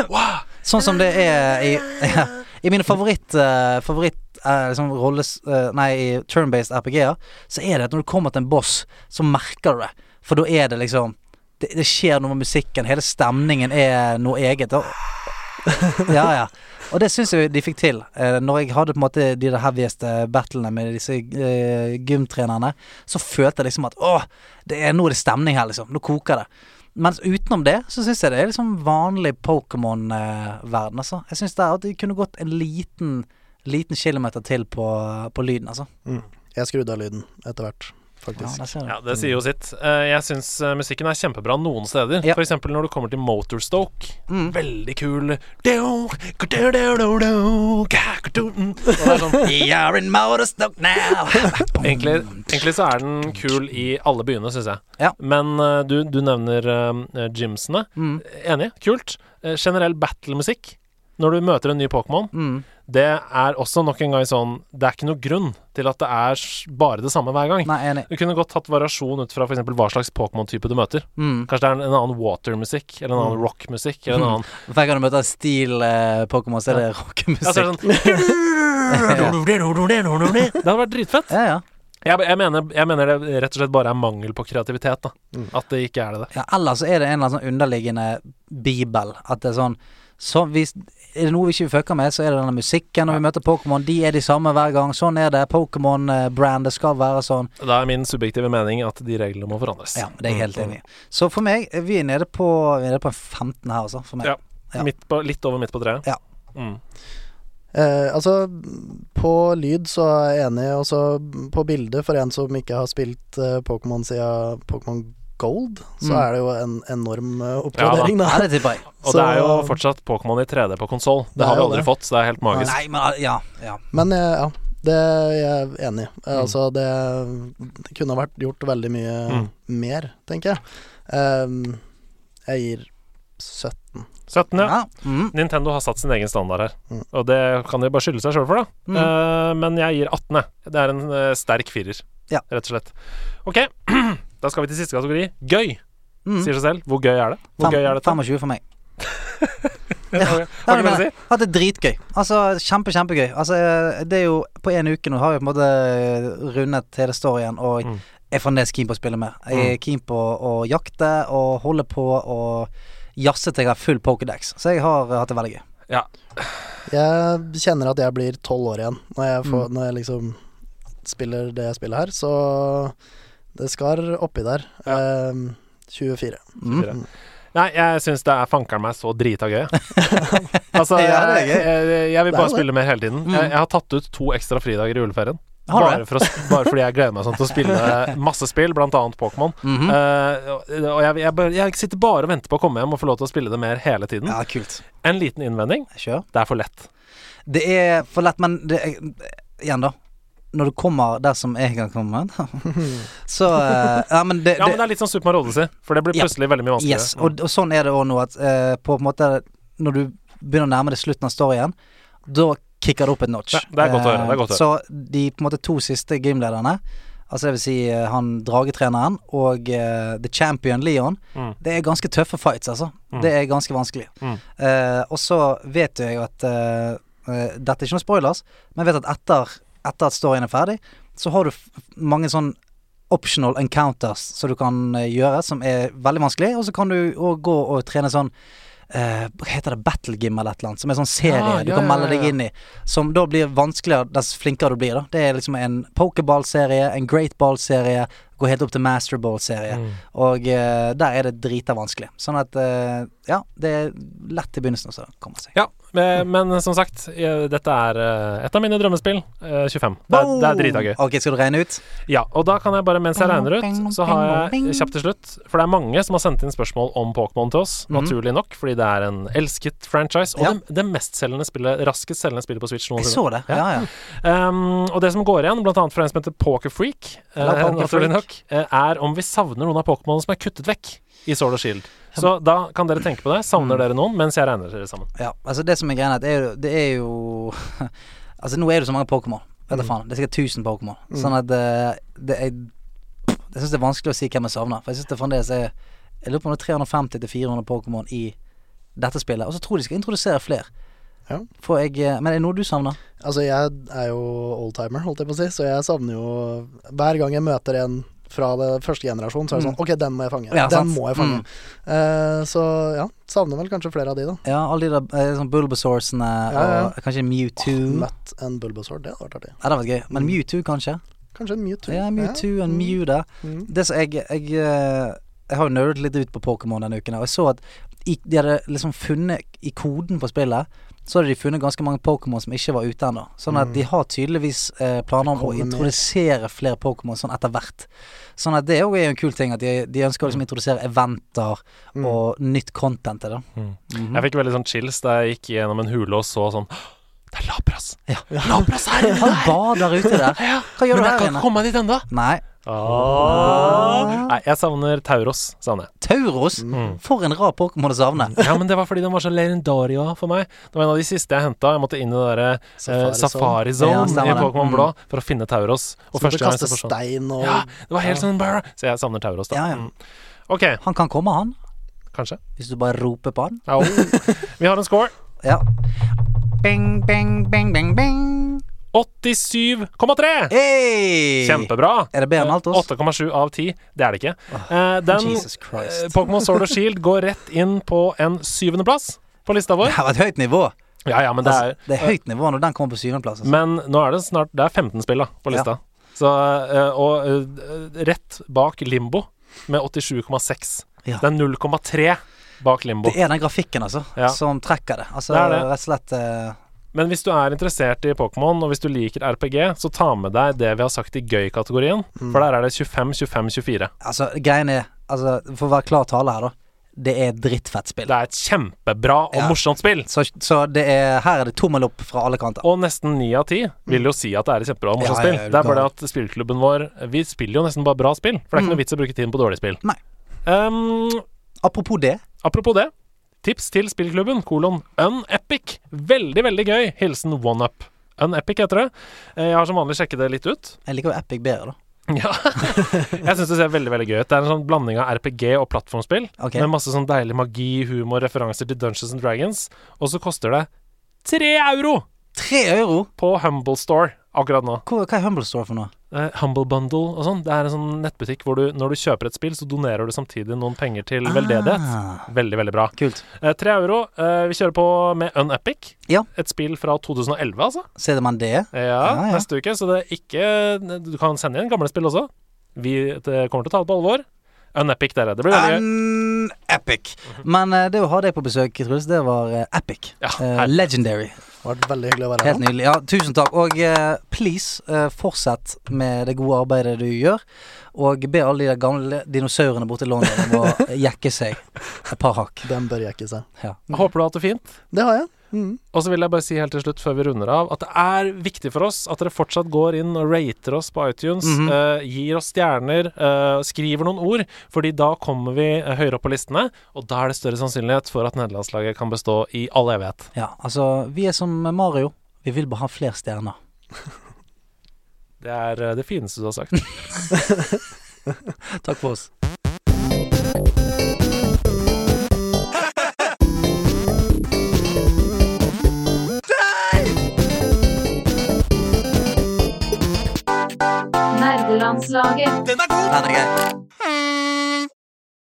*laughs* Sånn som det er i *laughs* ja, I mine favoritt uh, Favoritt uh, liksom rolles... uh, nei, turn-based RPG-er, så er det at når du kommer til en boss, så merker du det. For da er det liksom det, det skjer noe med musikken. Hele stemningen er noe eget. Og, ja, ja. Og det syns jeg de fikk til. Eh, når jeg hadde på en måte de der heavieste battlene med disse eh, gymtrenerne, så følte jeg liksom at åh, det er, nå er det stemning her, liksom. Nå koker det. Mens utenom det, så syns jeg det er liksom vanlig Pokémon-verden, altså. Jeg syns det er at de kunne gått en liten, liten kilometer til på, på lyden, altså. Mm. Jeg skrudde av lyden etter hvert, faktisk. Ja, det. Ja, det sier jo sitt. Eh, jeg syns eh, musikken er kjempebra noen steder. Ja. Eksempel når du kommer til Motorstoke. Mm. Veldig kul. Det er sånn You're in Motorstoke now! *laughs* Egentlig, egentlig så er den kul i alle byene, syns jeg. Ja. Men eh, du, du nevner uh, gymsene. Mm. Enig, kult. Generell generell battlemusikk når du møter en ny Pokémon, Mm. det er også nok en gang sånn Det er ikke noe grunn til at det er bare det samme hver gang. Nei, enig. Du kunne godt hatt variasjon ut fra f.eks. hva slags Pokémon-type du møter. Mm. Kanskje det er en, en annen watermusikk, eller en annen Mm. rockmusikk, eller en Mm. annen Hver gang du møter stil-Pokémon, så er det rock-musikk. det sånn Det hadde vært dritfett. Ja, ja. Jeg, jeg, mener, jeg mener det rett og slett bare er mangel på kreativitet. da Mm. At det ikke er det. ja Eller så er det en eller annen sånn underliggende bibel. At det er sånn så hvis, Er det noe vi ikke fucker med, så er det denne musikken. Når vi møter Pokémon, de er de samme hver gang. Sånn er det. Pokémon-brandet skal være sånn. Da er min subjektive mening at de reglene må forandres. Ja, det er jeg helt enig i. Så for meg, vi er nede på Vi er nede på en 15 her, altså. For meg. Ja. Ja. Midt på, litt over midt på treet. Ja. Mm. Eh, altså, på lyd så er jeg enig, og så på bildet, for en som ikke har spilt eh, Pokémon siden Pokémon Gold, så Mm. er det jo en enorm eh, oppgradering, Ja, da. da. *laughs* Og Så- det er jo fortsatt Pokémon i 3D på konsoll. Det Det har vi aldri det. fått, så det er helt magisk. Nei, men ja. ja. Men eh, ja, det er jeg enig i. Eh, Mm. Altså, det, det kunne vært gjort veldig mye Mm. mer, tenker jeg. Um, jeg gir 17. 17, ja. ja. Mm. Nintendo har satt sin egen standard her, Mm. og det kan de bare skylde seg sjøl for, da. Mm. Uh, men jeg gir 18, jeg. Det er en uh, sterk firer, Ja. rett og slett. Ok, *clears throat* da skal vi til siste kategori. Gøy, Mm. sier seg selv. Hvor gøy er det? Hvor Fem- gøy er dette? 25 for meg. *laughs* Hva kan du si? jeg. At det er dritgøy. Altså, kjempe, kjempegøy. Altså, det er jo På en uke nå har jeg på en måte rundet hele storyen, og Mm. er fremdeles keen på å spille mer. Jeg er Mm. keen på å jakte og holde på og jazze til jeg har full Pokédex. Så jeg har hatt det veldig gøy. Ja. Jeg kjenner at jeg blir tolv år igjen når jeg, får, Mm. når jeg liksom spiller det jeg spiller her, så det skal oppi der. Um, 24. Mm. Fire. Nei, jeg syns det er fankeren meg så drita gøy. *laughs* altså, Ja, jeg, jeg, jeg vil bare spille mer hele tiden. Mm. Jeg, jeg har tatt ut to ekstra fridager i juleferien. Bare, for å, bare fordi jeg gleder meg sånn til å spille masse spill, blant annet Pokémon. Mm -hmm. og og jeg, jeg, jeg sitter bare og venter på å komme hjem og få lov til å spille det mer hele tiden. Ja, kult. En liten innvending. Kjør. Det er for lett. Det er for lett, men det igjen, da. Når du kommer der som jeg kan komme, *laughs* så uh, Ja, men det, Ja, men det er litt sånn Super Mario Odyssey, for det blir Ja. plutselig veldig mye vanskeligere. Yes, og, og sånn er det òg nå, at uh, på en måte Når du begynner å nærme deg slutten av storyen, da kicker det opp et notch. Ja, det er godt å høre, det er godt å Eh, Så de på en måte to siste gymlederne, altså det vil si han dragetreneren og uh, The Champion Leon, Mm. det er ganske tøffe fights, altså. Mm. Det er ganske vanskelig. Mm. Uh, og så vet jeg at uh, Dette er ikke noen spoilers, men jeg vet at etter, etter at storyen er ferdig, så har du mange sånn optional encounters som du kan eh, gjøre, som er veldig vanskelig. Og så kan du òg gå og trene sånn Uh, heter det? Battle Gym eller et eller annet. Som er sånn serie Ja, du kan melde deg inn i. Som da blir vanskeligere dess flinkere du blir. da Det er liksom en pokerball-serie, en great ball-serie, går helt opp til master ball-serie. Mm. Og uh, der er det drita vanskelig. Sånn at eh, ja, det er lett i begynnelsen å komme seg. Ja, men, men som sagt, eh, dette er eh, et av mine drømmespill. eh, 25. Det er, det er drita gøy. Ok, skal du regne ut? Ja, og da kan jeg bare, mens jeg regner ut, så har jeg kjapt til slutt For det er mange som har sendt inn spørsmål om Pokémon til oss, Mhm. naturlig nok, fordi det er en elsket franchise. Og Ja. det, det mestselgende spillet, raskest selgende spillet på Switch Jeg så det. Ja, ja. Um, og det som går igjen, blant annet fra en som heter Pokerfreak, uh, Poker naturlig nok, eh, er om vi savner noen av Pokémonene som er kuttet vekk i Sword og Shield. Så da kan dere tenke på det. Savner Mm. dere noen mens jeg regner dere sammen? Ja, altså det som er greia, det er det er jo *laughs* Altså nå er det så mange Pokémon. Vet du Mm. faen. Det er sikkert 1000 Pokémon. Mm. Sånn at det, det er Jeg syns det er vanskelig å si hvem jeg savner. For jeg syns det fremdeles er Jeg lurer på om det er 350-400 Pokémon i dette spillet. Og så tror jeg de skal introdusere flere. Ja. Jeg eh, Men er det noe du savner? Altså, jeg er jo oldtimer, holdt jeg på å si, så jeg savner jo Hver gang jeg møter en fra det første generasjon, så er det sånn Mm. Ok, den må jeg fange. Ja, den sant. må jeg fange. Mm. Uh, så ja, savner vel kanskje flere av de, da. Ja, alle de der eh, sånn Bulbasaursene Ja, ja. og kanskje Mewtwo. Møtt en Bulbasaur, det hadde vært artig. Ja, det hadde vært gøy. Men Mm. Mewtwo, kanskje? Kanskje en Mewtwo. Ja, Mewtwo Mm. Mew der. Mm. Det som jeg Jeg, eh, jeg har jo nerdet litt ut på Pokémon denne uken, og jeg så at de hadde liksom funnet I koden på spillet så hadde de funnet ganske mange Pokémon som ikke var ute ennå. Sånn at Mm. de har tydeligvis eh, planer om å Kommer introdusere flere Pokémon sånn etter hvert. Sånn at det òg er jo en kul ting, at de, de ønsker å liksom introdusere eventer Mm. og nytt content til det. Mm. -hmm. Jeg fikk veldig sånn chills da jeg gikk gjennom en hule og så sånn Det er Lapras! Ja. Lapras her inne! Han bader ute der. Ja, Hva gjør Men du jeg kan ikke komme meg dit ennå. Nei. Ah. Nei, jeg savner Tauros. Savner jeg. Tauros? Mm. For en rar Pokémon å savne. Ja, men det var fordi den var så lerendaria for meg. Det var en av de siste jeg henta. Jeg måtte inn i det derre eh, Safari Zone. Zone Ja, i. Pokémon Mm. Blå for å finne Tauros. Og Så første du gang stein og Ja, det var helt Ja. sånn bare Så jeg savner Tauros, da. Ja, ja. Mm. Ok, Han kan komme, han. kanskje. Hvis du bare roper på han. Ja, Vi har en score. Ja. Bing, bing, bing, bing, bing. 87,3! Hey! Kjempebra. Er det bedre enn alt oss? 8,7 av 10. Det er det ikke. Eh, den eh, Pokémon Sword og Shield går rett inn på en syvendeplass på lista Det vår. var et høyt nivå. Ja, ja, men det er Altså, det er høyt nivå når den kommer på syvendeplass. Altså. Men nå er det snart Det er 15 spill da på lista. Så, eh, og rett bak Limbo med 87,6. Ja. Det er 0,3 bak Limbo. Det er den grafikken, altså, Ja. som trekker det. Altså, Det er det. rett og slett Men hvis du er interessert i Pokémon, og hvis du liker RPG, så ta med deg det vi har sagt i gøy-kategorien. Mm. For der er det 25, 25, 24. Altså, greien er altså, For å være klar tale her, da. Det er et drittfett spill. Det er et kjempebra og Ja. morsomt spill. Så, så det er, her er det tommel opp fra alle kanter. Og nesten ni av ti vil jo si at det er et kjempebra og morsomt Ja, spill. Det er bare det at spillklubben vår Vi spiller jo nesten bare bra spill. For det er ikke Mm. noe vits å bruke tiden på dårlige spill. Nei. Um, Apropos det. apropos det. Tips til spillklubben, kolon Unepic. Veldig, veldig gøy. Hilsen OneUp. Unepic heter det. Eh, Jeg har som vanlig sjekket det litt ut. Jeg liker jo Epic bedre, da. *laughs* Ja. jeg syns det ser veldig veldig gøy ut. Det er en sånn blanding av RPG og plattformspill. Okay. Med masse sånn deilig magi, humor, referanser til Dungeons and Dragons. Og så koster det tre euro Tre euro? på Humble Store akkurat nå. Hva, hva er Humble Store for noe? Eh, Humble Bundle og sånn. Det er en sånn nettbutikk hvor du, når du kjøper et spill, så donerer du samtidig noen penger til veldedighet. Ah, Veldig, veldig bra. kult. Eh, tre euro. Eh, vi kjører på med Unepic. Ja. Et spill fra 2011, altså. Ser man det? Ja, Ja, ja. neste uke. Så det er ikke Du kan sende inn gamle spill også. Vi det kommer til å ta det på alvor. Unepic, dere. Det blir veldig gøy. Unepic. Men det å ha deg på besøk, Truls, det var epic. Ja, legendary. Vært veldig hyggelig å være Helt nydelig. Ja, tusen takk. Og uh, please, uh, fortsett med det gode arbeidet du gjør. Og be alle de der gamle dinosaurene borte i London om å *laughs* jekke seg et par hakk. Den bør jekke seg. Ja. Håper du har hatt det fint. Det har jeg. Mm. Og så vil jeg bare si helt til slutt, før vi runder av, at det er viktig for oss at dere fortsatt går inn og rater oss på iTunes. mm -hmm. uh, gir oss stjerner, uh, skriver noen ord, fordi da kommer vi eh, høyere opp på listene. Og da er det større sannsynlighet for at nederlandslaget kan bestå i all evighet. Ja, altså, vi er som Mario. Vi vil bare ha flere stjerner. *laughs* Det er eh, det fineste du har sagt. *laughs* Takk for oss. Nerdelandslaget. Den er grei.